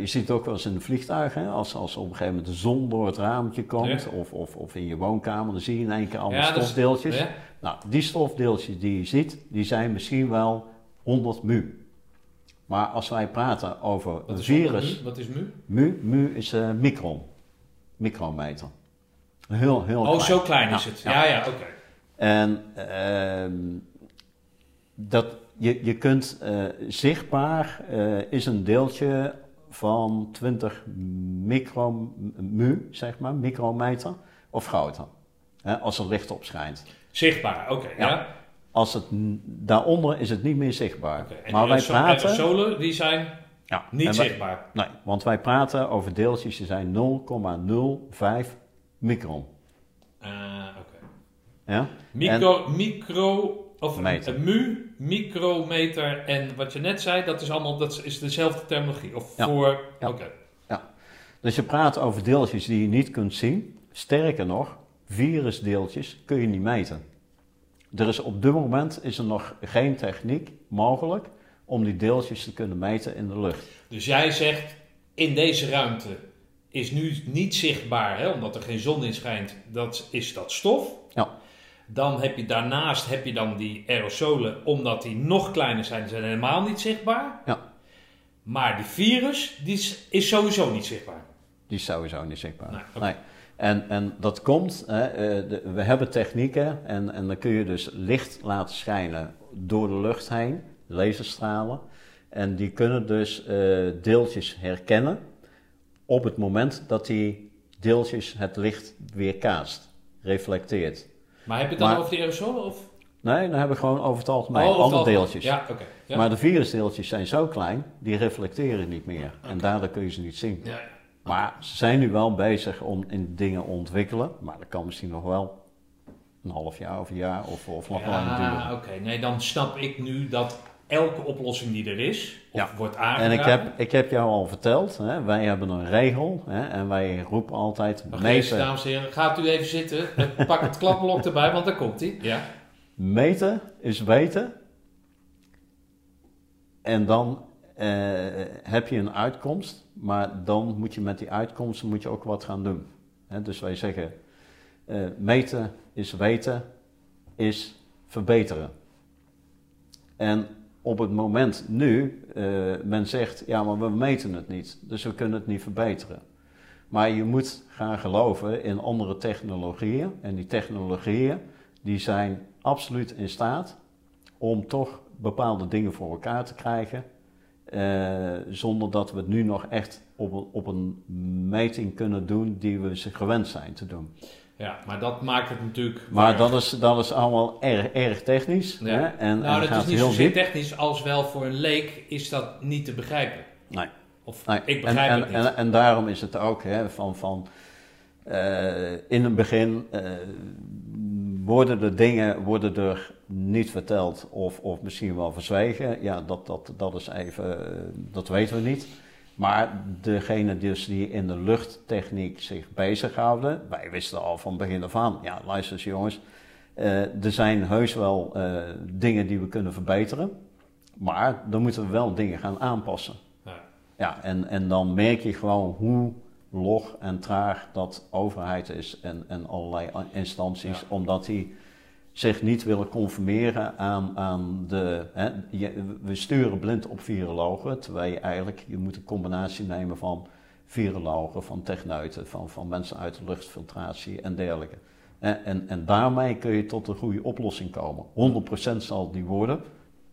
je ziet het ook wel eens in een vliegtuig, hè? Als, als op een gegeven moment de zon door het raampje komt, of, of, of in je woonkamer, dan zie je in één keer allemaal stofdeeltjes. Nou, die stofdeeltjes die je ziet, die zijn misschien wel 100 mu. Maar als wij praten over een virus. Wat is mu? Mu, mu is uh, micron, micrometer. Heel, heel oh, zo klein is het. Ja, ja, oké. En uh, dat, je, je kunt uh, zichtbaar uh, is een deeltje van 20 micromu, zeg maar, micrometer of groter. Hè, als er licht op schijnt. Zichtbaar, oké. ja. Als het, daaronder is het niet meer zichtbaar. Okay. maar wij praten. aerosolen die zijn ja, niet zichtbaar. Nee, want wij praten over deeltjes die zijn 0,05 micron. Ah, oké. Ja? Micro, micro of Meter. mu, micrometer en wat je net zei, dat is allemaal dat is dezelfde terminologie. Of voor. Ja. Oké. Ja. Dus je praat over deeltjes die je niet kunt zien. Sterker nog, virusdeeltjes kun je niet meten. Er is op dit moment is er nog geen techniek mogelijk om die deeltjes te kunnen meten in de lucht. Dus jij zegt in deze ruimte is nu niet zichtbaar, hè, omdat er geen zon in schijnt, dat is dat stof. Ja. Dan heb je daarnaast heb je dan die aerosolen, omdat die nog kleiner zijn, zijn helemaal niet zichtbaar. Ja. Maar die virus, die is, is sowieso niet zichtbaar. Die is sowieso niet zichtbaar. Nee, En, en dat komt, hè, eh, de, we hebben technieken en, en dan kun je dus licht laten schijnen door de lucht heen, laserstralen. En die kunnen dus uh, deeltjes herkennen op het moment dat die deeltjes het licht weerkaatst, reflecteert. Maar heb je het dan over die aerosolen? Of? Nee, dan hebben we gewoon over het algemeen oh, alle deeltjes. Ja, oké. ja. Maar de virusdeeltjes zijn zo klein, die reflecteren niet meer. En daardoor kun je ze niet zien. Ja, maar ze zijn nu wel bezig om in dingen ontwikkelen. Maar dat kan misschien nog wel een half jaar of een jaar of, of nog duren. Ja, oké. Nee, dan snap ik nu dat elke oplossing die er is, of ja. wordt aangeraden. En ik heb, ik heb jou al verteld, hè, wij hebben een regel hè, en wij roepen altijd... Meten. dames en heren, gaat u even zitten, pak het klapblok erbij, want daar komt hij. Ja. Meten is weten en dan eh, heb je een uitkomst, maar dan moet je met die uitkomst moet je ook wat gaan doen. Dus wij zeggen, uh, meten is weten, is verbeteren. En op het moment nu, uh, men zegt, ja, maar we meten het niet, dus we kunnen het niet verbeteren. Maar je moet gaan geloven in andere technologieën. En die technologieën, die zijn absoluut in staat om toch bepaalde dingen voor elkaar te krijgen. Uh, zonder dat we het nu nog echt op een, op een meting kunnen doen die we ze gewend zijn te doen. Ja, maar dat maakt het natuurlijk. Maar dat is, dat is allemaal erg, erg technisch. Ja. Hè? En, nou, dat is niet zozeer technisch als wel voor een leek is dat niet te begrijpen. Nee. Of nee. ik begrijp en, het niet. En, en, daarom is het ook hè, van. van uh, in het begin uh, worden de dingen worden er niet verteld of, of misschien wel verzwegen? Ja, dat, dat, dat is even, eh, dat weten we niet. Maar degene dus die in de luchttechniek zich bezighouden, wij wisten al van begin af aan, ja luister eens jongens, uh, er zijn heus wel uh, dingen die we kunnen verbeteren, maar dan moeten we wel dingen gaan aanpassen. Ja, ja en, en dan merk je gewoon hoe log en traag dat overheid is en, en allerlei instanties, omdat die zich niet willen conformeren aan, aan de. Hè, we sturen blind op virologen, terwijl je eigenlijk je moet een combinatie nemen van virologen, van techneuten, van, van mensen uit de luchtfiltratie en dergelijke. En, en, en daarmee kun je tot een goede oplossing komen. 100% zal het niet worden,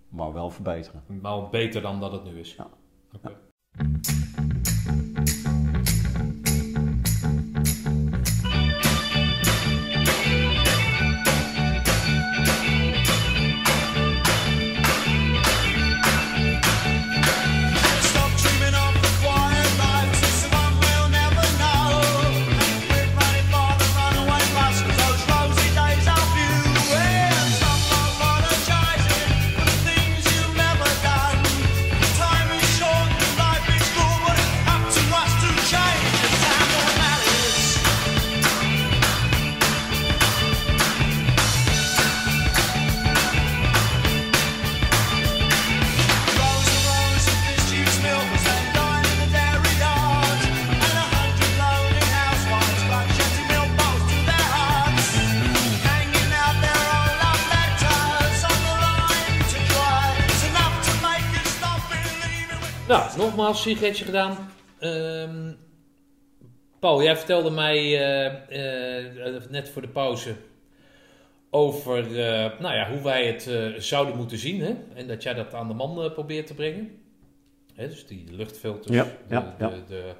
maar wel verbeteren. Maar beter dan dat het nu is. Ja. Okay. Nogmaals sigaretje gedaan. Um, Paul, jij vertelde mij uh, uh, net voor de pauze over uh, nou ja, hoe wij het zouden moeten zien. Hè? En dat jij dat aan de man probeert te brengen. Hè, dus die luchtfilters, ja, de, ja, de, de,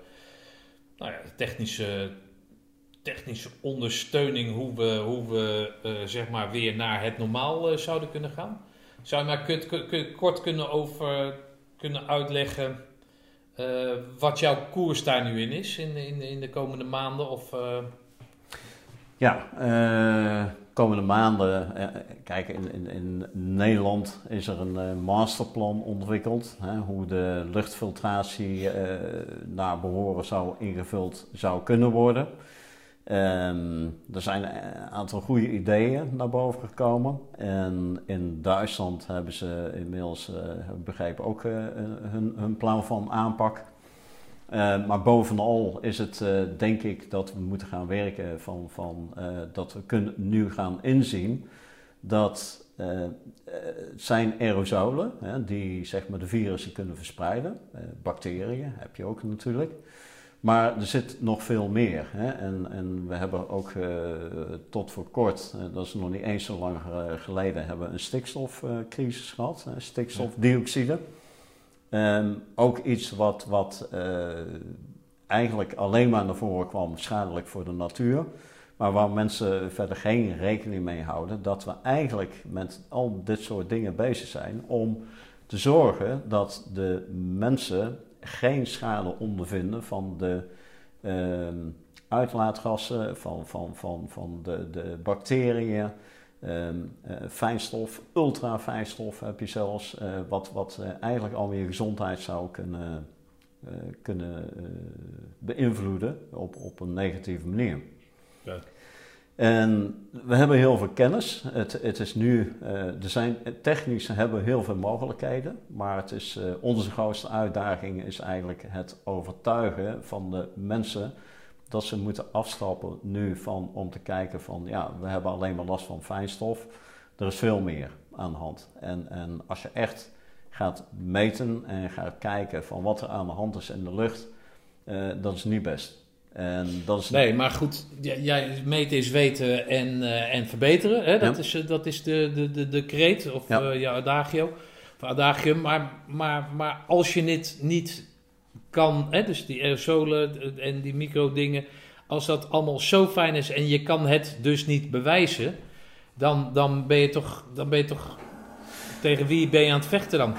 nou technische, technische ondersteuning, hoe we, hoe we zeg maar weer naar het normaal zouden kunnen gaan. Zou je maar kort kunnen over kunnen uitleggen uh, wat jouw koers daar nu in is in, in, in de komende maanden? Of, uh... Ja, uh, komende maanden. kijk, in, in, in, Nederland is er een masterplan ontwikkeld. Hè, hoe de luchtfiltratie naar behoren zou ingevuld zou kunnen worden. Um, er zijn een aantal goede ideeën naar boven gekomen. En in Duitsland hebben ze inmiddels, uh, begrepen, ook uh, hun, hun, plan van aanpak. Uh, maar bovenal is het denk ik dat we moeten gaan werken van, van dat we kunnen nu gaan inzien dat het zijn aerosolen die zeg maar de virussen kunnen verspreiden. bacteriën heb je ook natuurlijk. Maar er zit nog veel meer. Hè? En, en we hebben ook uh, tot voor kort, uh, dat is nog niet eens zo lang geleden, hebben een stikstofcrisis gehad, stikstofdioxide. Um, ook iets wat, wat uh, eigenlijk alleen maar naar voren kwam, schadelijk voor de natuur. Maar waar mensen verder geen rekening mee houden, dat we eigenlijk met al dit soort dingen bezig zijn om te zorgen dat de mensen geen schade ondervinden van de uh, uitlaatgassen, van, van, van, van de, de bacteriën, uh, fijnstof, ultrafijnstof heb je zelfs, uh, wat, wat uh, eigenlijk alweer gezondheid zou kunnen, kunnen beïnvloeden op, op een negatieve manier. Ja. En we hebben heel veel kennis. Het, het is nu, uh, er zijn, technisch hebben we heel veel mogelijkheden, maar het is, uh, onze grootste uitdaging is eigenlijk het overtuigen van de mensen dat ze moeten afstappen nu van, om te kijken van, ja, we hebben alleen maar last van fijnstof. Er is veel meer aan de hand. En, en als je echt gaat meten en gaat kijken van wat er aan de hand is in de lucht, uh, dat is niet best. En dat is... Nee, maar goed, jij meten is weten en, uh, en verbeteren. Hè? Dat, is, uh, dat is de, de, de, de kreet of ja. Uh, ja, adagio, of adagium. Maar, maar, maar als je het niet kan, hè, dus die aerosolen en die micro dingen, als dat allemaal zo fijn is en je kan het dus niet bewijzen, dan, dan, ben, je toch, dan ben je toch tegen wie ben je aan het vechten dan?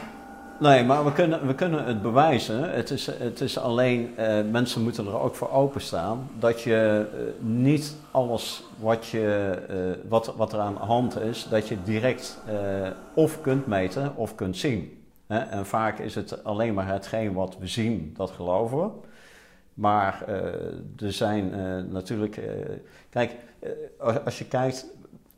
Nee, maar we kunnen, we kunnen het bewijzen. Het is, het is alleen, uh, mensen moeten er ook voor openstaan. Dat je uh, niet alles wat, je, uh, wat, wat er aan de hand is, dat je direct of kunt meten of kunt zien. Hè? En vaak is het alleen maar hetgeen wat we zien, dat geloven we. Maar er zijn natuurlijk. kijk, als je kijkt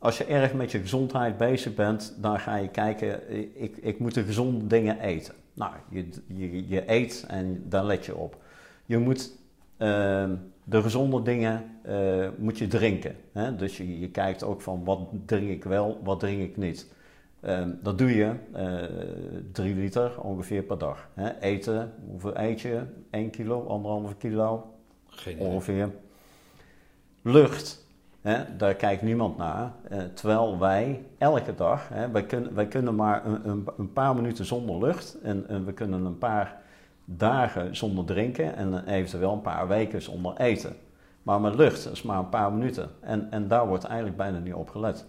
als je erg met je gezondheid bezig bent, dan ga je kijken, ik, ik moet de gezonde dingen eten. Nou, je, je, je eet en daar let je op. Je moet uh, de gezonde dingen uh, moet je drinken. Hè? Dus je, je kijkt ook van wat drink ik wel, wat drink ik niet. Uh, dat doe je uh, drie liter ongeveer per dag. Hè? Eten, hoeveel eet je? 1 kilo, anderhalve kilo? Geen ongeveer. Lucht, Hè, daar kijkt niemand naar. Eh, terwijl wij elke dag, hè, wij, kunnen, wij kunnen maar een, een, een paar minuten zonder lucht en, en, we kunnen een paar dagen zonder drinken en eventueel een paar weken zonder eten. Maar met lucht is maar een paar minuten en, en daar wordt eigenlijk bijna niet op gelet.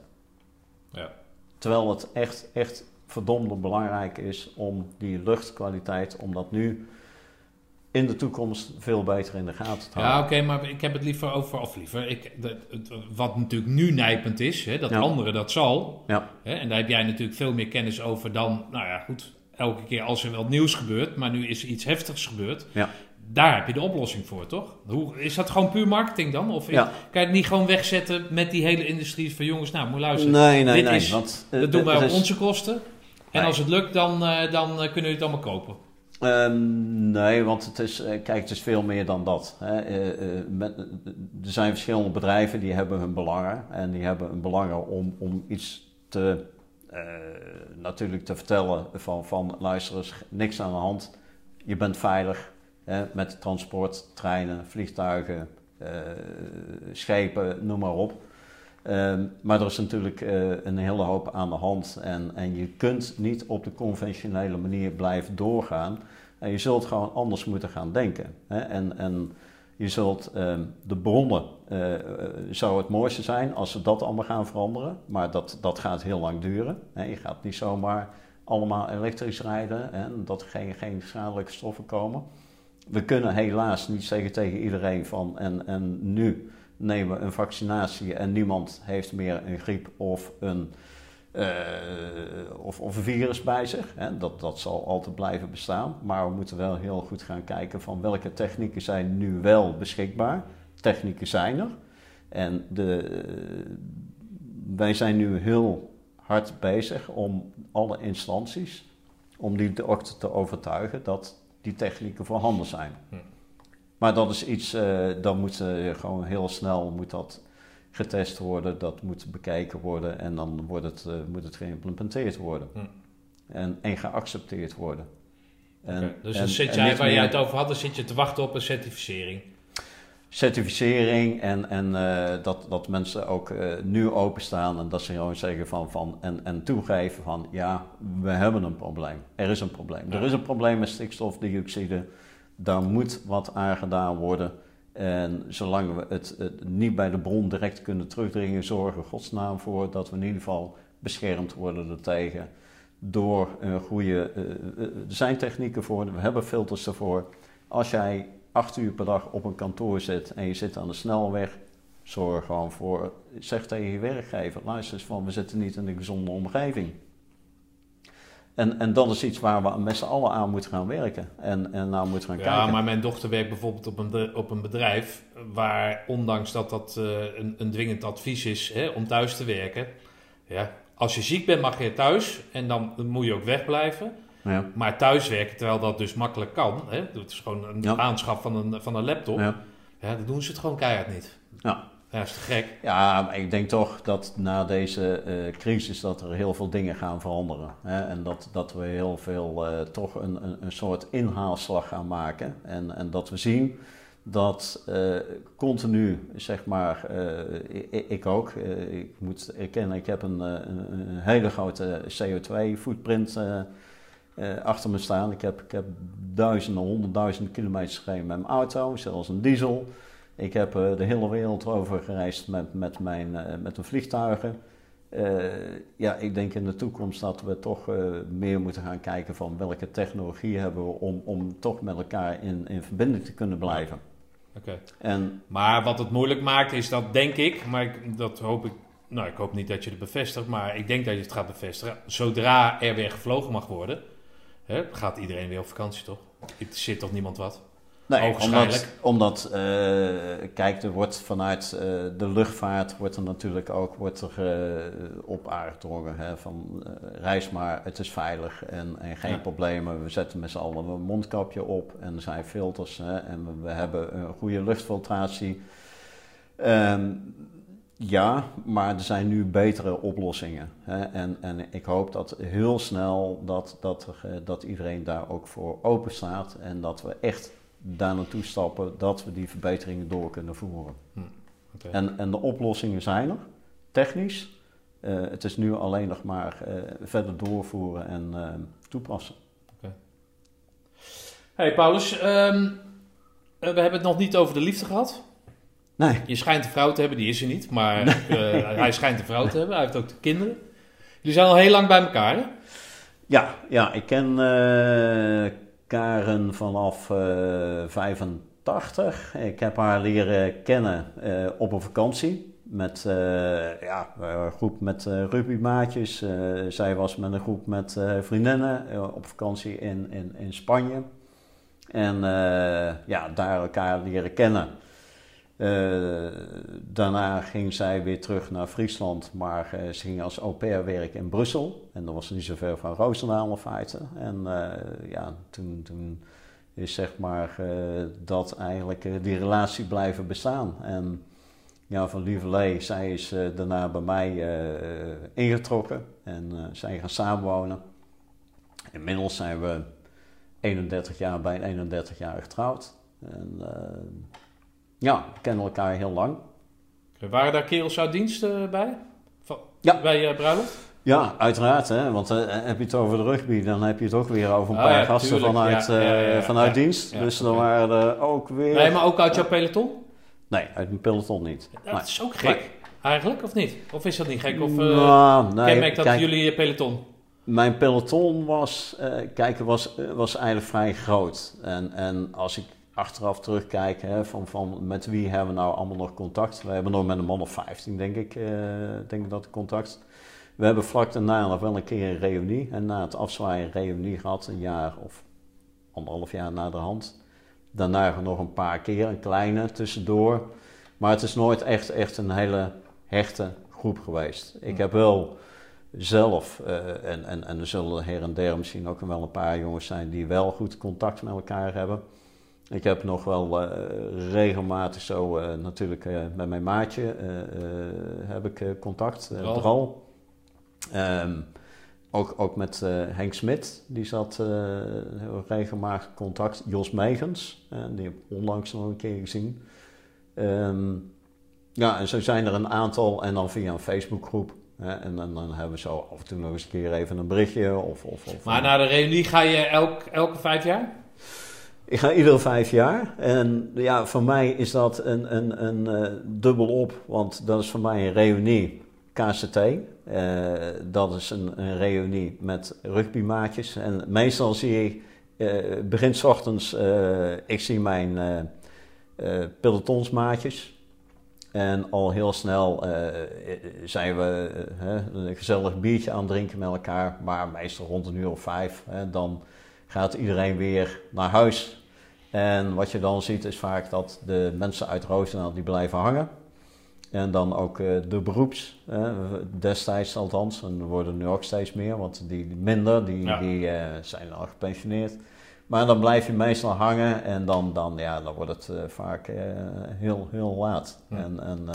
Ja. Terwijl het echt, echt verdomde belangrijk is om die luchtkwaliteit, om dat nu in de toekomst veel beter in de gaten te houden. Ja, oké, maar ik heb het liever over, of liever, ik, dat, wat natuurlijk nu nijpend is, hè, dat ja. andere dat zal. Ja. Hè, en daar heb jij natuurlijk veel meer kennis over dan, nou ja, goed, elke keer als er wel nieuws gebeurt, maar nu is er iets heftigs gebeurd. Ja. Daar heb je de oplossing voor, toch? Hoe, is dat gewoon puur marketing dan? Of ja. kan je het niet gewoon wegzetten met die hele industrie van jongens, nou, moet luisteren. Nee, nee, dit nee. Is, want, dat doen wij op onze kosten. En als het lukt, dan, uh, dan kunnen jullie het allemaal kopen. Um, nee, want het is, kijk, het is veel meer dan dat. Hè. Uh, met, er zijn verschillende bedrijven die hebben hun belangen. En die hebben een belangen om, om iets te, natuurlijk te vertellen van, van luister eens, niks aan de hand. Je bent veilig hè, met transport, treinen, vliegtuigen, schepen, noem maar op. Um, maar er is natuurlijk uh, een hele hoop aan de hand en, en je kunt niet op de conventionele manier blijven doorgaan. En je zult gewoon anders moeten gaan denken. Hè? En, en je zult um, de bronnen, uh, zou het mooiste zijn als ze dat allemaal gaan veranderen. Maar dat, dat gaat heel lang duren. Hè? Je gaat niet zomaar allemaal elektrisch rijden en dat er geen, geen schadelijke stoffen komen. We kunnen helaas niet zeggen tegen iedereen van en, en nu nemen een vaccinatie en niemand heeft meer een griep of een, uh, of, of, een virus bij zich. Hè. Dat, dat zal altijd blijven bestaan. Maar we moeten wel heel goed gaan kijken van welke technieken zijn nu wel beschikbaar. Technieken zijn er. En de, wij zijn nu heel hard bezig om alle instanties, om die ook te overtuigen dat die technieken voorhanden zijn. Hm. Maar dat is iets, uh, dan moet uh, gewoon heel snel moet dat getest worden, dat moet bekeken worden en dan wordt het, uh, moet het geïmplementeerd worden. Hm. En, en geaccepteerd worden. En, okay. Dus dan zit jij, waar jij het over had, dan zit je te wachten op een certificering. Certificering en, en dat, dat mensen ook nu openstaan en dat ze gewoon zeggen van, van en, en toegeven van ja, we hebben een probleem. Er is een probleem. Ja. Er is een probleem met stikstofdioxide daar moet wat aan gedaan worden. En zolang we het, het, niet bij de bron direct kunnen terugdringen, zorgen godsnaam voor dat we in ieder geval beschermd worden ertegen. Door een goede. Uh, er zijn technieken voor, we hebben filters ervoor. Als jij acht uur per dag op een kantoor zit en je zit aan de snelweg, zorg gewoon voor. Zeg tegen je werkgever: luister eens van, we zitten niet in een gezonde omgeving. En, en dat is iets waar we met z'n allen aan moeten gaan werken en, en naar moeten gaan ja, kijken. Ja, maar mijn dochter werkt bijvoorbeeld op een, op een bedrijf waar, ondanks dat dat uh, een, een dwingend advies is hè, om thuis te werken, ja, als je ziek bent mag je thuis en dan, moet je ook wegblijven. Ja. Maar thuiswerken, terwijl dat dus makkelijk kan, hè, het is gewoon een ja. aanschaf van een, van een laptop, ja. ja, dan doen ze het gewoon keihard niet. Ja. Ja, gek. Ja, maar ik denk toch dat na deze uh, crisis dat er heel veel dingen gaan veranderen. Hè? En dat, dat we heel veel uh, toch een, een, een, soort inhaalslag gaan maken. En, en dat we zien dat uh, continu, zeg maar, ik, ik, ook, ik moet erkennen, ik heb een, een, een hele grote CO2-footprint achter me staan. Ik heb, ik heb duizenden, honderdduizenden kilometers gereden met mijn auto, zelfs een diesel. Ik heb uh, de hele wereld over gereisd met, met, mijn, uh, met de vliegtuigen. ja, ik denk in de toekomst dat we toch meer moeten gaan kijken van welke technologie hebben we om, om toch met elkaar in, in verbinding te kunnen blijven. Oké. En Maar wat het moeilijk maakt is dat, denk ik, maar ik, dat hoop ik, nou ik hoop niet dat je het bevestigt, maar ik denk dat je het gaat bevestigen. Zodra er weer gevlogen mag worden, hè, gaat iedereen weer op vakantie toch? Het zit toch niemand wat? Nee, omdat, omdat uh, kijk, er wordt vanuit uh, de luchtvaart wordt er natuurlijk ook wordt er, uh, op aangedrongen hè, van reis maar, het is veilig en, en geen problemen. We zetten met z'n allen een mondkapje op en er zijn filters hè, en we, we, hebben een goede luchtfiltratie. Um, ja, maar er zijn nu betere oplossingen. Hè? En, en ik hoop dat heel snel dat, dat, dat iedereen daar ook voor open staat en dat we echt daar naartoe stappen dat we die verbeteringen door kunnen voeren. Hm, en, en de oplossingen zijn er, technisch. Uh, het is nu alleen nog maar uh, verder doorvoeren en uh, toepassen. Okay. Hey Paulus, um, we hebben het nog niet over de liefde gehad. Nee. Je schijnt een vrouw te hebben, die is er niet, maar hij schijnt een vrouw te hebben. Hij heeft ook de kinderen. Jullie zijn al heel lang bij elkaar, hè? Ja, ja ik ken Karen vanaf uh, eh, 85. Ik heb haar leren kennen uh, op een vakantie. Met uh, ja, een groep met rugbymaatjes. zij was met een groep met vriendinnen op vakantie in, in, in Spanje. En ja, daar elkaar leren kennen. Uh, daarna ging zij weer terug naar Friesland, maar uh, ze ging als au pair werken in Brussel. En dat was niet zo ver van Roosendaal in feite. En uh, ja, toen, toen is zeg maar dat eigenlijk die relatie blijven bestaan. En ja, van Lieverlee, zij is daarna bij mij ingetrokken en zij gaan samenwonen. Inmiddels zijn we 31 jaar bij 31 jaar getrouwd. En ja, we kennen elkaar heel lang. Waren daar kerels uit dienst uh, bij? Van, ja. Bij uh, bruiloft? Ja, uiteraard. Hè? Want uh, heb je het over de rugby, dan heb je het ook weer over een ah, paar gasten vanuit, ja, vanuit dienst. dus dan waren er ook weer... Nee, maar ook uit jouw peloton? Nee, uit mijn peloton niet. dat is ook gek, eigenlijk, of niet? Of is dat niet gek? Of nou, nee, kenmerkt dat kijk, jullie peloton? Mijn peloton was, kijk, was, was eigenlijk vrij groot. En, en als ik achteraf terugkijken hè, van, van met wie hebben we nou allemaal nog contact. We hebben nog met een man of 15 denk ik, uh, denk ik dat contact. We hebben vlak daarna nog wel een keer een reunie. En na het afzwaaien een reunie gehad, een jaar of anderhalf jaar na de hand. Daarna nog een paar keer, een kleine tussendoor. Maar het is nooit echt, echt een hele hechte groep geweest. Ik heb wel zelf, uh, en, en, en er zullen her en der misschien ook wel een paar jongens zijn die wel goed contact met elkaar hebben. Ik heb nog wel uh, regelmatig zo uh, natuurlijk uh, met mijn maatje heb ik contact, vooral. Um, ook, ook met Henk Smit, die zat regelmatig contact. Jos Megens, die heb ik onlangs nog een keer gezien. Um, ja, en zo zijn er een aantal en dan via een Facebookgroep. en dan, dan, hebben we zo af en toe nog eens een keer even een berichtje. Of, of, of maar naar de reunie ga je elk, elke vijf jaar? Ik ga ieder vijf jaar. En ja, voor mij is dat een, een, een uh, dubbel op, want dat is voor mij een reunie KCT. Eh, dat is een, een reunie met rugbymaatjes. En meestal zie ik, uh, begint s ochtends, ik zie mijn pelotonsmaatjes. En al heel snel zijn we een gezellig biertje aan het drinken met elkaar. Maar meestal rond een uur of vijf. dan gaat iedereen weer naar huis. En wat je dan ziet is vaak dat de mensen uit Roosendaal die blijven hangen. En dan ook uh, de beroeps, uh, destijds althans, en er worden nu ook steeds meer, want die minder, die, die uh, zijn al gepensioneerd. Maar dan blijf je meestal hangen en dan, dan, ja, dan wordt het vaak heel, heel laat. En, en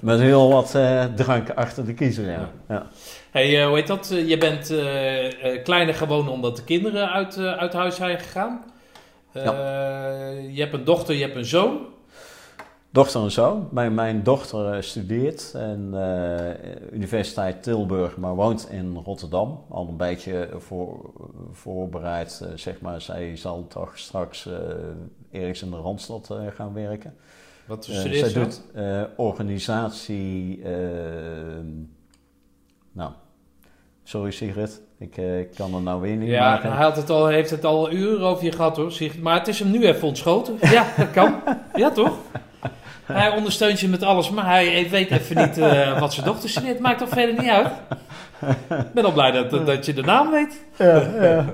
met heel wat drank achter de kiezer. Ja. ja. Hey, hoe heet dat? je bent kleiner gewoon omdat de kinderen uit, uit huis zijn gegaan. Je hebt een dochter, je hebt een zoon. Dochter en zoon. Mijn, mijn dochter studeert aan uh, Universiteit Tilburg, maar woont in Rotterdam. Al een beetje voor, voorbereid, uh, zeg maar. Zij zal toch straks ergens in de Randstad gaan werken. Wat studeert zij? doet organisatie Nou, sorry Sigrid, ik, eh, ik kan er nou weer niet Ja, maken. hij had het al, heeft het al uren over je gehad hoor. Sigrid. Maar het is hem nu even ontschoten. Ja, dat kan. Ja, toch? Hij ondersteunt je met alles, maar hij weet even niet eh, wat zijn dochter studeert. Maakt toch verder niet uit? Ik ben al blij dat, dat je de naam weet. Ja, ja.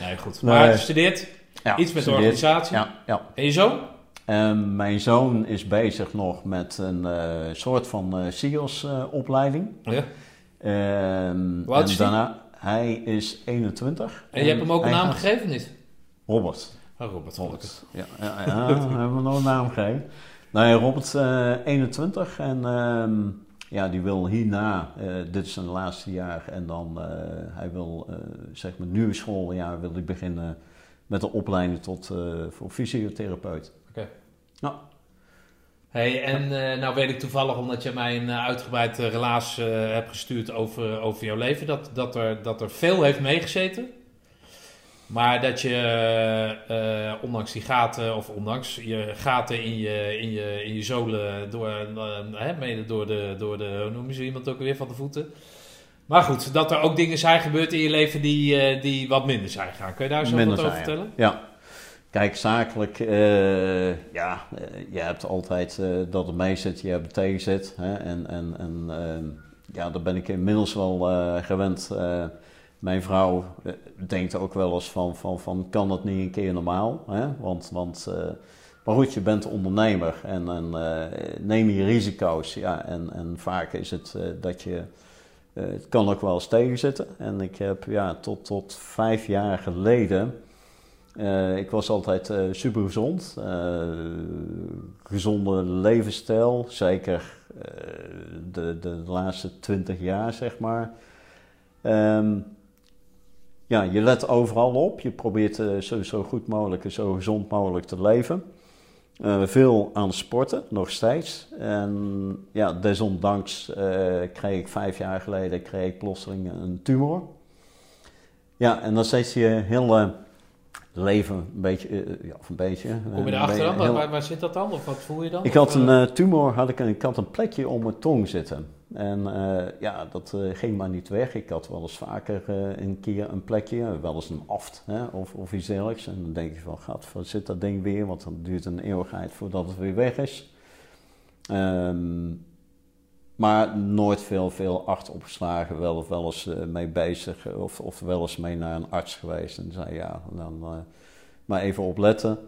Nee, goed. Nee. Maar hij studeert Ja, iets met de organisatie. Ja, ja. En je zoon? En mijn zoon is bezig nog met een eh, soort van eh SIOS-opleiding. Ja. Ehm, Hoe oud is die? daarna, hij is 21. En je hebt hem ook een naam gaat- gegeven, niet? Robert. Oh, Robert. Robert. Ja, ja, ja hebben we nog een naam gegeven. Nee, Robert, eh 21. En ehm, ja, die wil hierna, eh, dit is zijn laatste jaar. En dan, eh, hij wil, eh, zeg maar, nieuwe schooljaar wil hij beginnen met de opleiding tot, eh, voor fysiotherapeut. Oké. Ja. Hey, en eh, nou weet ik toevallig, omdat je mij een eh, uitgebreid eh, relaas eh, hebt gestuurd over, over jouw leven, dat, dat, er, dat er veel heeft meegezeten. Maar dat je, eh, ondanks die gaten, of ondanks je gaten in je, in je, in je zolen, door, eh, hè, mede door de, door de, hoe noem je zo iemand ook weer, van de voeten. Maar goed, dat er ook dingen zijn gebeurd in je leven die, eh, die wat minder zijn gegaan. Kun je daar zo Minder wat over zijn, vertellen? Ja. Kijk, zakelijk, eh, ja, eh, je hebt altijd eh, dat er mee zit, je hebt er tegen zit. Hè? En, en, en ja, daar ben ik inmiddels wel eh, gewend. Mijn vrouw eh, denkt ook wel eens van, van, van kan dat niet een keer normaal? Hè? Want, want eh, maar goed, je bent ondernemer en, en eh, neem je risico's. Ja, en, en vaak is het dat je, het kan ook wel eens tegenzitten. En ik heb ja, tot, tot vijf jaar geleden... Ik was altijd super gezond. gezonde levensstijl, zeker de, de, laatste twintig jaar, zeg maar. Ehm, ja, je let overal op. Je probeert eh, zo, zo goed mogelijk en zo gezond mogelijk te leven. Eh, veel aan sporten, nog steeds. En ja, desondanks eh, kreeg ik vijf jaar geleden kreeg ik plotseling een tumor. Ja, en dan zet je heel leven een beetje, ja, of een beetje. Kom je erachter dan? heel- Waar, zit dat dan? Of wat voel je dan? ik had een tumor, had ik, een, ik had een plekje om mijn tong zitten. En eh, ja, dat eh, ging maar niet weg. Ik had wel eens vaker eh, een keer een plekje, wel eens een aft hè, of, of iets dergelijks. En dan denk je van, waar zit dat ding weer? Want dan duurt een eeuwigheid voordat het weer weg is. Ehm, maar nooit veel, veel acht opgeslagen, wel, wel eens mee bezig of, of wel eens mee naar een arts geweest. En zei ja, dan maar even opletten.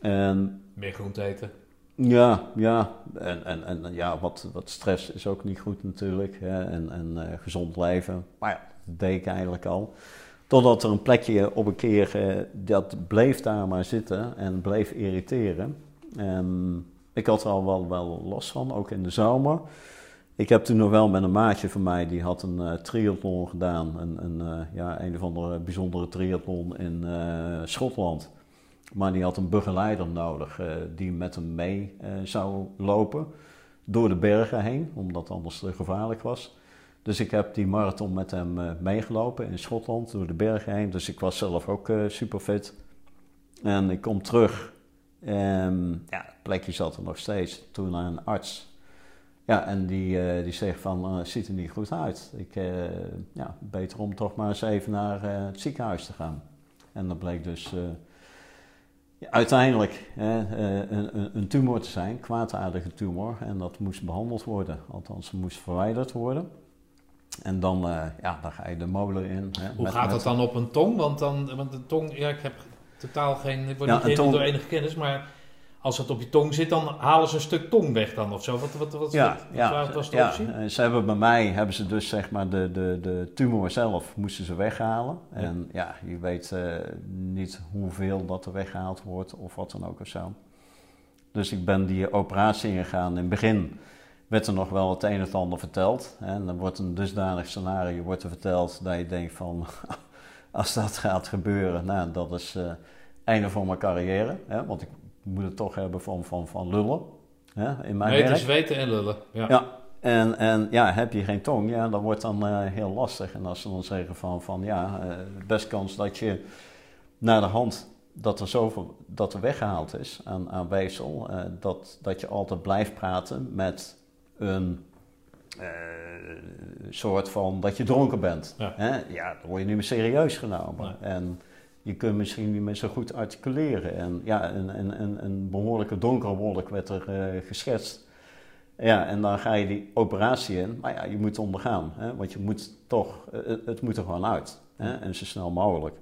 En Meer groente eten. Ja, ja. En, en, en ja, wat, wat stress is ook niet goed natuurlijk. Hè? En, en eh, gezond leven. Maar ja, dat deed eigenlijk al. Totdat er een plekje op een keer, eh, dat bleef daar maar zitten en bleef irriteren. En ik had er al wel, wel last van, ook in de zomer. Ik heb toen nog wel met een maatje van mij, die had een eh, triathlon gedaan. Een, een, ja, een of andere bijzondere triathlon in Schotland. Maar die had een begeleider nodig eh, die met hem mee eh, zou lopen door de bergen heen, omdat anders te gevaarlijk was. Dus ik heb die marathon met hem eh, meegelopen in Schotland door de bergen heen. Dus ik was zelf ook eh, super fit. En ik kom terug. En ja, het plekje zat er nog steeds. Toen naar een arts. Ja, en die, eh, die zegt van, eh, het ziet er niet goed uit. Ik, eh, ja, beter om toch maar eens even naar eh, het ziekenhuis te gaan. En dat bleek dus... uiteindelijk eh, een, een- tumor te zijn, kwaadaardige tumor. En dat moest behandeld worden, althans moest verwijderd worden. En dan, eh, ja, dan ga je de molen in. Hè, Hoe met- gaat met- dat dan op een tong? Want, dan, want de tong, ja, ik heb totaal geen, ik word Ja, niet tong- door enige kennis, maar als het op je tong zit, dan halen ze een stuk tong weg dan of zo. Wat, wat, wat, Ja, wat, ja, wat was de ja, optie? eh, ze hebben bij mij, hebben ze dus zeg maar de, de, de tumor zelf moesten ze weghalen. Ja. En ja, je weet eh, niet hoeveel dat er weggehaald wordt of wat dan ook of zo. Dus ik ben die operatie ingegaan. In het begin werd er nog wel het een en het ander verteld. En dan wordt een dusdanig scenario wordt er verteld dat je denkt van... als dat gaat gebeuren, nou, dat is eh einde van mijn carrière. Hè. Want ik moet het toch hebben van, van, van lullen hè, in mijn Weten, werk. zweten en lullen. Ja. Ja, en, en ja, heb je geen tong, ja, dat wordt dan eh, heel lastig. En als ze dan zeggen van, van ja, eh, best kans dat je naar de hand dat er zoveel dat er weggehaald is aan, aan weefsel, eh, dat, dat je altijd blijft praten met een soort van dat je dronken bent. Ja. Hè? ja, dan word je niet meer serieus genomen. En je kunt misschien niet meer zo goed articuleren. En ja, een, een, een, een behoorlijke donkere wolk werd er uh, geschetst. Ja, en dan ga je die operatie in. Maar ja, je moet ondergaan. Hè? Want je moet toch, het, het moet er gewoon uit. Hè? En zo snel mogelijk.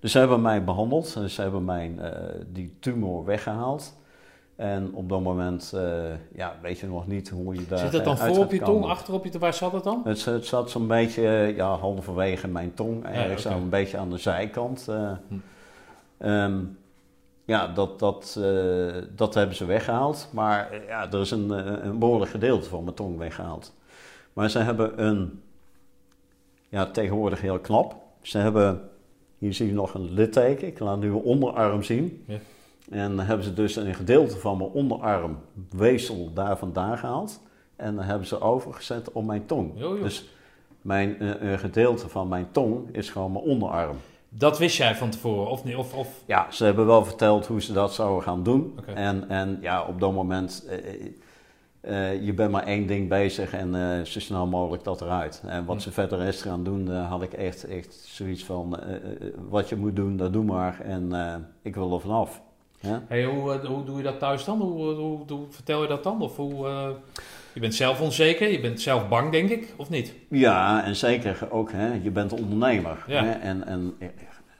Dus ze hebben mij behandeld. Ze hebben mij uh, die tumor weggehaald. En op dat moment uh, ja, weet je nog niet hoe je daar. Zit het dan voor op je tong, achter op je tong? Waar zat het dan? Het, het zat zo'n beetje ja, halverwege mijn tong, eigenlijk ja, okay. zo een beetje aan de zijkant. Uh, hm. um, ja, dat, dat, dat hebben ze weggehaald. Maar ja, er is een, een behoorlijk gedeelte van mijn tong weggehaald. Maar ze hebben een, ja, tegenwoordig heel knap. Ze hebben, hier zie je nog een litteken. Ik laat nu een onderarm zien. Ja. En dan hebben ze dus een gedeelte van mijn onderarm weefsel daar vandaan gehaald. En dan hebben ze overgezet op mijn tong. Jo, jo. Dus mijn, uh, een gedeelte van mijn tong is gewoon mijn onderarm. Dat wist jij van tevoren, of niet? Of, of... Ja, ze hebben wel verteld hoe ze dat zouden gaan doen. Okay. En, en ja, op dat moment, uh, uh, je bent maar één ding bezig en zo snel mogelijk dat eruit. En wat hm. ze verder rest gaan doen, had ik echt, echt zoiets van, wat je moet doen, dat doe maar. En ik wil er vanaf. Ja? Hey, hoe, hoe doe je dat thuis dan? Hoe, hoe, hoe vertel je dat dan? Of hoe, uh, je bent zelf onzeker, je bent zelf bang, denk ik, of niet? Ja, en zeker ook, hè, je bent ondernemer. Ja. Hè, en, en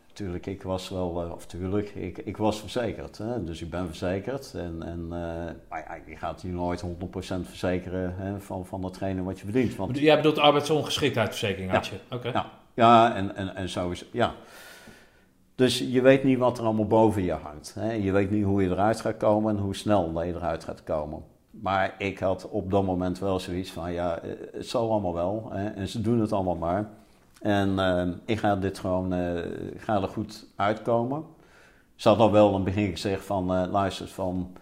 natuurlijk, ik was wel, of tuurlijk, ik, ik was verzekerd. Hè, dus ik ben verzekerd. En, en uh, maar ja, je gaat hier nooit 100% verzekeren hè, van, van datgene wat je verdient. Want, Jij bedoelt arbeidsongeschiktheidsverzekering had ja. je? Oké. Ja, ja en, en, en zo is ja. Dus je weet niet wat er allemaal boven je hangt. Hè? Je weet niet hoe je eruit gaat komen en hoe snel je eruit gaat komen. Maar ik had op dat moment wel zoiets van, ja, het zal allemaal wel. Hè? En ze doen het allemaal maar. En uh, ik ga dit gewoon, uh, ga er goed uitkomen. Ze had wel in het begin gezegd van, uh, luister, van,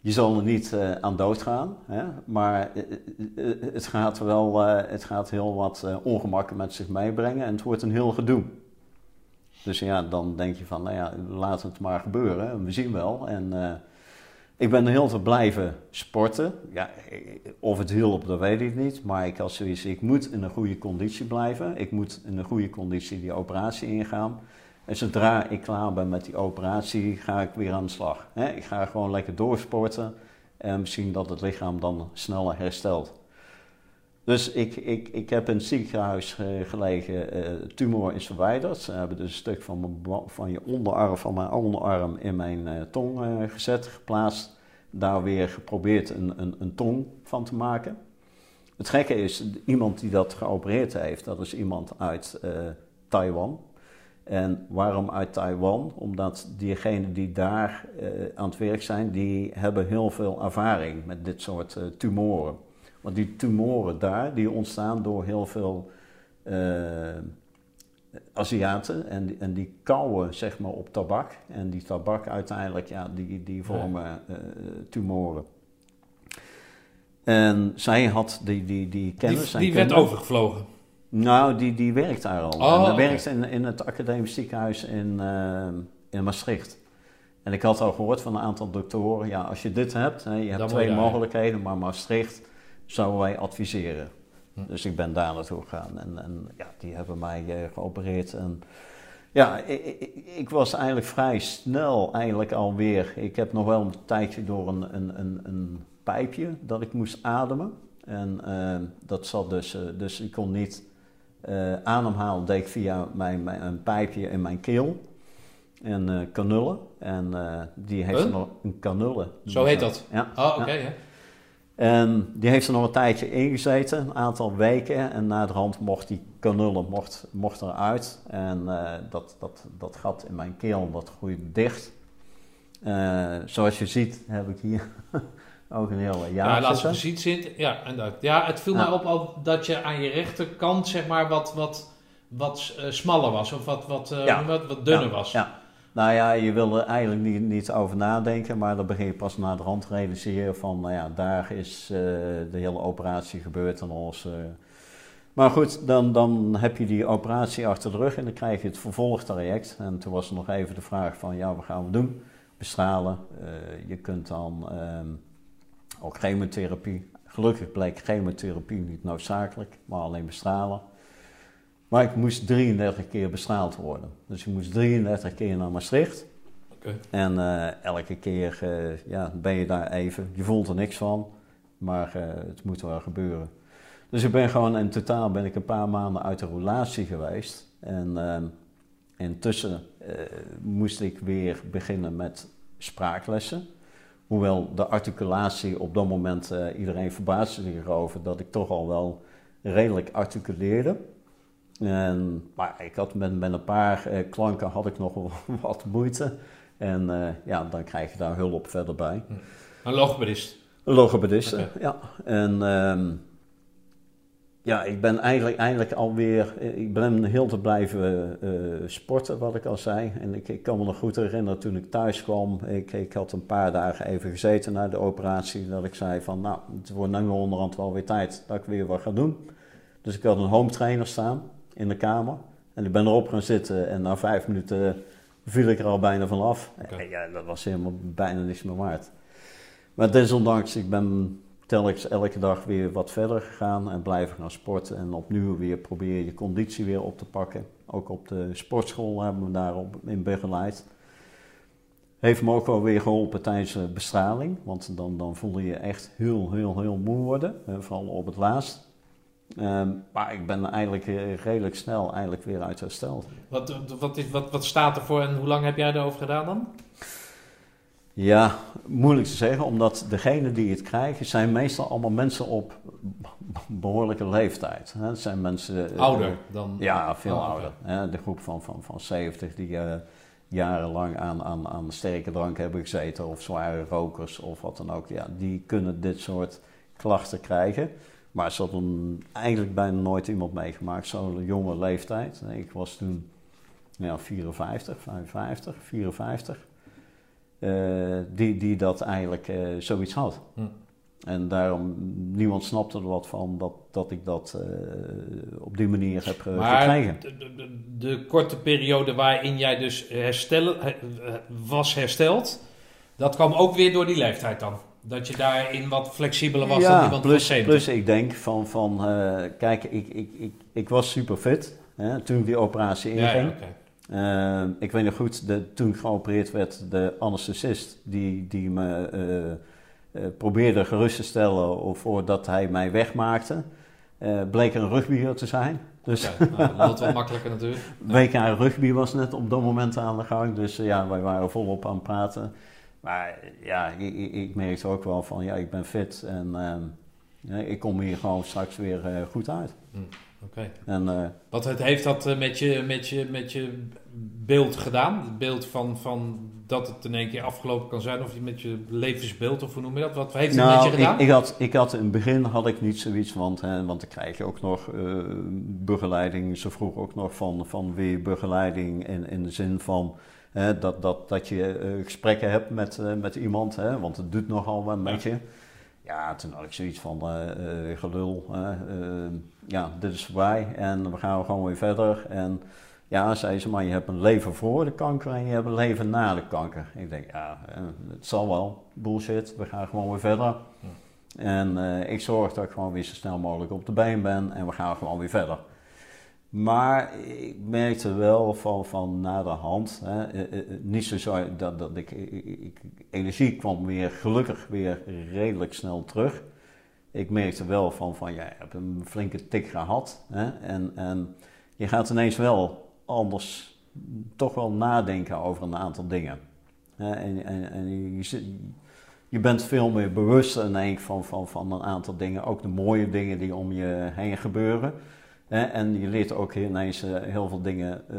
je zal er niet aan dood gaan. Hè? Maar het gaat wel, het gaat heel wat ongemakken met zich meebrengen en het wordt een heel gedoe. Dus ja, dan denk je van, nou ja, laat het maar gebeuren. We zien wel. En uh, ik ben heel veel blijven sporten. Ja, of het hielp, dat weet ik niet. Maar ik had zoiets, ik moet in een goede conditie blijven. Ik moet in een goede conditie die operatie ingaan. En zodra ik klaar ben met die operatie, ga ik weer aan de slag. Ik ga gewoon lekker doorsporten. En misschien dat het lichaam dan sneller herstelt. Dus ik, ik, ik heb in het ziekenhuis uh, gelegen, uh, tumor is verwijderd. Ze hebben dus een stuk van, mijn, van je onderarm, van mijn onderarm in mijn uh, tong gezet, geplaatst. Daar weer geprobeerd een, een, een tong van te maken. Het gekke is, iemand die dat geopereerd heeft, dat is iemand uit Taiwan. En waarom uit Taiwan? Omdat diegenen die daar aan het werk zijn, die hebben heel veel ervaring met dit soort tumoren. Want die tumoren daar, die ontstaan door heel veel uh, Aziaten en, die, en die kauwen zeg maar op tabak. En die tabak uiteindelijk, ja, die, die vormen uh, tumoren. En zij had die, die, die kennis. Die, die werd overgevlogen? Nou, die, die werkt daar al. Oh, en okay. werkt in, in het academisch ziekenhuis in, uh, in Maastricht. En ik had al gehoord van een aantal doktoren, ja, als je dit hebt, hè, je hebt Dan twee mogelijkheden, maar Maastricht zouden wij adviseren. Hm. Dus ik ben daar naartoe gegaan en, en ja, die hebben mij uh, geopereerd. En ja, ik, ik, ik, was eigenlijk vrij snel eigenlijk alweer. Ik heb nog wel een tijdje door een, een, een, een pijpje dat ik moest ademen. En uh, dat zat dus, uh, dus ik kon niet ademhalen, deed ik via mijn, mijn, een pijpje in mijn keel. En kanullen. En die heeft huh? nog een kanullen. Zo heet dat? Ja. Oh, oké. Okay, ja. En die heeft er nog een tijdje ingezeten, een aantal weken. En na de hand mocht die kanullen mocht, mocht eruit. En uh, dat, dat, dat gat in mijn keel dat groeide dicht. Uh, zoals je ziet heb ik hier ook een hele jaar Ja, laat je ziet zit. Ja, en dat, ja, het viel ja. mij op al dat je aan je rechterkant zeg maar wat, wat, wat uh, smaller was. Of wat, wat, ja. wat, wat dunner ja. was. Ja. Nou ja, je wil er eigenlijk niet, over nadenken, maar dan begin je pas na de hand realiseren van, nou ja, daar is uh, de hele operatie gebeurd en alles. Uh. Maar goed, dan, dan heb je die operatie achter de rug en dan krijg je het vervolgtraject. En toen was er nog even de vraag van, ja, wat gaan we doen? Bestralen. Uh, je kunt dan ook chemotherapie gelukkig bleek chemotherapie niet noodzakelijk, maar alleen bestralen. Maar ik moest 33 keer bestraald worden. Dus ik moest 33 keer naar Maastricht. En eh, elke keer eh, ja, ben je daar even. Je voelt er niks van, maar eh, het moet wel gebeuren. Dus ik ben gewoon in totaal ben ik een paar maanden uit de relatie geweest. En intussen moest ik weer beginnen met spraaklessen. Hoewel de articulatie op dat moment, iedereen verbaasde zich erover dat ik toch al wel redelijk articuleerde. En, maar ik had met, met een paar eh, klanken had ik nog wel wat moeite. En eh, ja, dan krijg je daar hulp verder bij. Een logopedist. Een logopedist, Oké. ja. En ehm, ja, ik ben eigenlijk, eigenlijk alweer, eh, ik ben heel te blijven eh, sporten, wat ik al zei. En ik, ik kan me nog goed herinneren toen ik thuis kwam, ik, ik had een paar dagen even gezeten na de operatie, dat ik zei van, nou, het wordt nu onderhand wel weer tijd dat ik weer wat ga doen. Dus ik had een home trainer staan in de kamer. En ik ben erop gaan zitten en na vijf minuten viel ik er al bijna vanaf. Oké. En ja, dat was helemaal bijna niks meer waard. Maar desondanks, ik ben telkens elke dag weer wat verder gegaan en blijven gaan sporten. En opnieuw weer proberen je conditie weer op te pakken. Ook op de sportschool hebben we daarop in begeleid. Heeft me ook wel weer geholpen tijdens de bestraling. Want dan, dan voelde je echt heel, heel, heel moe worden. eh, Vooral op het laatst. Ehm, maar ik ben eigenlijk redelijk snel eigenlijk weer uit hersteld. Wat, wat, is, wat, wat staat ervoor en hoe lang heb jij erover gedaan dan? Ja, moeilijk te zeggen, omdat degenen die het krijgen zijn meestal allemaal mensen op behoorlijke leeftijd. Hè. Het zijn mensen... eh, Ouder dan? Ja, veel Oh, ouder. Hè. De groep van, van, van 70 die eh, jarenlang aan, aan, aan sterke drank hebben gezeten of zware rokers of wat dan ook. Ja, die kunnen dit soort klachten krijgen. Maar ze hadden eigenlijk bijna nooit iemand meegemaakt, zo'n jonge leeftijd. Ik was toen ja, 54, 55, 54. eh, die, die dat eigenlijk eh, zoiets had. Hm. En daarom, niemand snapte er wat van dat, dat ik dat eh, op die manier heb ge- Maar gekregen. de, de- de- korte periode waarin jij dus herstellen, he- eh, was hersteld, dat kwam ook weer door die leeftijd dan? Dat je daarin wat flexibeler was dan ja, iemand plus, van 70? plus ik denk van, van eh, kijk, ik, ik, ik, ik was super fit hè, toen die operatie inging. ja. Eh, ik weet nog goed, de, toen ik geopereerd werd, de anesthesist die, die me eh, probeerde gerust te stellen of voordat hij mij wegmaakte, bleek een rugbier te zijn. Dus nou, dat is wel makkelijker natuurlijk. WK rugby was net op dat moment aan de gang, dus ja, wij waren volop aan het praten. Maar ja, ik, ik, ik merkte ook wel van, ja, ik ben fit en ehm, ja, ik kom hier gewoon straks weer eh, goed uit. Oké. En eh, Wat het, heeft dat eh, met je, met, je, met je beeld gedaan? Het beeld van, van dat het in één keer afgelopen kan zijn? Of je met je levensbeeld, of hoe noem je dat? Wat heeft het met je Nou, gedaan? ik, ik, had, ik had in het begin had ik niet zoiets, want, hè, want dan krijg je ook nog begeleiding. Ze vroeg ook nog van, van weer begeleiding in, in de zin van hè, dat, dat, dat je eh, gesprekken hebt met, eh, met iemand, hè, want het doet nogal wat met je. Ja, toen had ik zoiets van eh, gelul. ja, dit is voorbij en we gaan gewoon weer verder. En ja, zei ze, maar je hebt een leven voor de kanker en je hebt een leven na de kanker. Ik denk, ja, het zal wel. Bullshit, we gaan gewoon weer verder. En ik zorg dat ik gewoon weer zo snel mogelijk op de been ben en we gaan gewoon weer verder. Maar ik merkte wel van, van na de hand, hè, eh, eh, eh, niet zo dat, dat ik, ik, energie kwam weer gelukkig weer redelijk snel terug. Ik merkte wel van, van ja, je hebt een flinke tik gehad. Hè, en, en je gaat ineens wel anders toch wel nadenken over een aantal dingen. Hè, en en, en je, je bent veel meer bewust één van, van, van een aantal dingen. Ook de mooie dingen die om je heen gebeuren. En je leert ook ineens eh, heel veel dingen eh,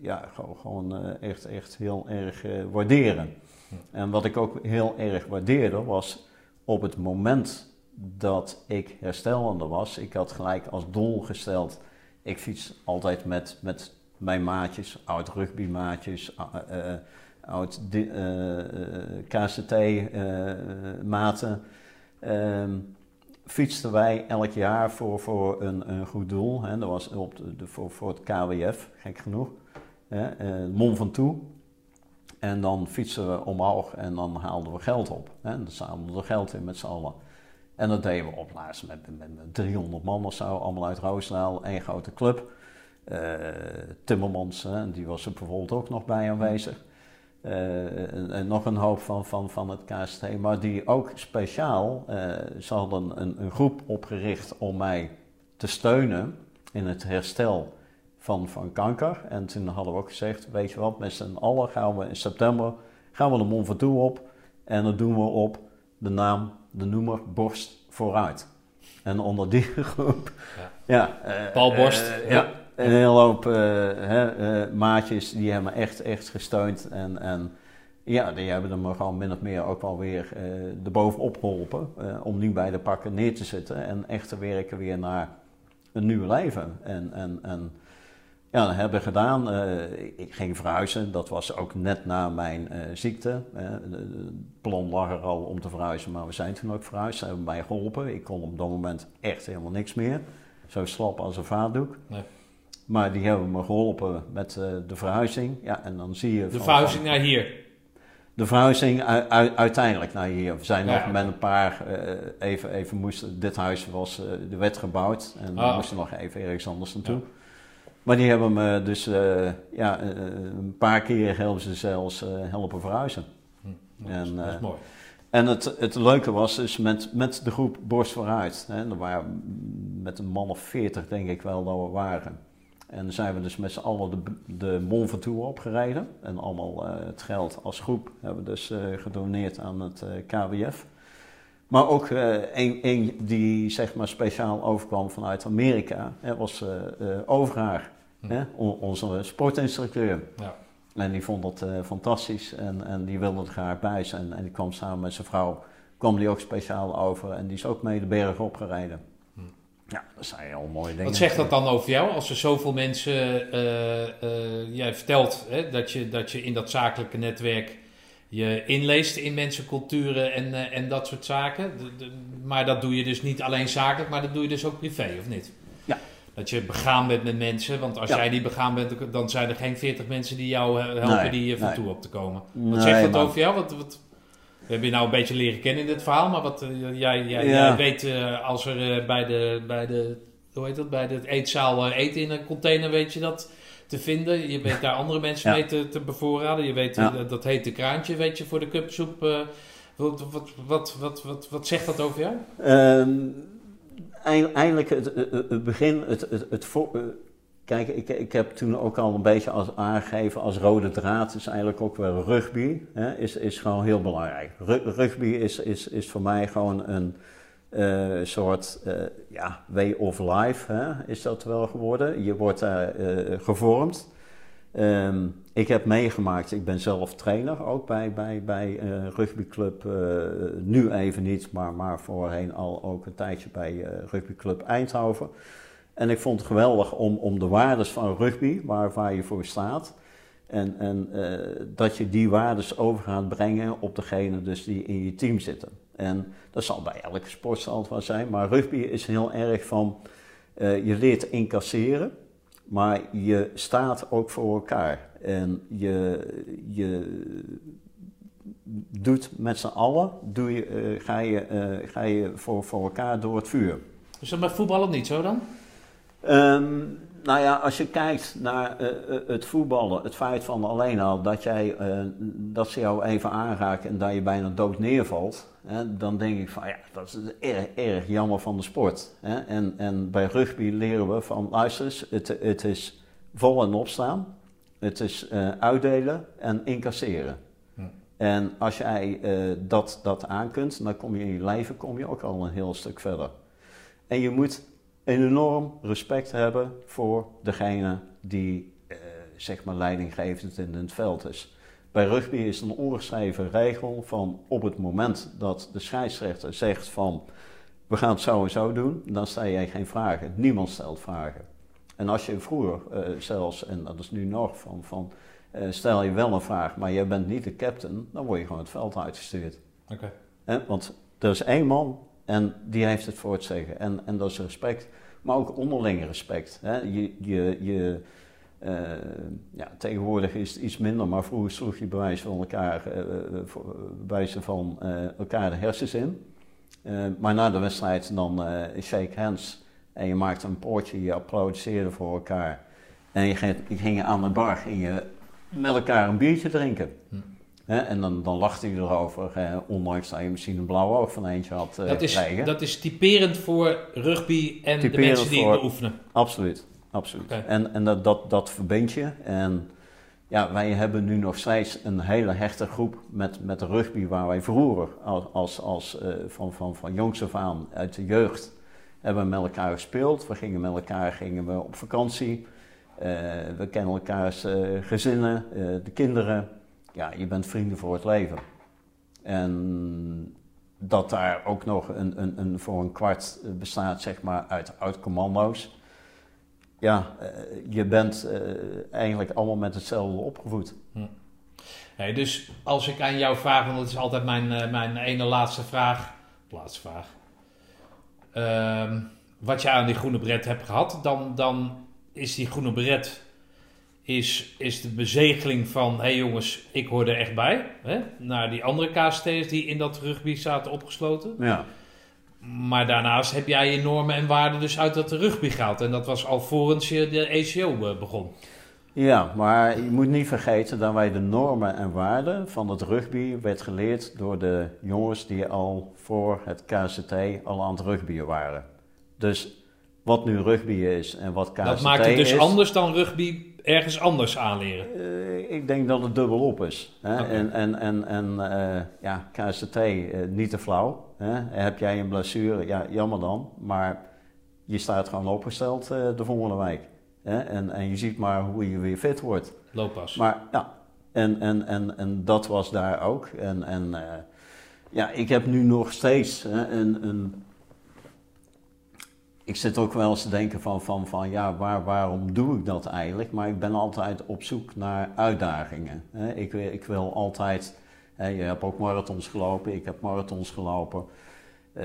ja, gewoon, eh, echt, echt heel erg waarderen. En wat ik ook heel erg waardeerde was op het moment dat ik herstellende was, ik had gelijk als doel gesteld, ik fiets altijd met, met mijn maatjes, oud rugbymaatjes, uh, oud uh, KCT-maten. Fietsten wij elk jaar voor, voor een, een goed doel. Hè. Dat was op de, voor, voor het KWF, gek genoeg. Uh, Mon van Toe. En dan fietsen we omhoog en dan haalden we geld op. Hè. Dan zamelden we geld in met z'n allen. En dat deden we op laatst met, met, met 300 man of zo, allemaal uit Roosendaal, één grote club. Uh, Timmermans, hè, die was er bijvoorbeeld ook nog bij aanwezig. Uh, en, en, nog een hoop van, van, van het KST, maar die ook speciaal, uh, ze hadden een, een, groep opgericht om mij te steunen in het herstel van, van kanker. En toen hadden we ook gezegd, weet je wat, met z'n allen gaan we in september gaan we de Mont Ventoux op en dat doen we op de naam, de noemer Borst Vooruit. En onder die groep, ja, ja uh, Paul Borst, ja een hele hoop uh, hè, uh, maatjes die hebben me echt, echt gesteund. En, en ja, die hebben me gewoon min of meer ook wel weer uh, erbovenop geholpen. om nu bij de pakken neer te zitten en echt te werken weer naar een nieuw leven. En, en, en ja, dat hebben we gedaan. ik ging verhuizen. Dat was ook net na mijn ziekte. het plan lag er al om te verhuizen, maar we zijn toen ook verhuisd. Ze hebben mij geholpen. Ik kon op dat moment echt helemaal niks meer. Zo slap als een vaatdoek. Nee. Maar die hebben me geholpen met uh, de verhuizing. Ja, en dan zie je... De verhuizing naar hier? De verhuizing uiteindelijk naar hier. We zijn nog met een paar... Uh, even, even moesten... Dit huis was... Uh, de wet gebouwd. En we ah. moesten nog even ergens anders naartoe. Ja. Maar die hebben me dus... ja, een paar keer helpen ze zelfs helpen verhuizen. Hm, en, dat is mooi. En het, het leuke was dus met, met de groep Borst vooruit. Hè, er waren met een man of veertig denk ik wel dat we waren. En zijn we dus met z'n allen de, de Mont Ventoux opgereden. En allemaal uh, het geld als groep hebben we dus uh, gedoneerd aan het uh, eh, KWF. Maar ook een, een, die zeg maar speciaal overkwam vanuit Amerika, hè, was Overhaar, hm. hè, onze sportinstructeur. Ja. En die vond dat fantastisch en, en die wilde er graag bij zijn. En die kwam samen met zijn vrouw, kwam die ook speciaal over en die is ook mee de berg opgereden. Ja, dat zijn al mooie dingen. Wat zegt dat dan over jou? Als er zoveel mensen, uh, uh, jij vertelt hè, dat, je, dat je in dat zakelijke netwerk je inleest in mensen, culturen en, uh, en dat soort zaken. De, de, maar dat doe je dus niet alleen zakelijk, maar dat doe je dus ook privé, of niet? Ja. Dat je begaan bent met mensen, want als ja. jij niet begaan bent, dan zijn er geen veertig mensen die jou helpen nee, die van nee. toe op te komen. Wat nee, zegt dat maar... over jou? Wat, wat, we hebben je nou een beetje leren kennen in dit verhaal, maar wat uh, jij, jij, ja. jij, weet uh, als er uh, bij, de, bij de, hoe heet dat, bij de eetzaal eten in een container, weet je dat te vinden. Je weet daar andere mensen ja. mee te, te, bevoorraden. Je weet, ja. dat heet de kraantje, weet je, voor de cupsoep. Wat, wat, wat, wat, wat, wat, zegt dat over jou? Um, eindelijk het, het, begin, het, het, het voor, Kijk, ik, ik heb toen ook al een beetje als aangegeven als rode draad is eigenlijk ook wel rugby. Hè, is, is gewoon heel belangrijk. rugby is, is, is voor mij gewoon een uh, soort uh, ja, way of life, hè, is dat wel geworden. Je wordt daar uh, gevormd. Um, ik heb meegemaakt, ik ben zelf trainer ook bij, bij, bij rugbyclub, nu even niet, maar, maar voorheen al ook een tijdje bij rugbyclub Eindhoven. En ik vond het geweldig om, om de waardes van rugby, waar, waar je voor staat, en, en uh, dat je die waardes over gaat brengen op degene dus die in je team zitten. En dat zal bij elke sport zal het wel zijn, maar rugby is heel erg van, uh, je leert incasseren, maar je staat ook voor elkaar. En je, je doet met z'n allen, doe je, uh, ga je, ga je voor, voor elkaar door het vuur. Is dat bij voetballen niet zo dan? Um, nou ja, als je kijkt naar uh, het voetballen, het feit van alleen al dat, jij, uh, dat ze jou even aanraken en dat je bijna dood neervalt, hè, dan denk ik van ja, dat is erg, erg jammer van de sport. Hè. En, en bij rugby leren we van luister het, het is vol en opstaan, het is uh, uitdelen en incasseren. Hm. En als jij dat, dat aankunt, dan kom je in je leven kom je ook al een heel stuk verder. En je moet enorm respect hebben voor degene die eh, zeg maar leidinggevend in het veld is. Bij rugby is een ongeschreven regel van op het moment dat de scheidsrechter zegt van we gaan het zo en zo doen, dan stel jij geen vragen. Niemand stelt vragen. En als je vroeger uh, zelfs, en dat is nu nog, van, van uh, stel je wel een vraag, maar jij bent niet de captain, dan word je gewoon het veld uitgestuurd. Oké. Okay. Want er is één man en die heeft het voor het zeggen. En, en dat is respect, maar ook onderling respect. Hè? Je, je, je, uh, ja, tegenwoordig is het iets minder, maar vroeger sloeg je bewijs van elkaar, uh, van elkaar de hersens in. maar na de wedstrijd dan shake hands en je maakt een poortje, je applaudisseerde voor elkaar. En je ging, je ging aan de bar en je met elkaar een biertje drinken. Hm. En dan, dan lachte je erover, ondanks dat je misschien een blauwe oog van eentje had uh, dat is, Dat is typerend voor rugby en de mensen die het beoefenen. Absoluut, absoluut. En, en dat, dat, dat verbindt je. En ja, wij hebben nu nog steeds een hele hechte groep met, met de rugby waar wij vroeger als, als, als uh, van, van, van jongs af aan uit de jeugd hebben we met elkaar gespeeld. We gingen met elkaar gingen we op vakantie. Uh, we kennen elkaars uh, gezinnen, de kinderen. Ja, je bent vrienden voor het leven. En dat daar ook nog een, een, een voor een kwart bestaat, zeg maar, uit oud-commando's ja, eh, je bent eh, eigenlijk allemaal met hetzelfde opgevoed. Hm. dus als ik aan jou vraag, want dat is altijd mijn, uh, mijn ene laatste vraag, laatste vraag. Ehm, wat je aan die groene bret hebt gehad, dan, dan is die groene bret is, is de bezegeling van... hé hey jongens, ik hoor er echt bij. Hè? Naar die andere KST's die in dat rugby zaten opgesloten. Ja. Maar daarnaast heb jij je normen en waarden dus uit dat rugby gehaald. En dat was alvorens je de ECO eh, begon. Ja, maar je moet niet vergeten dat wij de normen en waarden van het rugby werd geleerd door de jongens die al voor het KCT al aan het rugbyen waren. Dus wat nu rugby is en wat KCT is... Dat maakt het dus anders dan rugby ergens anders aanleren? Uh, ik denk dat het dubbelop is. Hè? En, en, en, en uh, ja, KCT, uh, niet te flauw. Hè? Heb jij een blessure? Ja, jammer dan. Maar je staat gewoon opgesteld de volgende week. Hè? En, en je ziet maar hoe je weer fit wordt. Looppas. Maar ja, en, en, en, en dat was daar ook. En, en ja, ik heb nu nog steeds hè, een, een ik zit ook wel eens te denken van, van, van ja, waar, waarom doe ik dat eigenlijk? Maar ik ben altijd op zoek naar uitdagingen. Ik, ik wil altijd, je hebt ook marathons gelopen, ik heb marathons gelopen. Uh,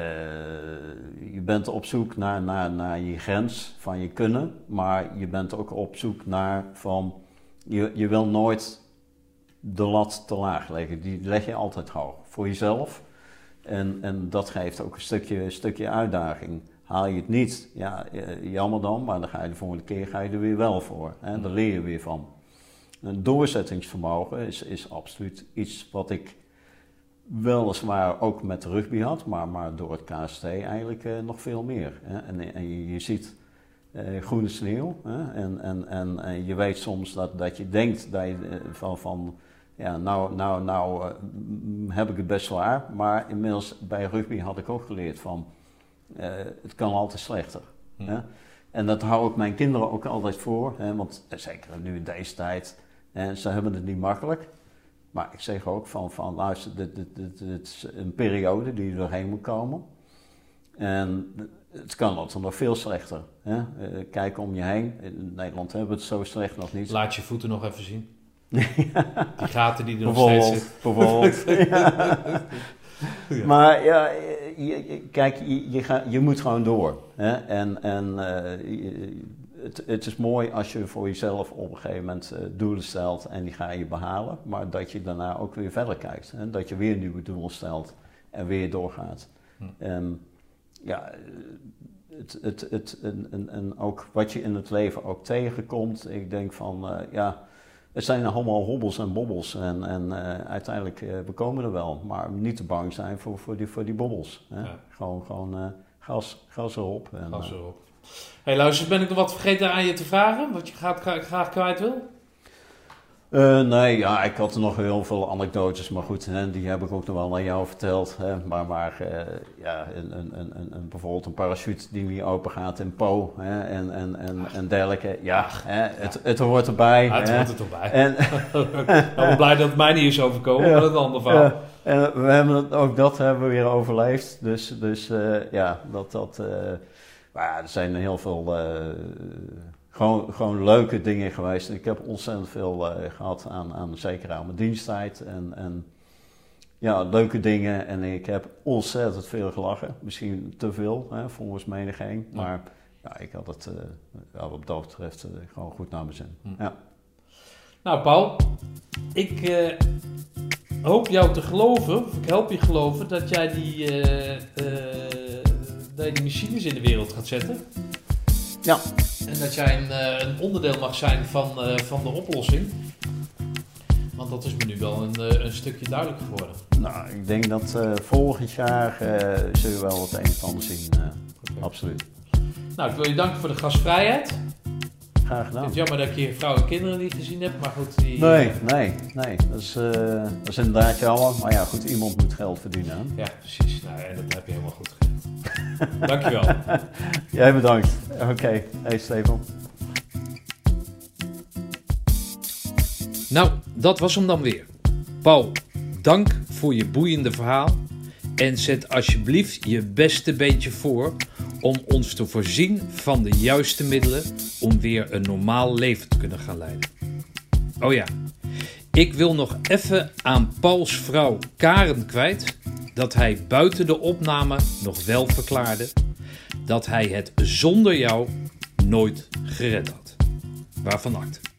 je bent op zoek naar, naar, naar je grens van je kunnen, maar je bent ook op zoek naar van, je, je wil nooit de lat te laag leggen. Die leg je altijd hoog voor jezelf. En, en dat geeft ook een stukje, een stukje uitdaging. Haal je het niet, ja, eh, jammer dan, maar dan ga je de volgende keer ga je er weer wel voor. Hè? Daar leer je weer van. Een doorzettingsvermogen is, is absoluut iets wat ik weliswaar ook met rugby had, maar, maar door het KST eigenlijk uh, nog veel meer. Hè? En, en je, je, ziet uh, groene sneeuw hè? En, en, en, en, je weet soms dat, dat je denkt dat je, van, van ja, nou, nou, nou heb ik het best zwaar, maar inmiddels bij rugby had ik ook geleerd van uh, het kan altijd slechter. Hm. Hè? En dat hou ik mijn kinderen ook altijd voor, hè? want eh, zeker nu in deze tijd, hè, ze hebben het niet makkelijk. Maar ik zeg ook van, van luister, dit, dit, dit, dit is een periode die er doorheen moet komen. En het kan altijd nog veel slechter. Hè? Kijk om je heen. In Nederland hebben we het zo slecht nog niet. Laat je voeten nog even zien. Die gaten die er nog steeds zitten. Bijvoorbeeld. Maar ja, je, kijk, je, je, ga, je, moet gewoon door. Hè? En, en uh, het, het, is mooi als je voor jezelf op een gegeven moment uh, doelen stelt en die ga je behalen. Maar dat je daarna ook weer verder kijkt. Hè? Dat je weer nieuwe doelen stelt en weer doorgaat. Hm. En ja, het, het, het, en, en, en, ook wat je in het leven ook tegenkomt. Ik denk van, uh, ja het zijn allemaal hobbels en bobbels. En, en uh, uiteindelijk, uh, we komen er wel. Maar niet te bang zijn voor, voor, die, voor die bobbels. Hè? Ja. Gewoon, gewoon uh, gas, gas erop. En, gas erop. hey, luister, ben ik nog wat vergeten aan je te vragen? Wat je graag, graag kwijt wil? Uh, nee, ja, ik had er nog heel veel anekdotes, maar goed, hè, die heb ik ook nog wel aan jou verteld. Hè, maar maar uh, ja, een, een, een, een, bijvoorbeeld een parachute die weer open gaat in Po hè, en, en, en, en dergelijke. Ja, hè, het, het hoort erbij. Ja, het hoort er toch bij. En, ik ben blij dat het mij niet is overkomen, ja, maar dat is een ander verhaal. Ja, en we hebben het, ook dat hebben we weer overleefd. Dus, dus uh, ja, dat dat... maar ja, er zijn heel veel gewoon, gewoon leuke dingen geweest. Ik heb ontzettend veel uh, gehad aan, aan, zeker aan mijn diensttijd. En, en ja, leuke dingen. En ik heb ontzettend veel gelachen. Misschien te veel, hè, volgens menigeen. Maar ja, ik had het uh, wat dat betreft uh, gewoon goed naar mijn zin. Hm. Ja. Nou, Paul, ik hoop jou te geloven, of ik help je geloven, dat jij die, eh, eh, dat je die machines in de wereld gaat zetten. Ja. En dat jij een, eh, een onderdeel mag zijn van, eh, van de oplossing. Want dat is me nu wel een, eh, een stukje duidelijk geworden. Nou, ik denk dat volgend jaar eh zul je wel het een en ander zien. Absoluut. Nou, ik wil je danken voor de gastvrijheid. Graag Ik gedaan. het jammer dat ik je vrouw en kinderen niet gezien heb, maar goed. Die, Nee, nee, nee. Dat is, dat is inderdaad jammer. Maar ja, goed, iemand moet geld verdienen. hè. Ja, precies. Nou, en dat heb je helemaal goed gedaan. Dankjewel. Jij bedankt. Oké, hey Stefan. Nou, dat was hem dan weer. Paul, dank voor je boeiende verhaal. En zet alsjeblieft je beste beentje voor om ons te voorzien van de juiste middelen om weer een normaal leven te kunnen gaan leiden. Oh ja, ik wil nog even aan Pauls vrouw Karen kwijt dat hij buiten de opname nog wel verklaarde dat hij het zonder jou nooit gered had. Waarvan acte.